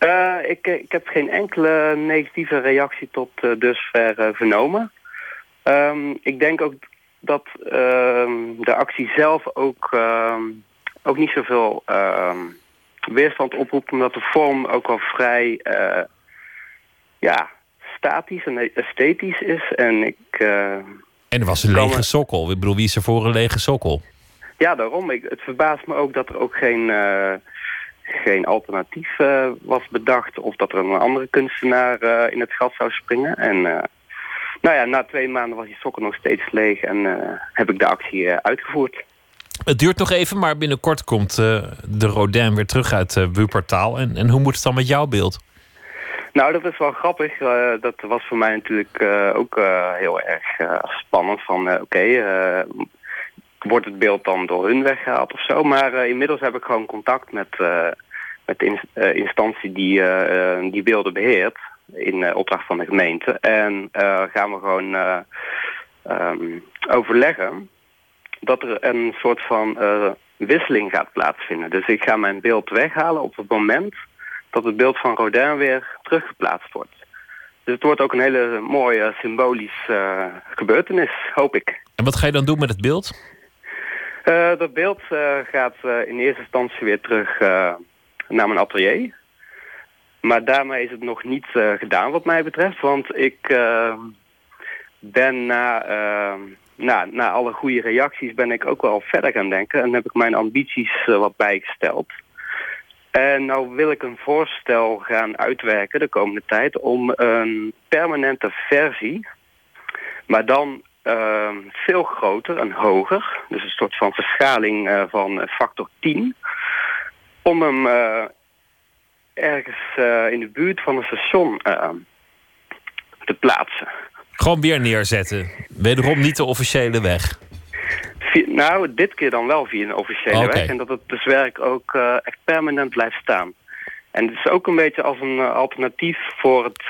Uh, ik, ik heb geen enkele negatieve reactie tot dusver vernomen. Um, ik denk ook dat uh, de actie zelf ook, uh, ook niet zoveel uh, weerstand oproept... omdat de vorm ook wel vrij uh, ja, statisch en esthetisch is. En, ik, uh, en er was een lege sokkel. Ik bedoel, wie is er voor een lege sokkel? Ja, daarom. Ik, het verbaast me ook dat er ook geen, uh, geen alternatief uh, was bedacht... of dat er een andere kunstenaar uh, in het gat zou springen. En nou ja, na twee maanden was die sokken nog steeds leeg en heb ik de actie uitgevoerd. Het duurt nog even, maar binnenkort komt de Rodin weer terug uit Wuportaal. En, en hoe moet het dan met jouw beeld? Nou, dat is wel grappig. dat was voor mij natuurlijk ook heel erg spannend. Van oké, wordt het beeld dan door hun weggehaald of zo? Maar inmiddels heb ik gewoon contact met, met de instantie die die beelden beheert in opdracht van de gemeente. En gaan we gewoon um, overleggen dat er een soort van wisseling gaat plaatsvinden. Dus ik ga mijn beeld weghalen op het moment dat het beeld van Rodin weer teruggeplaatst wordt. Dus het wordt ook een hele mooie symbolische gebeurtenis, hoop ik. En wat ga je dan doen met het beeld? dat beeld gaat in eerste instantie weer terug naar mijn atelier. Maar daarmee is het nog niet uh, gedaan wat mij betreft. Want ik uh, ben na, uh, na, na alle goede reacties ben ik ook wel verder gaan denken. En heb ik mijn ambities wat bijgesteld. En nou wil ik een voorstel gaan uitwerken de komende tijd om een permanente versie, maar dan uh, veel groter en hoger, dus een soort van verschaling uh, van factor 10, om hem uh, ergens in de buurt van een station te plaatsen. Gewoon weer neerzetten. Wederom niet de officiële weg. Via, nou, dit keer dan wel via een officiële okay. weg. En dat het dus werk ook uh, echt permanent blijft staan. En het is ook een beetje als een alternatief voor het,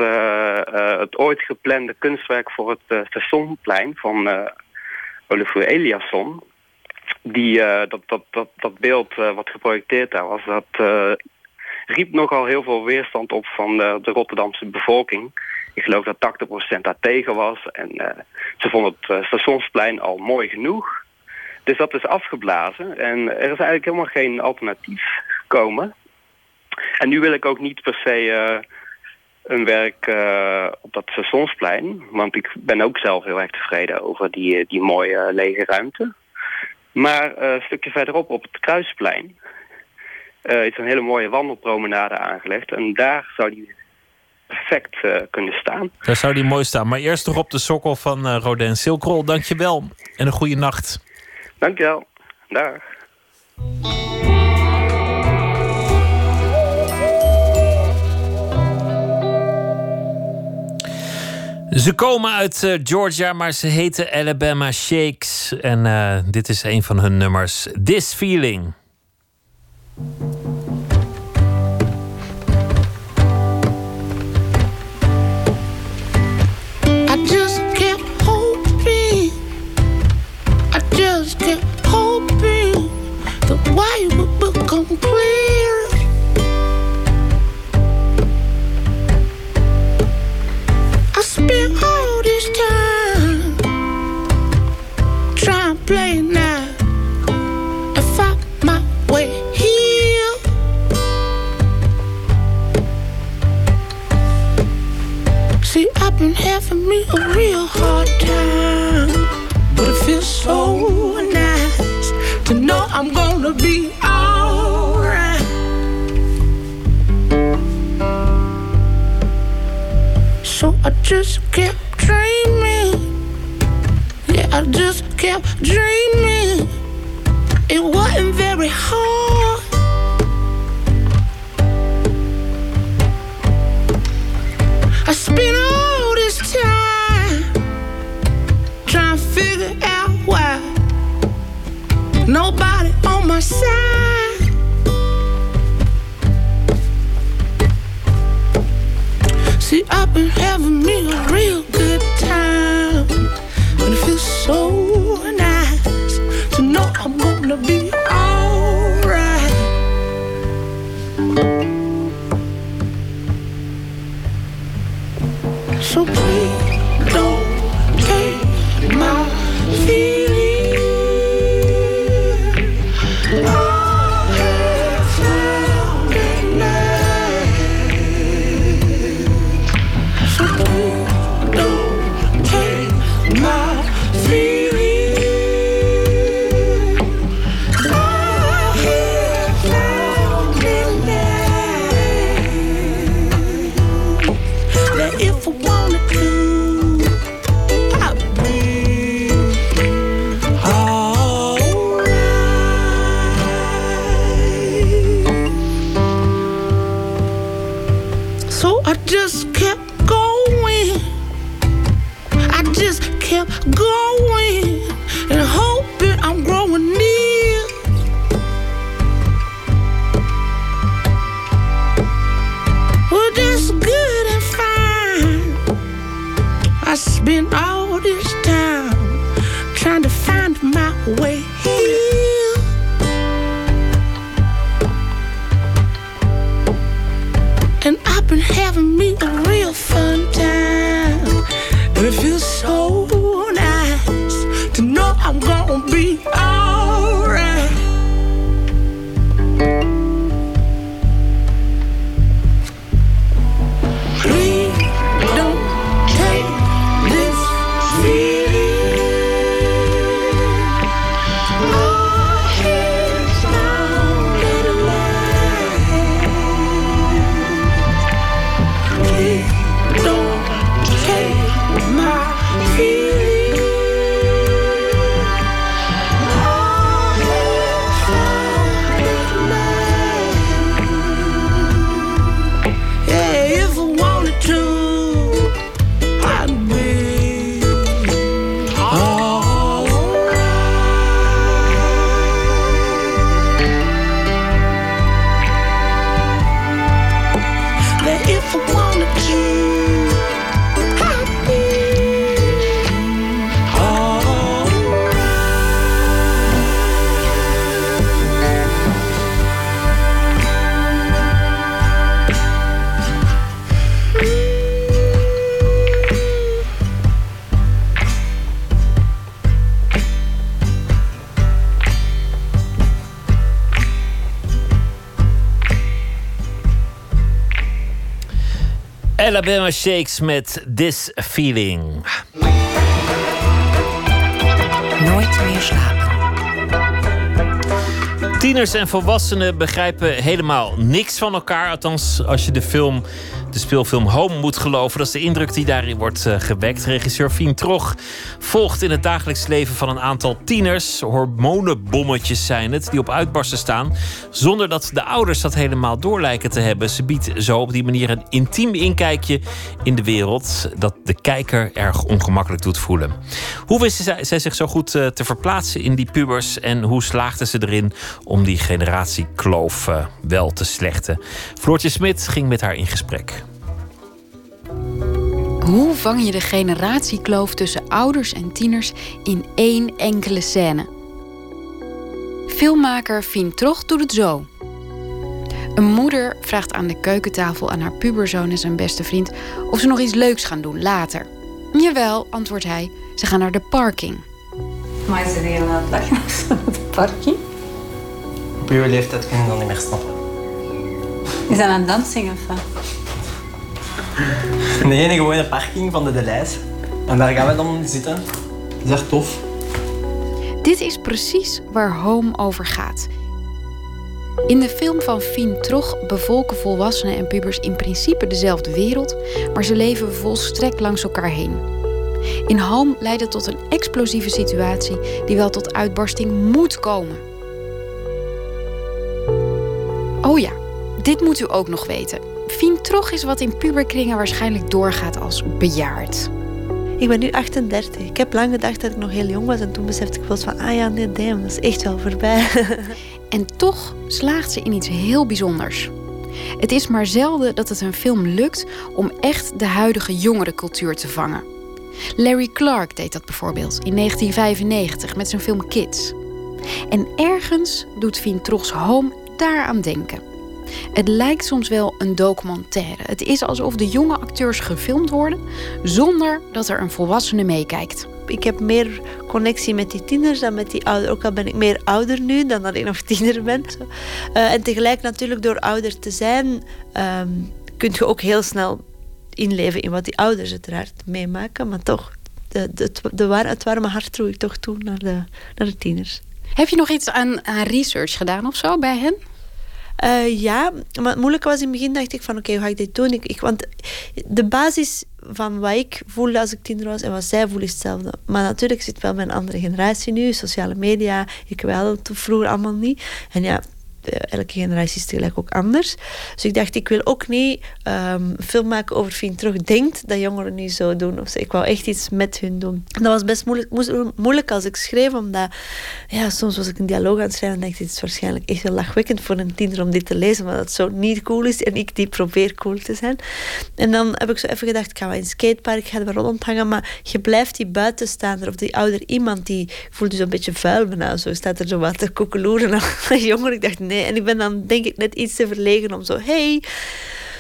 het ooit geplande kunstwerk voor het stationplein van Olivier Eliasson. Die, dat, dat, dat, dat beeld wat geprojecteerd daar was, dat riep nogal heel veel weerstand op van de, de Rotterdamse bevolking. Ik geloof dat 80% daar tegen was. En uh, ze vonden het uh, stationsplein al mooi genoeg. Dus dat is afgeblazen. En er is eigenlijk helemaal geen alternatief gekomen. En nu wil ik ook niet per se uh, een werk op dat stationsplein. Want ik ben ook zelf heel erg tevreden over die, die mooie lege ruimte. Maar een stukje verderop op het Kruisplein is een hele mooie wandelpromenade aangelegd. En daar zou die perfect kunnen staan. Daar zou die mooi staan. Maar eerst nog op de sokkel van Rodin Silkrol. Dankjewel en een goede nacht. Dankjewel. Dag. Ze komen uit uh, Georgia, maar ze heten Alabama Shakes. En uh, dit is een van hun nummers. This Feeling. Way would become clear. I spent all this time trying to play now and find my way here. See, I've been having me a real hard time, but it feels so nice to know I'm gonna be alright. So I just kept dreaming Yeah, I just kept dreaming. It wasn't very hard. I spent all this time trying to figure out nobody on my side. See, I've been having me a real good time, and it feels so nice to know I'm gonna be Alabama Shakes met This Feeling. Nooit meer slapen. Tieners en volwassenen begrijpen helemaal niks van elkaar. Althans, als je de film, de speelfilm Home moet geloven. Dat is de indruk die daarin wordt eh, gewekt. Regisseur Fien Trog volgt in het dagelijks leven van een aantal tieners. Hormonenbommetjes zijn het, die op uitbarsten staan. Zonder dat de ouders dat helemaal door lijken te hebben. Ze biedt zo op die manier een intiem inkijkje in de wereld. Dat de kijker erg ongemakkelijk doet voelen. Hoe wisten zij, zij zich zo goed eh, te verplaatsen in die pubers? En hoe slaagden ze erin om die generatiekloof eh, wel te slechten? Floortje Smit ging met haar in gesprek. Hoe vang je de generatiekloof tussen ouders en tieners in één enkele scène? Filmmaker Fien Troch doet het zo. Een moeder vraagt aan de keukentafel aan haar puberzoon en zijn beste vriend of ze nog iets leuks gaan doen later. Jawel, antwoordt hij, ze gaan naar de parking. Maar is er hier aan het de parking? Op uw leeftijd kun je dat niet meer snappen. Is dat aan het dansen of wat? Nee, een gewone parking van de Delijs. En daar gaan we dan zitten. Dat is echt tof. Dit is precies waar Home over gaat. In de film van Fien Troch bevolken volwassenen en pubers in principe dezelfde wereld, maar ze leven volstrekt langs elkaar heen. In Home leidt het tot een explosieve situatie die wel tot uitbarsting moet komen. Oh ja, dit moet u ook nog weten. Fien Trog is wat in puberkringen waarschijnlijk doorgaat als bejaard. Ik ben nu 38. Ik heb lang gedacht dat ik nog heel jong was. En toen besefte ik wel van, ah ja, nee, damn, dat is echt wel voorbij. En toch slaagt ze in iets heel bijzonders. Het is maar zelden dat het een film lukt om echt de huidige jongerencultuur te vangen. Larry Clark deed dat bijvoorbeeld in 1995 met zijn film Kids. En ergens doet Fien Trogs Home daaraan denken. Het lijkt soms wel een documentaire. Het is alsof de jonge acteurs gefilmd worden zonder dat er een volwassene meekijkt. Ik heb meer connectie met die tieners dan met die ouder. Ook al ben ik meer ouder nu dan ik nog tiener ben. Uh, en tegelijk natuurlijk door ouder te zijn... Um, kun je ook heel snel inleven in wat die ouders uiteraard meemaken. Maar toch, de, de, de, het warme hart droeg ik toch toe naar de, naar de tieners. Heb je nog iets aan, aan research gedaan of zo bij hen? Uh, ja, maar het moeilijke was in het begin dacht ik van oké, hoe ga ik dit doen? Ik, want de basis van wat ik voelde als ik tiener was en wat zij voelen is hetzelfde. Maar natuurlijk zit wel bij een andere generatie nu, sociale media. Ik wel vroeger allemaal niet. En ja, eh, elke generatie is tegelijk ook anders. Dus ik dacht, ik wil ook niet um, film maken over Fien Terug denkt dat jongeren nu zo doen. Of. Ik wou echt iets met hun doen. dat was best moeilijk, moeilijk als ik schreef, omdat ja, soms was ik een dialoog aan het schrijven en dacht dit is waarschijnlijk echt wel lachwekkend voor een tiener om dit te lezen, maar dat zo niet cool is en ik die probeer cool te zijn. En dan heb ik zo even gedacht, ik ga wel in een skatepark, ik ga er rondhangen, maar je blijft die buitenstaander of die ouder iemand die voelt dus een beetje vuil bijna. Zo staat er zo wat te koekeloeren aan jongeren. Ik dacht, nee, en ik ben dan denk ik net iets te verlegen om zo, hey.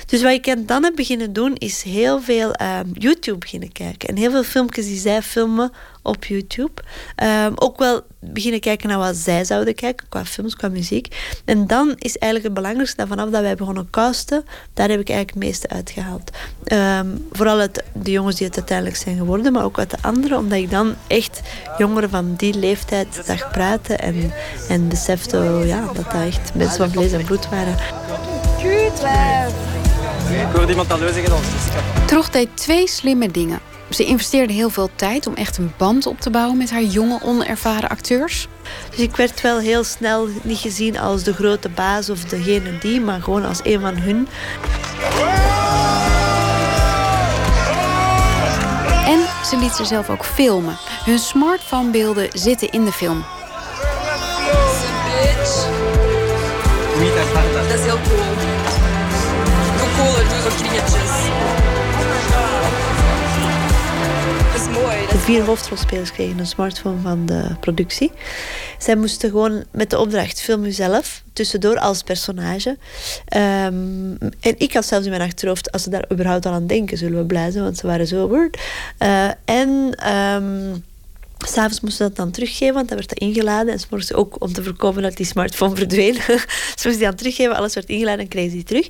Dus wat ik dan heb beginnen doen, is heel veel um, YouTube beginnen kijken. En heel veel filmpjes die zij filmen op YouTube. Um, ook wel beginnen kijken naar wat zij zouden kijken, qua films, qua muziek. En dan is eigenlijk het belangrijkste dat vanaf dat wij begonnen casten, daar heb ik eigenlijk het meeste uitgehaald. Um, vooral uit de jongens die het uiteindelijk zijn geworden, maar ook uit de anderen, omdat ik dan echt jongeren van die leeftijd zag praten en, en besefte ja, dat dat echt mensen van vlees en bloed waren. Ik hoorde iemand al zeggen dat Troch deed twee slimme dingen. Ze investeerde heel veel tijd om echt een band op te bouwen met haar jonge, onervaren acteurs. Dus ik werd wel heel snel niet gezien als de grote baas of degene die, maar gewoon als een van hun. En ze liet zichzelf ook filmen. Hun smartphonebeelden zitten in de film. Dat is heel cool. De vier hoofdrolspelers kregen een smartphone van de productie. Zij moesten gewoon met de opdracht film uzelf, tussendoor als personage. Um, en ik had zelfs in mijn achterhoofd, als ze daar überhaupt al aan denken, zullen we blij zijn, want ze waren zo word. Uh, en... Um, S'avonds moesten ze dat dan teruggeven, want dat werd dat ingeladen. En s'morgens ook om te voorkomen dat die smartphone verdween. ze moesten die dan teruggeven, alles werd ingeladen en kregen ze die terug.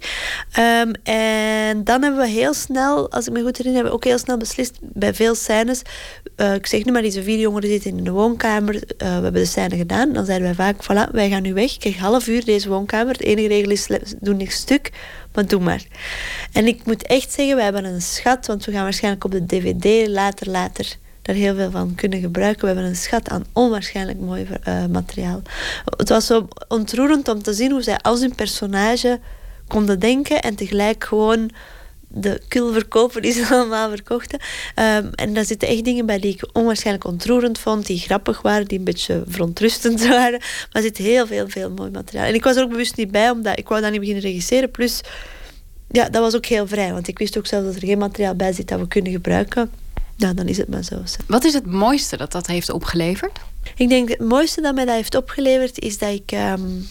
Um, en dan hebben we heel snel, als ik me goed herinner, hebben we ook heel snel beslist bij veel scènes. Uh, ik zeg nu maar, deze vier jongeren zitten in de woonkamer. Uh, we hebben de scène gedaan. Dan zeiden wij vaak, voilà, wij gaan nu weg. Ik krijg half uur deze woonkamer. Het enige regel is, doe niks stuk, maar doe maar. En ik moet echt zeggen, wij hebben een schat, want we gaan waarschijnlijk op de dvd later, later daar heel veel van kunnen gebruiken. We hebben een schat aan onwaarschijnlijk mooi uh, materiaal. Het was zo ontroerend om te zien hoe zij als hun personage konden denken en tegelijk gewoon de kul verkopen die ze allemaal verkochten. Um, en daar zitten echt dingen bij die ik onwaarschijnlijk ontroerend vond, die grappig waren, die een beetje verontrustend waren. Maar er zit heel veel, veel mooi materiaal. En ik was er ook bewust niet bij, omdat ik wou dan niet beginnen regisseren. Plus, ja, dat was ook heel vrij, want ik wist ook zelf dat er geen materiaal bij zit dat we kunnen gebruiken ja, dan is het maar zo. Wat is het mooiste dat dat heeft opgeleverd? Ik denk het mooiste dat mij dat heeft opgeleverd is dat ik... Um,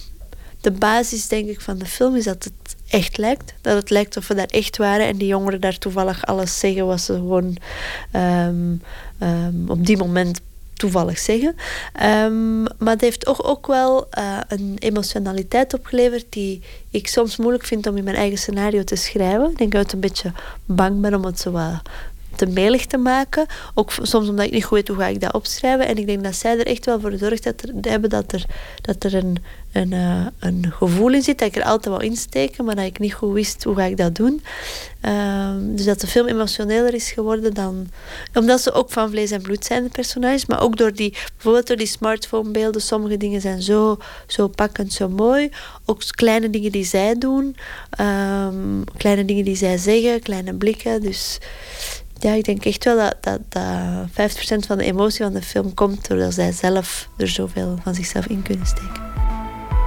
de basis denk ik van de film is dat het echt lijkt. Dat het lijkt of we daar echt waren en die jongeren daar toevallig alles zeggen wat ze gewoon um, um, op die moment toevallig zeggen. Um, maar het heeft ook, ook wel uh, een emotionaliteit opgeleverd die ik soms moeilijk vind om in mijn eigen scenario te schrijven. Ik denk dat ik een beetje bang ben om het zo wat te melig te maken. Ook soms omdat ik niet goed weet hoe ga ik dat opschrijven. En ik denk dat zij er echt wel voor gezorgd dat er, hebben dat er, dat er een, een, uh, een gevoel in zit. Dat ik er altijd wel insteken, maar dat ik niet goed wist hoe ga ik dat doen. Uh, dus dat de film emotioneler is geworden dan... Omdat ze ook van vlees en bloed zijn, de personages. Maar ook door die, bijvoorbeeld door die smartphonebeelden. Sommige dingen zijn zo, zo pakkend, zo mooi. Ook kleine dingen die zij doen. Um, kleine dingen die zij zeggen, kleine blikken. Dus ja, ik denk echt wel dat, dat, dat 50% van de emotie van de film komt doordat zij zelf er zoveel van zichzelf in kunnen steken.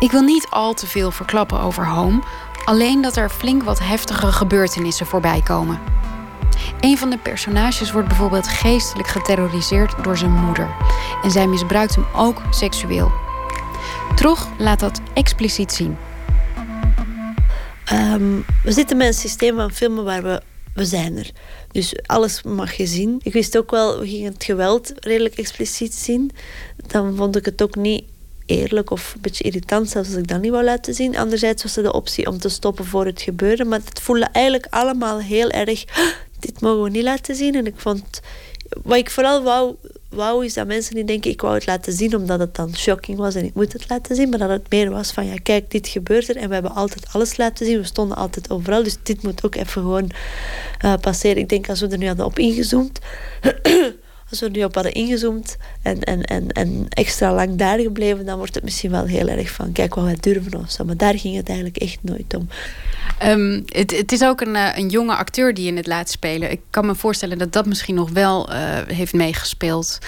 Ik wil niet al te veel verklappen over Home, alleen dat er flink wat heftige gebeurtenissen voorbij komen. Een van de personages wordt bijvoorbeeld geestelijk geterroriseerd door zijn moeder. En zij misbruikt hem ook seksueel. Trog laat dat expliciet zien. Um, we zitten met een systeem van filmen waar we we zijn er. Dus alles mag je zien. Ik wist ook wel, we gingen het geweld redelijk expliciet zien. Dan vond ik het ook niet eerlijk of een beetje irritant, zelfs als ik dat niet wou laten zien. Anderzijds was er de optie om te stoppen voor het gebeuren. Maar het voelde eigenlijk allemaal heel erg... Dit mogen we niet laten zien. En ik vond... Wat ik vooral wou, wou is dat mensen niet denken... ik wou het laten zien omdat het dan shocking was en ik moet het laten zien. Maar dat het meer was van... ja, kijk, dit gebeurt er en we hebben altijd alles laten zien. We stonden altijd overal. Dus dit moet ook even gewoon uh, passeren. Ik denk als we er nu hadden op ingezoomd... als we nu op hadden ingezoomd en, en, en, en extra lang daar gebleven, dan wordt het misschien wel heel erg van kijk wat wij durven of zo. Maar daar ging het eigenlijk echt nooit om. Um, het, het, is ook een, uh, een jonge acteur die je het laat spelen. Ik kan me voorstellen dat dat misschien nog wel uh, heeft meegespeeld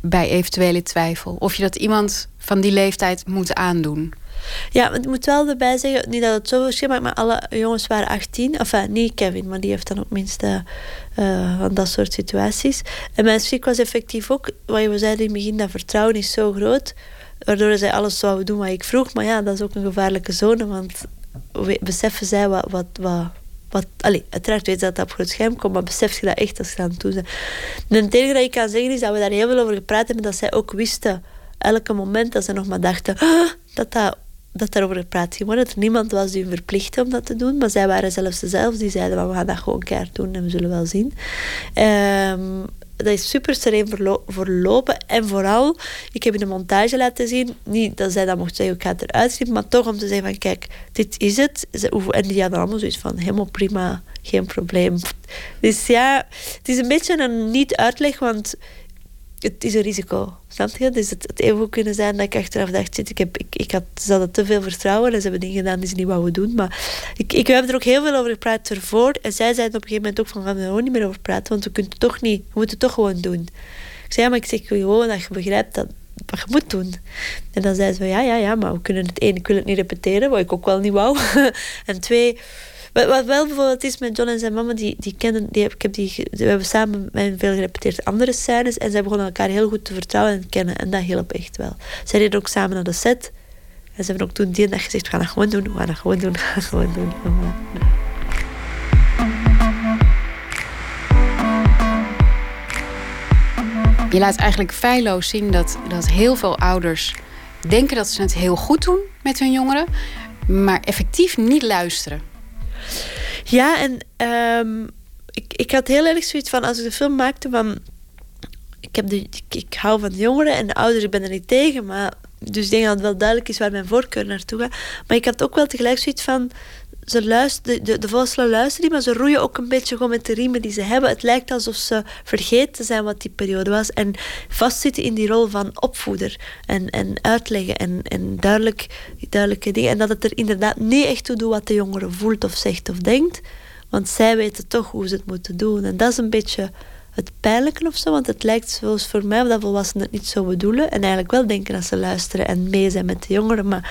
bij eventuele twijfel. Of je dat iemand van die leeftijd moet aandoen. Ja, ik moet wel erbij zeggen, niet dat het zo verschil maakt, maar alle jongens waren 18. Enfin, niet Kevin, maar die heeft dan ook minstens uh, van dat soort situaties. En mijn schrik was effectief ook, wat je zei in het begin, dat vertrouwen is zo groot, waardoor zij alles zouden doen wat ik vroeg. Maar ja, dat is ook een gevaarlijke zone, want beseffen zij wat... wat, wat wat, allez, uiteraard weet dat dat op groot scherm komt, maar besef je dat echt als je aan het doen bent. En het enige dat ik kan zeggen is dat we daar heel veel over gepraat hebben, dat zij ook wisten, elke moment dat ze nog maar dachten, dat dat dat daarover gepraat ging worden. Niemand was die verplichtte om dat te doen. Maar zij waren zelfs dezelfde die zeiden van we gaan dat gewoon keihard doen en we zullen wel zien. Um, dat is super sereen verlopen. En vooral, ik heb in de montage laten zien, niet dat zij dat mocht zeggen, ga het eruit zien, maar toch om te zeggen van kijk, dit is het. En die hadden allemaal zoiets van helemaal prima, geen probleem. Dus ja, het is een beetje een niet-uitleg, want het is een risico. Snap je? Dus het, het even kunnen zijn dat ik achteraf dacht, ik, heb, ik, ik had, ze hadden te veel vertrouwen en ze hebben dingen gedaan die ze niet wouden doen. Maar ik, ik, we hebben er ook heel veel over gepraat ervoor. En zij zeiden op een gegeven moment ook van, gaan we er gewoon niet meer over praten, want we kunnen toch niet, we moeten het toch gewoon doen. Ik zei, ja, maar ik zeg gewoon dat je begrijpt dat wat je moet doen. En dan zeiden ze, ja, ja, ja, maar we kunnen het één, ik wil het niet repeteren, wat ik ook wel niet wou. en twee, wat, wel bijvoorbeeld is met John en zijn mama, die, die kennen, die, ik heb die, we hebben samen met veel gerepeteerd andere scènes en zij begonnen elkaar heel goed te vertrouwen en kennen. En dat hielp echt wel. Zij reden ook samen naar de set. En ze hebben ook toen die dag gezegd, we gaan dat gewoon doen, we gaan dat gewoon doen, we gaan dat gewoon doen. Je laat eigenlijk feilloos zien dat, dat heel veel ouders denken dat ze het heel goed doen met hun jongeren, maar effectief niet luisteren. Ja, en um, ik, ik had heel erg zoiets van als ik de film maakte van. Ik, heb de, ik, hou van de jongeren en de ouders, ik ben er niet tegen, maar. Dus ik denk dat het wel duidelijk is waar mijn voorkeur naartoe gaat. Maar ik had ook wel tegelijk zoiets van ze luisteren, de, de volwassenen luisteren niet, maar ze roeien ook een beetje gewoon met de riemen die ze hebben. Het lijkt alsof ze vergeten zijn wat die periode was en vastzitten in die rol van opvoeder en, en uitleggen en, en duidelijk, duidelijke dingen. En dat het er inderdaad niet echt toe doet wat de jongere voelt of zegt of denkt, want zij weten toch hoe ze het moeten doen. En dat is een beetje het pijnlijke of zo, want het lijkt zoals voor mij dat volwassenen het niet zo bedoelen en eigenlijk wel denken dat ze luisteren en mee zijn met de jongeren, maar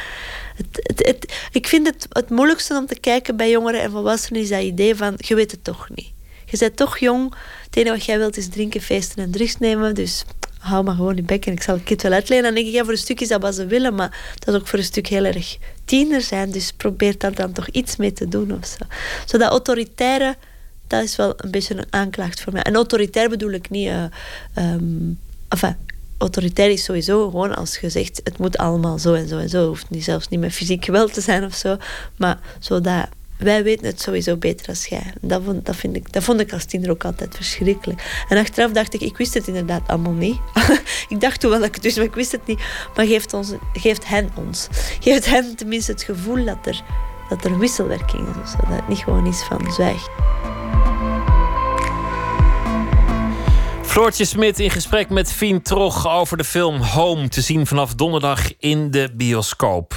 het, het, ik vind het het moeilijkste om te kijken bij jongeren en volwassenen is dat idee van je weet het toch niet. Je bent toch jong. Het enige wat jij wilt is drinken, feesten en drugs nemen. Dus hou maar gewoon je bek en ik zal het wel uitleggen. Dan denk ik, ja, voor een stuk is dat wat ze willen, maar dat is ook voor een stuk heel erg tiener zijn. Dus probeer daar dan toch iets mee te doen of zo. Dat autoritaire, dat is wel een beetje een aanklacht voor mij. En autoritair bedoel ik niet... Uh, enfin, autoritair is sowieso gewoon als je zegt het moet allemaal zo en zo en zo. Hoeft niet, zelfs niet met fysiek geweld te zijn of zo. Maar wij weten het sowieso beter als jij. Dat vond, dat, vind ik, dat vond ik als tiener ook altijd verschrikkelijk. En achteraf dacht ik, ik wist het inderdaad allemaal niet. ik dacht toen wel dat ik het wist, maar ik wist het niet. Maar geeft, ons, geeft hen ons. Geeft hen tenminste het gevoel dat er, dat er wisselwerking is. Dat het niet gewoon is van zwijg. Floortje Smit in gesprek met Fien Trog over de film Home. Te zien vanaf donderdag in de bioscoop.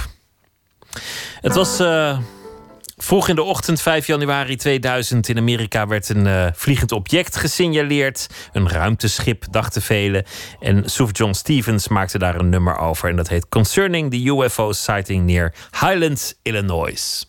Het was uh, vroeg in de ochtend, 5 januari 2000. In Amerika werd een uh, vliegend object gesignaleerd. Een ruimteschip, dachten velen. En Suf John Stevens maakte daar een nummer over. En dat heet Concerning the UFO Sighting Near Highlands, Illinois.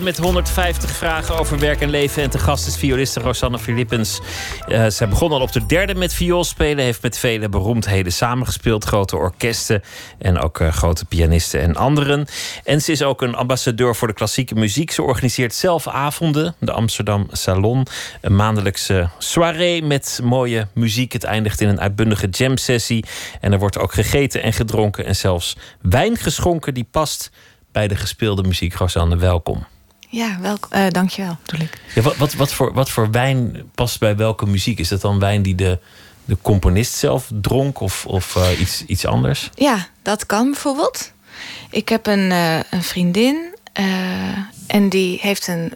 Met 150 vragen over werk en leven. En te gast is violiste Rosanne Philippens. Uh, zij begon al op de derde met viool spelen. Heeft met vele beroemdheden samengespeeld. Grote orkesten en ook uh, grote pianisten en anderen. En ze is ook een ambassadeur voor de klassieke muziek. Ze organiseert zelf avonden. De Amsterdam Salon. Een maandelijkse soirée met mooie muziek. Het eindigt in een uitbundige jam sessie. En er wordt ook gegeten en gedronken. En zelfs wijn geschonken die past bij de gespeelde muziek. Rosanne, welkom. Ja, welk, uh, dankjewel, bedoel ik. Ja, wat, wat, wat, voor, wat voor wijn past bij welke muziek? Is dat dan wijn die de, de componist zelf dronk of, of uh, iets, iets anders? Ja, dat kan bijvoorbeeld. Ik heb een, uh, een vriendin en die heeft een.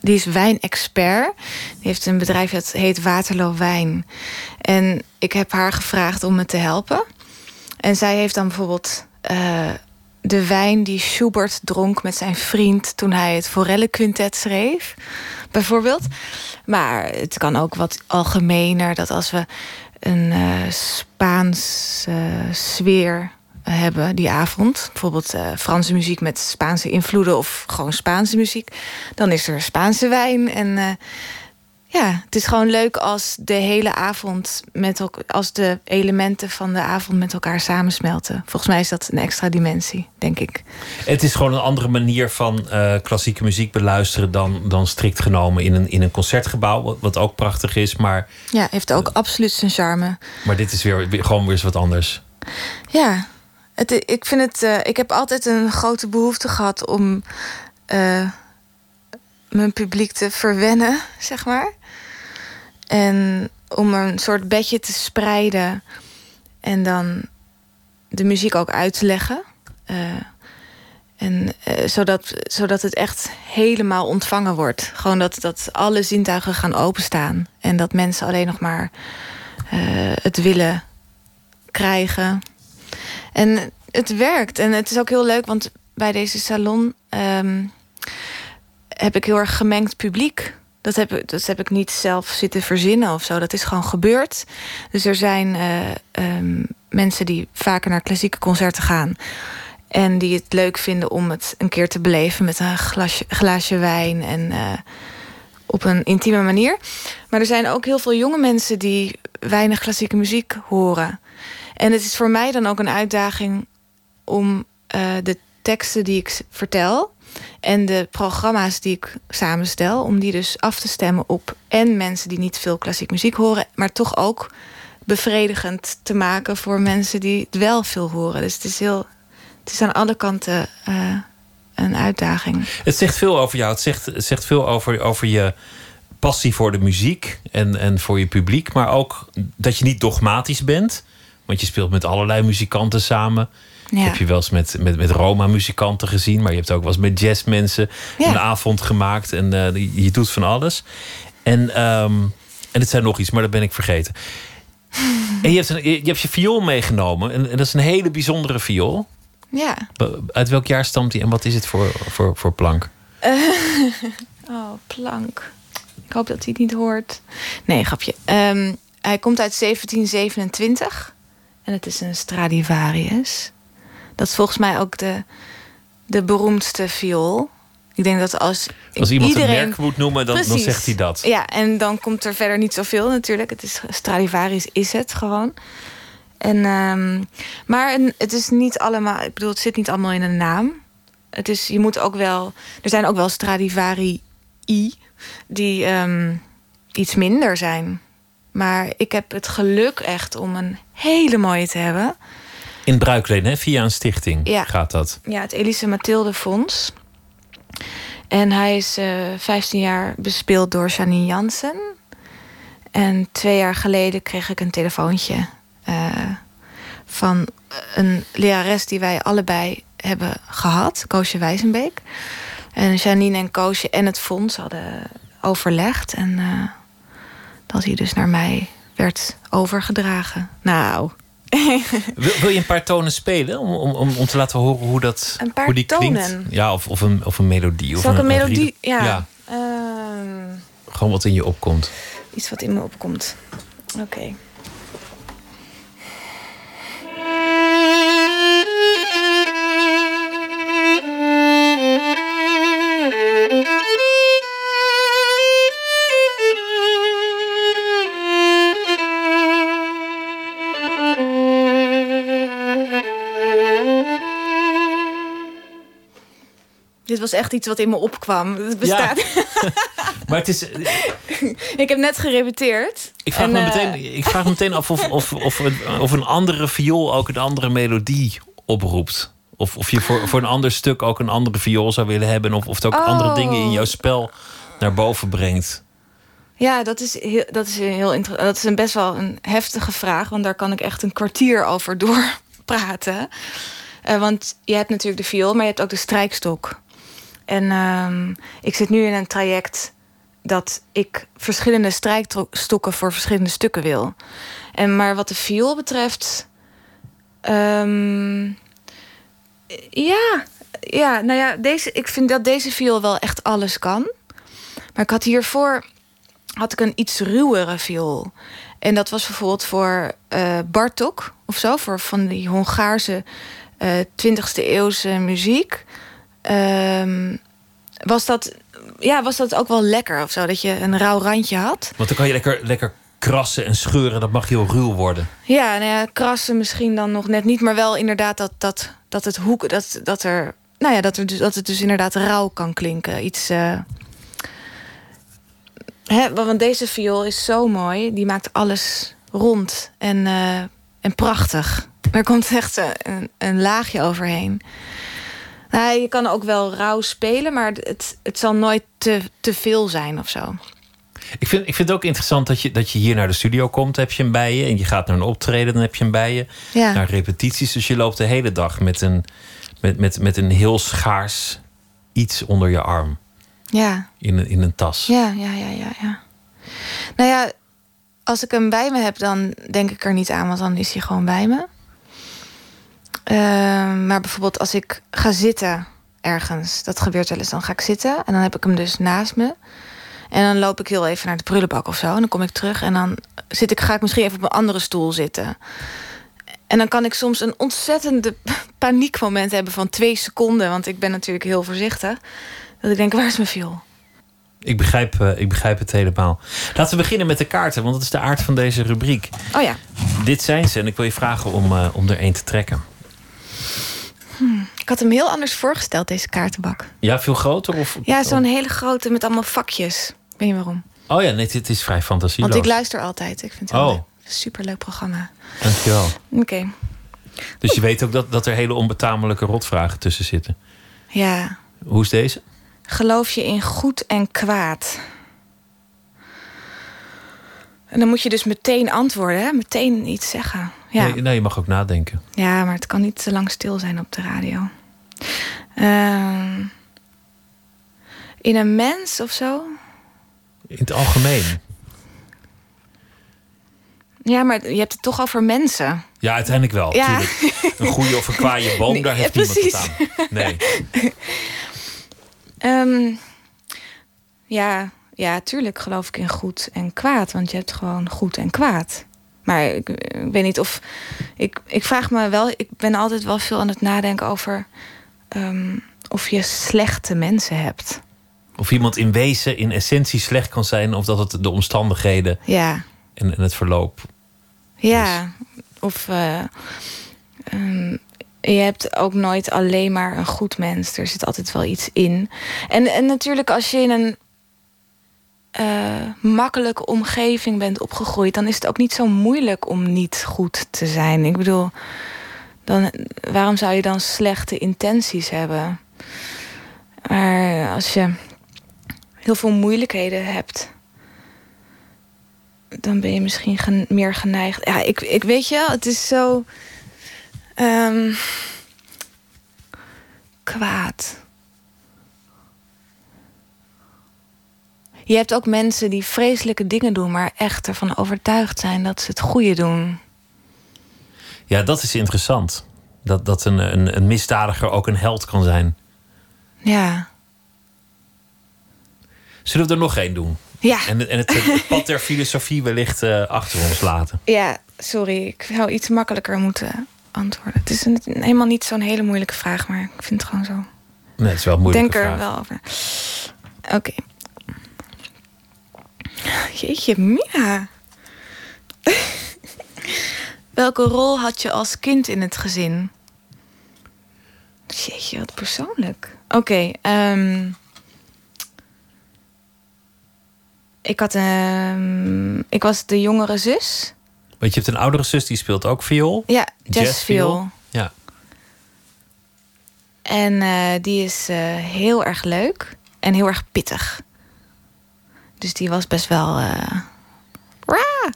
die is wijnexpert. Die heeft een bedrijf dat heet Waterloo Wijn. En ik heb haar gevraagd om me te helpen. En zij heeft dan bijvoorbeeld de wijn die Schubert dronk met zijn vriend toen hij het Forelle-quintet schreef, bijvoorbeeld. Maar het kan ook wat algemener, dat als we een uh, Spaans uh, sfeer hebben die avond, bijvoorbeeld uh, Franse muziek met Spaanse invloeden of gewoon Spaanse muziek, dan is er Spaanse wijn en ja, het is gewoon leuk als de hele avond met elkaar, als de elementen van de avond met elkaar samensmelten. Volgens mij is dat een extra dimensie, denk ik. Het is gewoon een andere manier van uh, klassieke muziek beluisteren dan, dan strikt genomen in een, in een concertgebouw, wat, wat ook prachtig is, maar. Ja, heeft ook absoluut zijn charme. Maar dit is weer, gewoon weer eens wat anders. Ja, het, ik vind het. Uh, ik heb altijd een grote behoefte gehad om. Uh, mijn publiek te verwennen, zeg maar. En om een soort bedje te spreiden en dan de muziek ook uit te leggen. Uh, en uh, zodat, zodat het echt helemaal ontvangen wordt. Gewoon dat, dat alle zintuigen gaan openstaan. En dat mensen alleen nog maar uh, het willen krijgen. En het werkt. En het is ook heel leuk, want bij deze salon um, heb ik heel erg gemengd publiek Dat heb, ik- dat heb ik niet zelf zitten verzinnen of zo. Dat is gewoon gebeurd. Dus er zijn eh, ehm, mensen die vaker naar klassieke concerten gaan. En die het leuk vinden om het een keer te beleven met een glaasje wijn en eh, op een intieme manier. Maar er zijn ook heel veel jonge mensen die weinig klassieke muziek horen. En het is voor mij dan ook een uitdaging om eh, de teksten die ik vertel en de programma's die ik samenstel, om die dus af te stemmen op en mensen die niet veel klassiek muziek horen, maar toch ook bevredigend te maken voor mensen die het wel veel horen. Dus het is heel, het is aan alle kanten eh, een uitdaging. Het zegt veel over jou. Het zegt, zegt veel over, over je passie voor de muziek en, en voor je publiek. Maar ook dat je niet dogmatisch bent. Want je speelt met allerlei muzikanten samen. Ja. Heb je wel eens met, met, met Roma-muzikanten gezien. Maar je hebt ook wel eens met jazzmensen Ja. een avond gemaakt. En eh, je doet van alles. En, ehm, en het zijn nog iets, maar dat ben ik vergeten. En je hebt, een, je hebt je viool meegenomen. En, en dat is een hele bijzondere viool. Ja. Uit welk jaar stamt die en wat is het voor, voor, voor plank? Oh, plank. Ik hoop dat hij het niet hoort. Nee, grapje. Ehm, hij komt uit 1727. En het is een Stradivarius. Dat is volgens mij ook de, de beroemdste viool. Ik denk dat als, Als iemand iedereen... een merk moet noemen, dan, dan zegt hij dat. Ja, en dan komt er verder niet zoveel natuurlijk. Het is Stradivarius is het gewoon. En, ehm, maar het is niet allemaal, ik bedoel, het zit niet allemaal in een naam. Het is, je moet ook wel, er zijn ook wel Stradivari die ehm, iets minder zijn. Maar ik heb het geluk echt om een hele mooie te hebben. In bruikleen, hè? via een stichting Ja. gaat dat. Ja, het Elise Mathilde Fonds. En hij is eh 15 jaar bespeeld door Janine Jansen. En twee jaar geleden kreeg ik een telefoontje eh, van een lerares die wij allebei hebben gehad, Koosje Wijzenbeek. En Janine en Koosje en het fonds hadden overlegd. En eh, dat hij dus naar mij werd overgedragen. Nou, Wil, wil je een paar tonen spelen om, om, om, om te laten horen hoe, dat, Een paar hoe die klinkt? tonen? Ja, of, of, een, of een melodie. Of zal een ritme. melodie? Ja. ja, Ehm, gewoon wat in je opkomt. Iets wat in me opkomt. Oké. Dit was echt iets wat in me opkwam. Het bestaat. Maar het is, ik heb net gerepeteerd. ik, vraag En, me eh, meteen, ik vraag me meteen af of, of, of, een, of een andere viool ook een andere melodie oproept. Of, of je voor, voor een ander stuk ook een andere viool zou willen hebben. Of, of het ook Oh. andere dingen in jouw spel naar boven brengt. Ja, dat is heel, dat is een heel Dat is een best wel een heftige vraag, want daar kan ik echt een kwartier over doorpraten. Eh want je hebt natuurlijk de viool, maar je hebt ook de strijkstok. En ehm, ik zit nu in een traject dat ik verschillende strijkstokken voor verschillende stukken wil. En maar wat de viool betreft. ehm, ja, ja, nou ja, deze, ik vind dat deze viool wel echt alles kan. Maar ik had hiervoor had ik een iets ruwere viool. En dat was bijvoorbeeld voor eh, Bartok of zo, voor van die Hongaarse eh 20e eeuwse muziek. Ehm, was, dat, ja, was dat ook wel lekker of zo, dat je een rauw randje had. Want dan kan je lekker, lekker krassen en scheuren. Dat mag heel ruw worden. Ja, nou ja, krassen misschien dan nog net niet, maar wel inderdaad dat, dat, dat het hoek, dat, dat er, nou ja, dat, er dus, dat het dus inderdaad rauw kan klinken. Iets. Hè, want deze viool is zo mooi, die maakt alles rond en, eh, en prachtig. Er komt echt een, een laagje overheen. Nou, je kan ook wel rauw spelen, maar het, het zal nooit te, te veel zijn of zo. Ik vind, ik vind het ook interessant dat je, dat je hier naar de studio komt, heb je hem bij je. En je gaat naar een optreden, dan heb je hem bij je. Ja. Naar repetities. Dus je loopt de hele dag met een, met, met, met een heel schaars iets onder je arm. Ja. In een, in een tas. Ja, ja, ja, ja, ja. Nou ja, als ik hem bij me heb, dan denk ik er niet aan, want dan is hij gewoon bij me. Ehm, maar bijvoorbeeld als ik ga zitten ergens, dat gebeurt wel eens, dan ga ik zitten en dan heb ik hem dus naast me. En dan loop ik heel even naar de prullenbak of zo. En dan kom ik terug en dan zit ik, ga ik misschien even op een andere stoel zitten. En dan kan ik soms een ontzettende paniekmoment hebben van twee seconden. Want ik ben natuurlijk heel voorzichtig. Dat ik denk, waar is mijn viool? Ik begrijp, eh, ik begrijp het helemaal. Laten we beginnen met de kaarten, want dat is de aard van deze rubriek. Oh ja. Dit zijn ze en ik wil je vragen om, eh, om er één te trekken. Ik had hem heel anders voorgesteld, deze kaartenbak. Ja, veel groter? Of... Ja, zo'n hele grote met allemaal vakjes. Weet je waarom? Oh ja, nee, dit is vrij fantasieloos. Want ik luister altijd. Ik vind het Oh. een superleuk programma. Dankjewel. Oké. Dus je weet ook dat, dat er hele onbetamelijke rotvragen tussen zitten. Ja. Hoe is deze? Geloof je in goed en kwaad? En dan moet je dus meteen antwoorden, hè? meteen iets zeggen. Ja. Nee, nee, je mag ook nadenken. ja, maar het kan niet te lang stil zijn op de radio. Ehm, in een mens of zo? In het algemeen. Ja, maar je hebt het toch over mensen. Ja, uiteindelijk wel. Ja. tuurlijk. Een goede of een kwaaie boom, Nee, daar heeft ja, niemand aan. Nee. Ehm, ja, ja, tuurlijk geloof ik in goed en kwaad. Want je hebt gewoon goed en kwaad. Maar ik, ik weet niet of... Ik, ik vraag me wel... Ik ben altijd wel veel aan het nadenken over... ehm, of je slechte mensen hebt. Of iemand in wezen, in essentie slecht kan zijn, of dat het de omstandigheden Ja, en, en het verloop. ja. Of... eh, ehm, je hebt ook nooit alleen maar een goed mens. Er zit altijd wel iets in. En, en natuurlijk als je in een eh, makkelijke omgeving bent opgegroeid... dan is het ook niet zo moeilijk om niet goed te zijn. Ik bedoel, dan, waarom zou je dan slechte intenties hebben? Maar als je heel veel moeilijkheden hebt... dan ben je misschien meer geneigd... Ja, ik, ik weet je, het is zo... ehm, kwaad. Je hebt ook mensen die vreselijke dingen doen, maar echt ervan overtuigd zijn dat ze het goede doen. Ja, dat is interessant. Dat, dat een, een, een misdadiger ook een held kan zijn. Ja. Zullen we er nog één doen? Ja. En, en het, het pad der filosofie wellicht eh, achter ons laten. Ja, sorry, ik zou iets makkelijker moeten antwoorden. Het is een, helemaal niet zo'n hele moeilijke vraag, maar ik vind het gewoon zo. Nee, het is wel een moeilijke denk er wel over. Oké. Jeetje, Mina. Welke rol had je als kind in het gezin? Jeetje, wat persoonlijk. Oké, ehm, ik had een. Ik was de jongere zus. Want je hebt een oudere zus die speelt ook viool. Ja, jazzviool. Ja. En eh, die is eh, heel erg leuk en heel erg pittig. Dus die was best wel. Waa!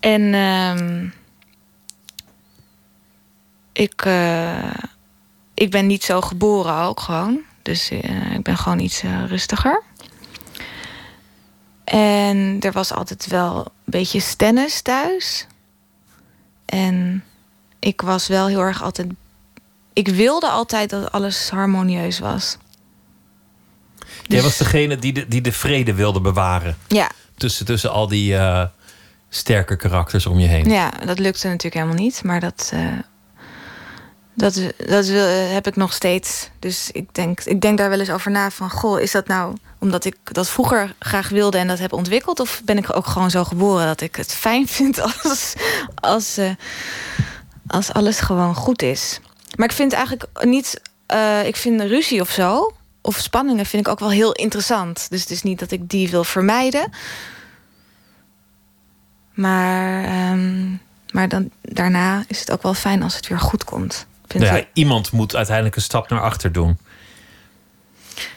En ehm, ik, eh, ik ben niet zo geboren ook gewoon. Dus eh, ik ben gewoon iets eh, rustiger. En er was altijd wel een beetje stennis thuis. En ik was wel heel erg altijd. Ik wilde altijd dat alles harmonieus was. Jij was degene die de, die de vrede wilde bewaren. Ja, Tussen, tussen al die sterke karakters om je heen. ja, dat lukte natuurlijk helemaal niet. Maar dat, dat, dat heb ik nog steeds. Dus ik denk, ik denk daar wel eens over na van... goh, is dat nou omdat ik dat vroeger graag wilde en dat heb ontwikkeld... of ben ik ook gewoon zo geboren dat ik het fijn vind als, als, eh, als alles gewoon goed is? Maar ik vind eigenlijk niet... eh, ik vind ruzie of zo, of spanningen vind ik ook wel heel interessant. Dus het is niet dat ik die wil vermijden... Maar, ehm, maar dan, daarna is het ook wel fijn als het weer goed komt. Nou ja, iemand moet uiteindelijk een stap naar achter doen.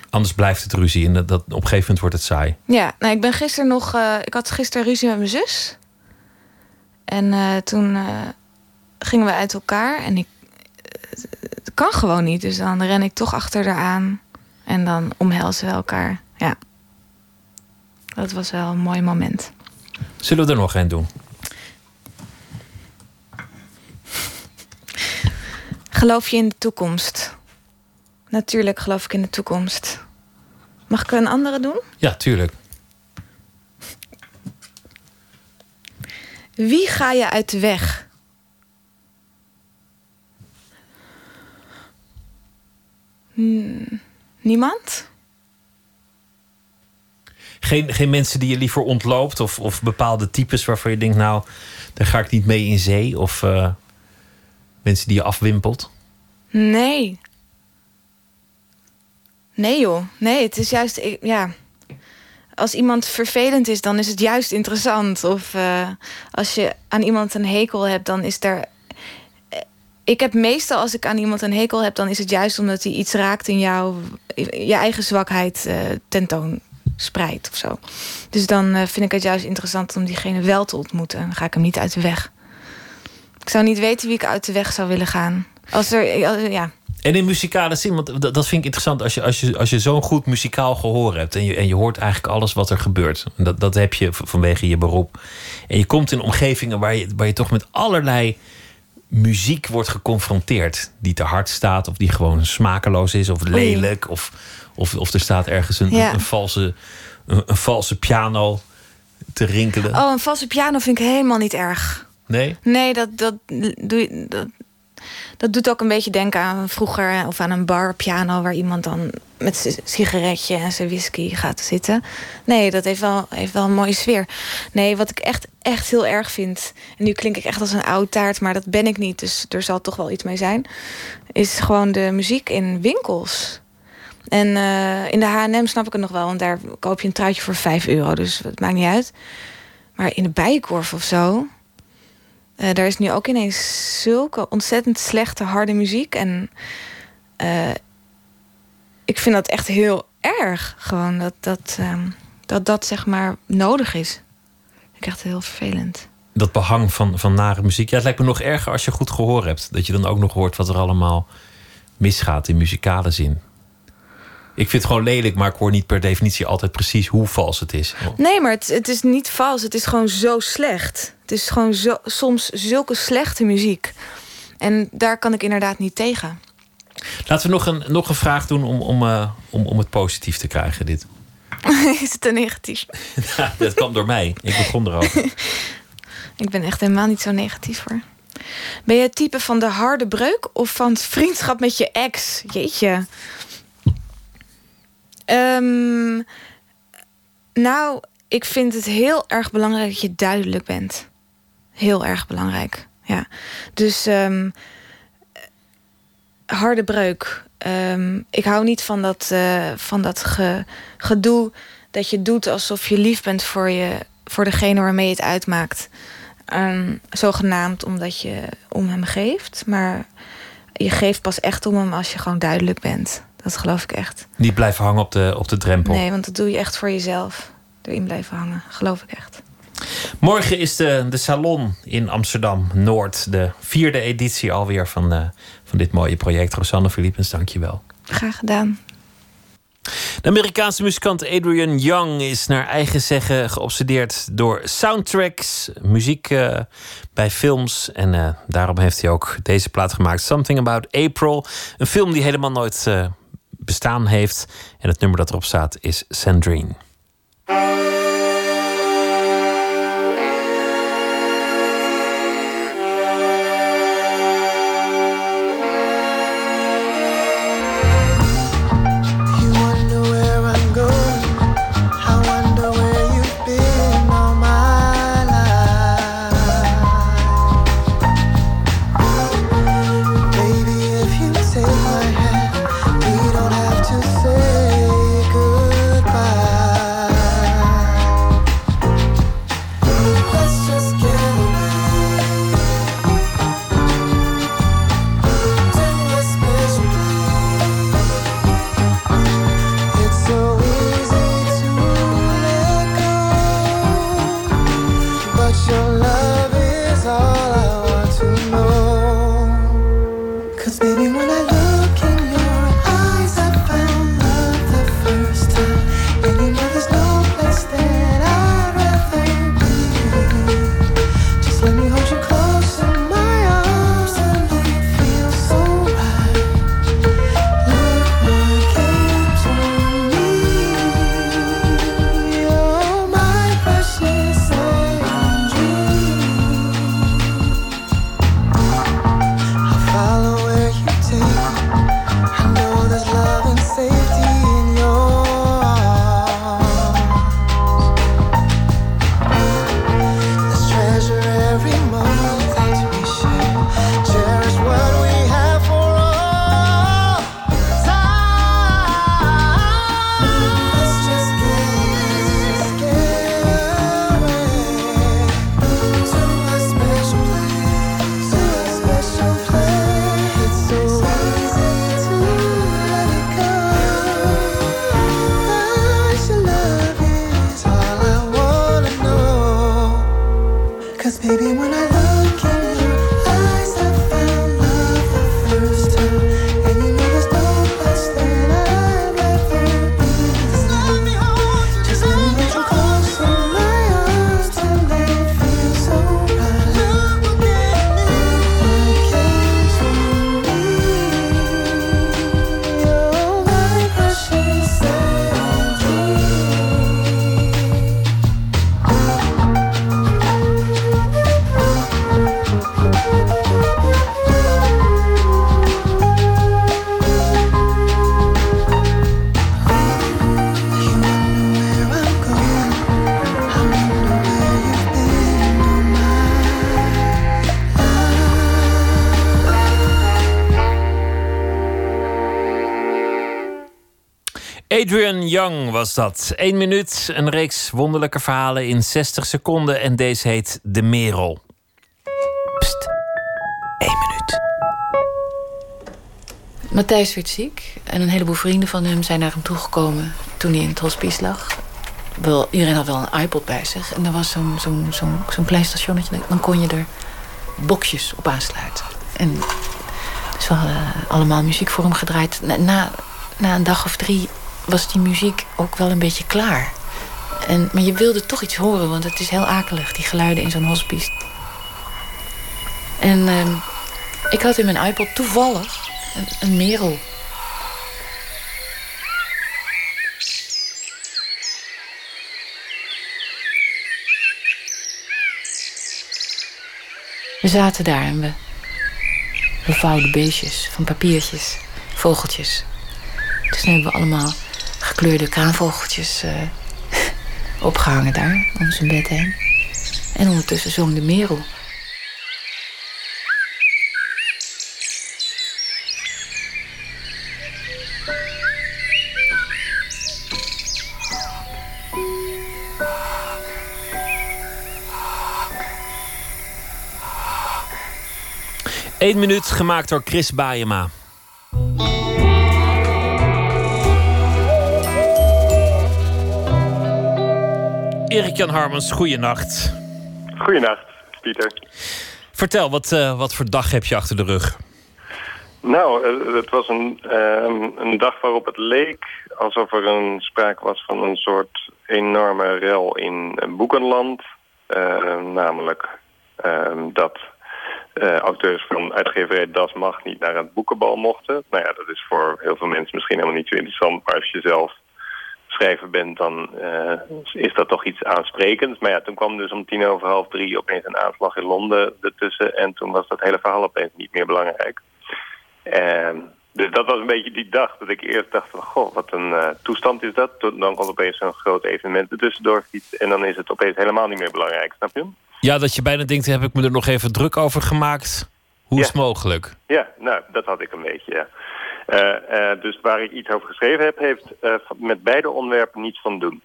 Anders blijft het ruzie en dat, dat, op een gegeven moment wordt het saai. Ja, nou, ik ben gisteren nog. eh, ik had gisteren ruzie met mijn zus. En eh, toen eh, gingen we uit elkaar. En ik. Het kan gewoon niet. Dus dan ren ik toch achter haar aan. En dan omhelzen we elkaar. Ja. Dat was wel een mooi moment. Zullen we er nog één doen? Geloof je in de toekomst? Natuurlijk geloof ik in de toekomst. Mag ik een andere doen? Ja, tuurlijk. Wie ga je uit de weg? Hmm, niemand? Geen, geen mensen die je liever ontloopt of, of bepaalde types waarvan je denkt, nou, daar ga ik niet mee in zee. Of uh, mensen die je afwimpelt. Nee. Nee joh, nee, het is juist, ja. Als iemand vervelend is, dan is het juist interessant. Of uh, als je aan iemand een hekel hebt, dan is er ik heb meestal als ik aan iemand een hekel heb, dan is het juist omdat hij iets raakt in jou, je eigen zwakheid uh, tentoon spreidt of zo. Dus dan vind ik het juist interessant om diegene wel te ontmoeten. Dan ga ik hem niet uit de weg. Ik zou niet weten wie ik uit de weg zou willen gaan. Als er, ja. En in muzikale zin, want dat, vind ik interessant als je, als je, als je zo'n goed muzikaal gehoor hebt en je, en je hoort eigenlijk alles wat er gebeurt. Dat, dat heb je vanwege je beroep. En je komt in omgevingen waar je, waar je toch met allerlei muziek wordt geconfronteerd. Die te hard staat, of die gewoon smakeloos is, of lelijk. Of, of, of er staat ergens een, een, valse, een, een, valse piano te rinkelen. Oh, een valse piano vind ik helemaal niet erg. Nee? Nee, dat, dat, doe dat, dat doet ook een beetje denken aan vroeger of aan een bar piano waar iemand dan met zijn sigaretje en zijn whisky gaat zitten. Nee, dat heeft wel, heeft wel een mooie sfeer. Nee, wat ik echt, echt heel erg vind, en nu klink ik echt als een oud taart, maar dat ben ik niet, dus er zal toch wel iets mee zijn, is gewoon de muziek in winkels. En uh, in de H&M snap ik het nog wel, want daar koop je een truitje voor 5 euro, dus het maakt niet uit. Maar in de Bijenkorf of zo, uh, daar is nu ook ineens zulke ontzettend slechte harde muziek. En uh, ik vind dat echt heel erg. Gewoon dat dat, um, dat, dat zeg maar nodig is. Ik echt heel vervelend. Dat behang van, van nare muziek. Ja, het lijkt me nog erger als je goed gehoor hebt. Dat je dan ook nog hoort wat er allemaal misgaat in muzikale zin. Ik vind het gewoon lelijk, maar ik hoor niet per definitie altijd precies hoe vals het is. Nee, maar het, het is niet vals. Het is gewoon zo slecht. Het is gewoon zo, soms zulke slechte muziek. En daar kan ik inderdaad niet tegen. Laten we nog een, nog een vraag doen om, om, uh, om, om het positief te krijgen, dit. is het een negatief? ja, dat kwam door mij. Ik begon erover. ik ben echt helemaal niet zo negatief hoor. Ben je het type van de harde breuk of van vriendschap met je ex? Jeetje. Um, nou, ik vind het heel erg belangrijk dat je duidelijk bent. Heel erg belangrijk. Ja. Dus um, harde breuk. Um, ik hou niet van dat, uh, van dat ge, gedoe dat je doet alsof je lief bent voor, je, voor degene waarmee je het uitmaakt. Um, zogenaamd omdat je om hem geeft. Maar je geeft pas echt om hem als je gewoon duidelijk bent. Dat geloof ik echt. Niet blijven hangen op de, op de drempel. Nee, want dat doe je echt voor jezelf. Erin blijven hangen, geloof ik echt. Morgen is de, de Salon in Amsterdam Noord. De vierde editie alweer van, de, van dit mooie project. Rosanne Philippens, dank je wel. Graag gedaan. De Amerikaanse muzikant Adrian Young is naar eigen zeggen geobsedeerd door soundtracks, muziek uh, bij films. En uh, daarom heeft hij ook deze plaat gemaakt, Something About April. Een film die helemaal nooit uh, bestaan heeft. En het nummer dat erop staat is Sandrine. Adrian Young was dat. Eén minuut, een reeks wonderlijke verhalen in 60 seconden. En deze heet De Merel. Pst, één minuut. Matthijs werd ziek en een heleboel vrienden van hem zijn naar hem toegekomen toen hij in het hospice lag. Iedereen had wel een iPod bij zich en er was zo'n zo'n zo'n klein stationnetje. Dan kon je er boxjes op aansluiten. En dus hadden allemaal muziek voor hem gedraaid. Na, na een dag of drie was die muziek ook wel een beetje klaar. En, maar je wilde toch iets horen, want het is heel akelig, die geluiden in zo'n hospice. En ehm, ik had in mijn iPod toevallig een, merel. We zaten daar en we, we vouwden beestjes van papiertjes, vogeltjes. Dus hebben we allemaal gekleurde kraanvogeltjes eh, opgehangen daar om zijn bed heen. En ondertussen zong de merel. Eén minuut gemaakt door Chris Baayema. Erik-Jan Harmens, goeienacht. Goeienacht, Pieter. Vertel, wat, eh, wat voor dag heb je achter de rug? Nou, eh, het was een, ehm, een dag waarop het leek alsof er een sprake was van een soort enorme rel in eh, boekenland. Eh, namelijk dat eh, auteurs van uitgeverij Das Mag niet naar het boekenbal mochten. Nou ja, dat is voor heel veel mensen misschien helemaal niet zo interessant. Maar als je zelf schrijver bent, dan eh, is dat toch iets aansprekends. Maar ja, toen kwam dus om tien over half drie opeens een aanslag in Londen ertussen. En toen was dat hele verhaal opeens niet meer belangrijk. En dus dat was een beetje die dag dat ik eerst dacht van... goh, wat een eh, toestand is dat. Toen, dan komt opeens een groot evenement er tussendoor fietsen... en dan is het opeens helemaal niet meer belangrijk, snap je? Ja, dat je bijna denkt, heb ik me er nog even druk over gemaakt? Hoe is het mogelijk? Ja, nou, dat had ik een beetje, ja. Eh, eh, dus waar ik iets over geschreven heb, heeft eh, met beide onderwerpen niets van doen.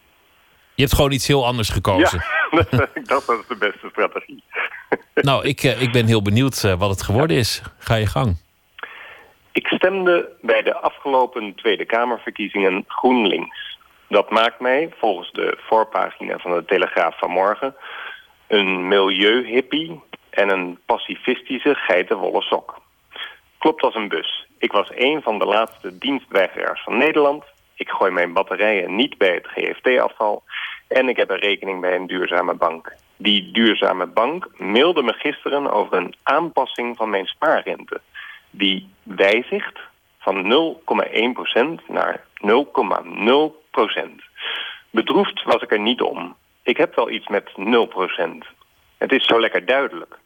Je hebt gewoon iets heel anders gekozen. Ja, ik dacht dat is de beste strategie. Nou, ik, ik ben heel benieuwd wat het geworden is. Ga je gang. Ik stemde bij de afgelopen Tweede Kamerverkiezingen GroenLinks. Dat maakt mij, volgens de voorpagina van de Telegraaf van morgen... een milieuhippie en een pacifistische geitenwolle sok. Klopt als een bus. Ik was een van de laatste dienstweigeraars van Nederland. Ik gooi mijn batterijen niet bij het GFT-afval. En ik heb een rekening bij een duurzame bank. Die duurzame bank mailde me gisteren over een aanpassing van mijn spaarrente. Die wijzigt van 0,1% naar 0,0%. Bedroefd was ik er niet om. Ik heb wel iets met 0%. Het is zo lekker duidelijk.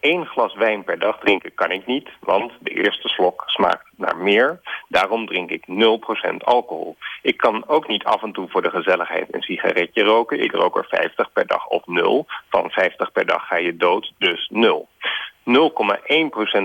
Eén glas wijn per dag drinken kan ik niet, want de eerste slok smaakt naar meer. Daarom drink ik 0% alcohol. Ik kan ook niet af en toe voor de gezelligheid een sigaretje roken. Ik rook er 50 per dag of 0. Van 50 per dag ga je dood, dus 0. 0,1%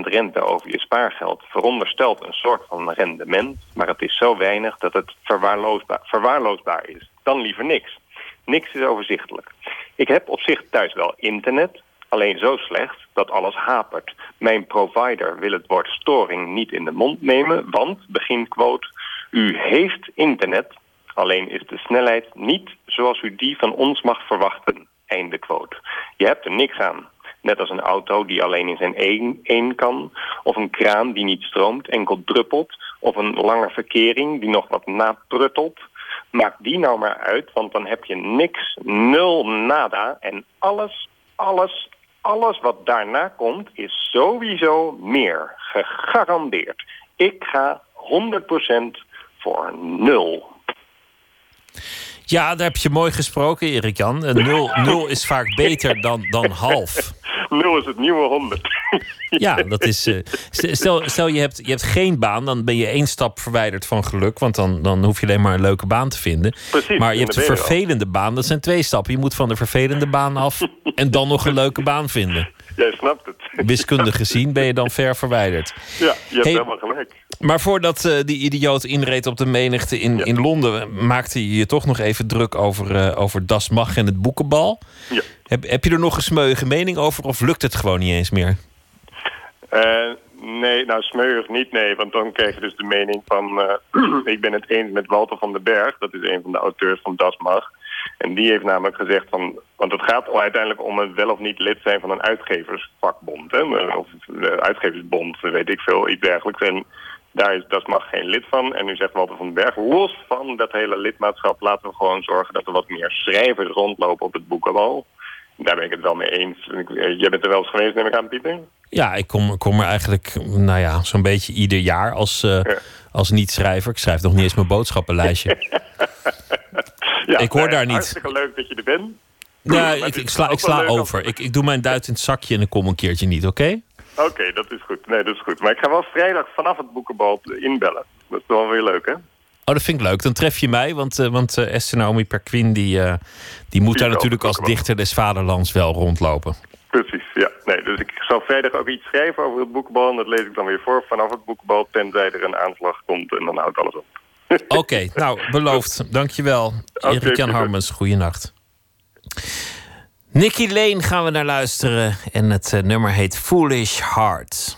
rente over je spaargeld veronderstelt een soort van rendement, maar het is zo weinig dat het verwaarloosbaar, verwaarloosbaar is. Dan liever niks. Niks is overzichtelijk. Ik heb op zich thuis wel internet, alleen zo slecht dat alles hapert. Mijn provider wil het woord storing niet in de mond nemen, want, beginquote, u heeft internet, alleen is de snelheid niet zoals u die van ons mag verwachten. Einde quote. Je hebt er niks aan. Net als een auto die alleen in zijn één, één kan. Of een kraan die niet stroomt, enkel druppelt. Of een lange verkering die nog wat napruttelt. Maak die nou maar uit, want dan heb je niks, nul, nada. En alles, alles, alles wat daarna komt is sowieso meer. Gegarandeerd. Ik ga 100% voor nul. Ja, daar heb je mooi gesproken, Erik Jan. Nul, nul is vaak beter dan, dan half. Nul is het nieuwe 100. Ja, dat is. Uh, stel, stel je, hebt, je hebt geen baan, dan ben je één stap verwijderd van geluk. Want dan, dan hoef je alleen maar een leuke baan te vinden. Precies, maar je hebt een vervelende baan, dat zijn twee stappen. Je moet van de vervelende baan af en dan nog een leuke baan vinden. Jij snapt het. Wiskundig gezien ben je dan ver verwijderd. Ja, je hebt hey, helemaal gelijk. Maar voordat uh, die idioot inreed op de menigte in, ja. in Londen, maakte je je toch nog even druk over, uh, over Das Mag en het boekenbal. Ja. Heb, heb je er nog een smeuïge mening over of lukt het gewoon niet eens meer? Uh, nee, nou smeuig niet, nee. Want dan krijg je dus de mening van... ik ben het eens met Walter van den Berg. Dat is een van de auteurs van Das Mag. En die heeft namelijk gezegd van... Want het gaat uiteindelijk om het wel of niet lid zijn van een uitgeversvakbond. Hè? Of uitgeversbond, weet ik veel, iets dergelijks. En daar is Dat Mag geen lid van. En nu zegt Walter van den Berg, los van dat hele lidmaatschap... laten we gewoon zorgen dat er wat meer schrijvers rondlopen op het boekenbal. Daar ben ik het wel mee eens. Jij bent er wel eens geweest, neem ik aan, Pieter? Ja, ik kom, kom er eigenlijk, nou ja, zo'n beetje ieder jaar als, uh, ja. als niet-schrijver. Ik schrijf nog niet eens mijn boodschappenlijstje. ja, ik hoor nee, daar niet. Hartstikke leuk dat je er bent. Ja, ik, ik, sla, ik sla over. Ik, ik doe mijn duit in het zakje en ik kom een keertje niet, oké? Oké, okay, dat is goed. Nee, dat is goed. Maar ik ga wel vrijdag vanaf het boekenbal inbellen. Dat is wel weer leuk, hè? Oh, dat vind ik leuk. Dan tref je mij, want, uh, want uh, Esther Naomi Perquin... die, uh, die moet daar natuurlijk als dichter des vaderlands wel rondlopen. Precies, ja. Nee, dus ik zal vrijdag ook iets schrijven over het boekenbal... en dat lees ik dan weer voor vanaf het boekenbal... tenzij er een aanslag komt en dan houdt alles op. Oké, okay, nou, beloofd. Dankjewel. Okay, Erik Jan Harmens, goeienacht. Nicky Lane gaan we naar luisteren. En het uh, nummer heet Foolish Heart.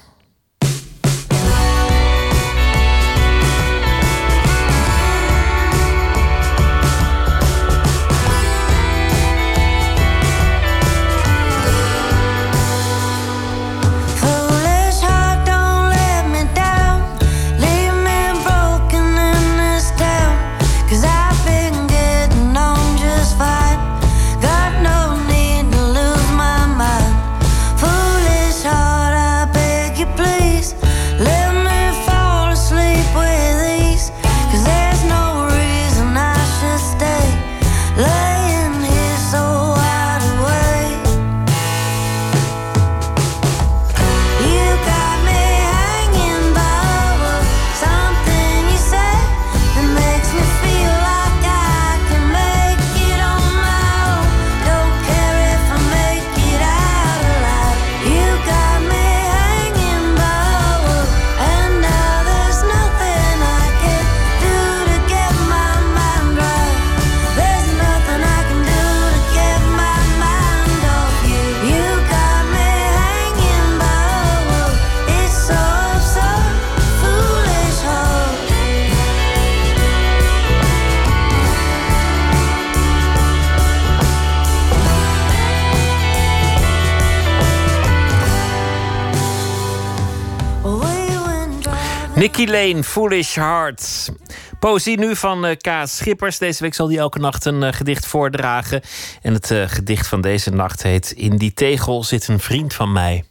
Nicky Lane, Foolish Heart. Poëzie nu van uh, K. Schippers. Deze week zal hij elke nacht een uh, gedicht voordragen. En het uh, gedicht van deze nacht heet... In die tegel zit een vriend van mij.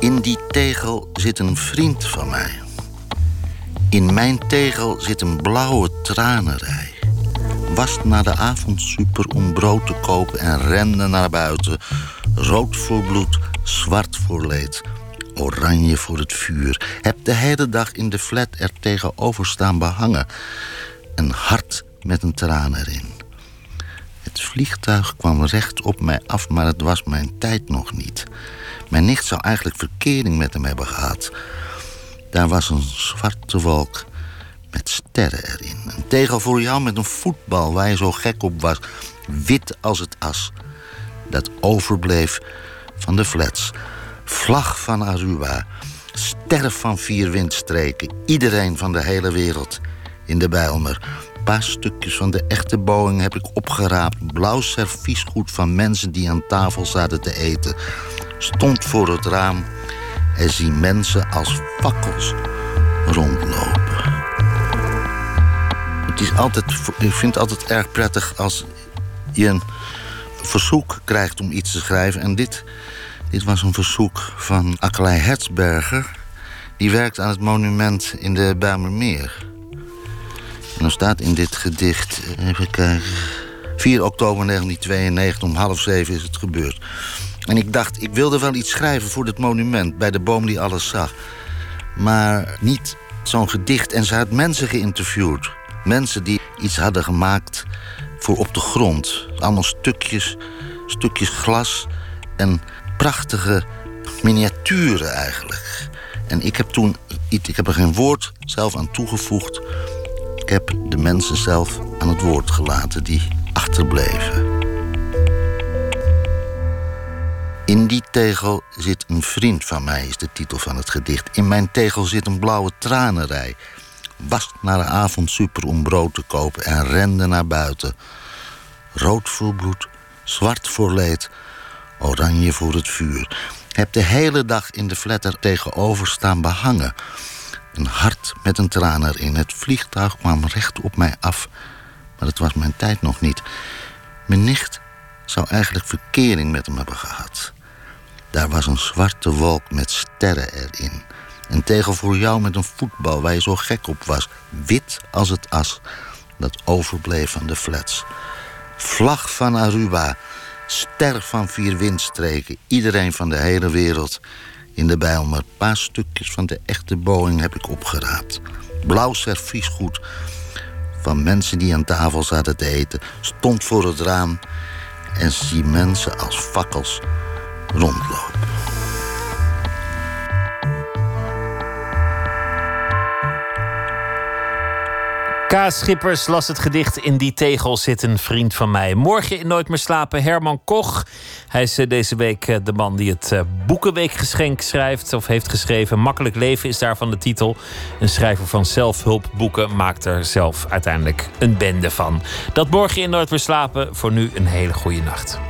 In die tegel zit een vriend van mij. In mijn tegel zit een blauwe tranenrij was naar de avondsuper om brood te kopen en rende naar buiten. Rood voor bloed, zwart voor leed, oranje voor het vuur. Heb de hele dag in de flat er tegenover staan behangen. Een hart met een traan erin. Het vliegtuig kwam recht op mij af, maar het was mijn tijd nog niet. Mijn nicht zou eigenlijk verkering met hem hebben gehad. Daar was een zwarte wolk met sterren erin. Een tegel voor jou met een voetbal waar je zo gek op was. Wit als het as. Dat overbleef van de flats. Vlag van Aruba. Sterf van vier windstreken. Iedereen van de hele wereld in de Bijlmer. Een paar stukjes van de echte Boeing heb ik opgeraapt. Blauw serviesgoed van mensen die aan tafel zaten te eten. Stond voor het raam en zie mensen als fakkels rondlopen. Is altijd, ik vind het altijd erg prettig als je een verzoek krijgt om iets te schrijven. En dit, dit was een verzoek van Akkelij Hertzberger. Die werkt aan het monument in de Bijlmermeer. En dan staat in dit gedicht, even kijken... 4 oktober 1992, om half zeven is het gebeurd. En ik dacht, ik wilde wel iets schrijven voor dit monument... bij de boom die alles zag. Maar niet zo'n gedicht. En ze had mensen geïnterviewd. Mensen die iets hadden gemaakt voor op de grond. Allemaal stukjes, stukjes glas en prachtige miniaturen eigenlijk. En ik heb toen, ik heb er geen woord zelf aan toegevoegd. Ik heb de mensen zelf aan het woord gelaten die achterbleven. In die tegel zit een vriend van mij, is de titel van het gedicht. In mijn tegel zit een blauwe tranenrij. Was naar de avond super om brood te kopen en rende naar buiten. Rood voor bloed, zwart voor leed, oranje voor het vuur. Heb de hele dag in de flatter tegenover staan behangen. Een hart met een traan erin. Het vliegtuig kwam recht op mij af. Maar het was mijn tijd nog niet. Mijn nicht zou eigenlijk verkering met hem hebben gehad. Daar was een zwarte wolk met sterren erin. Een tegel voor jou met een voetbal waar je zo gek op was. Wit als het as dat overbleef van de flats. Vlag van Aruba. Ster van vier windstreken. Iedereen van de hele wereld in de Bijlmer. Een paar stukjes van de echte Boeing heb ik opgeraapt. Blauw serviesgoed van mensen die aan tafel zaten te eten. Stond voor het raam en zie mensen als fakkels rondlopen. Kaas Schippers las het gedicht In die tegel zit een vriend van mij. Morgen in Nooit meer slapen Herman Koch. Hij is eh, deze week eh, de man die het eh, Boekenweekgeschenk schrijft of heeft geschreven. Makkelijk leven is daarvan de titel. Een schrijver van zelfhulpboeken maakt er zelf uiteindelijk een bende van. Dat morgen in Nooit meer slapen. Voor nu een hele goede nacht.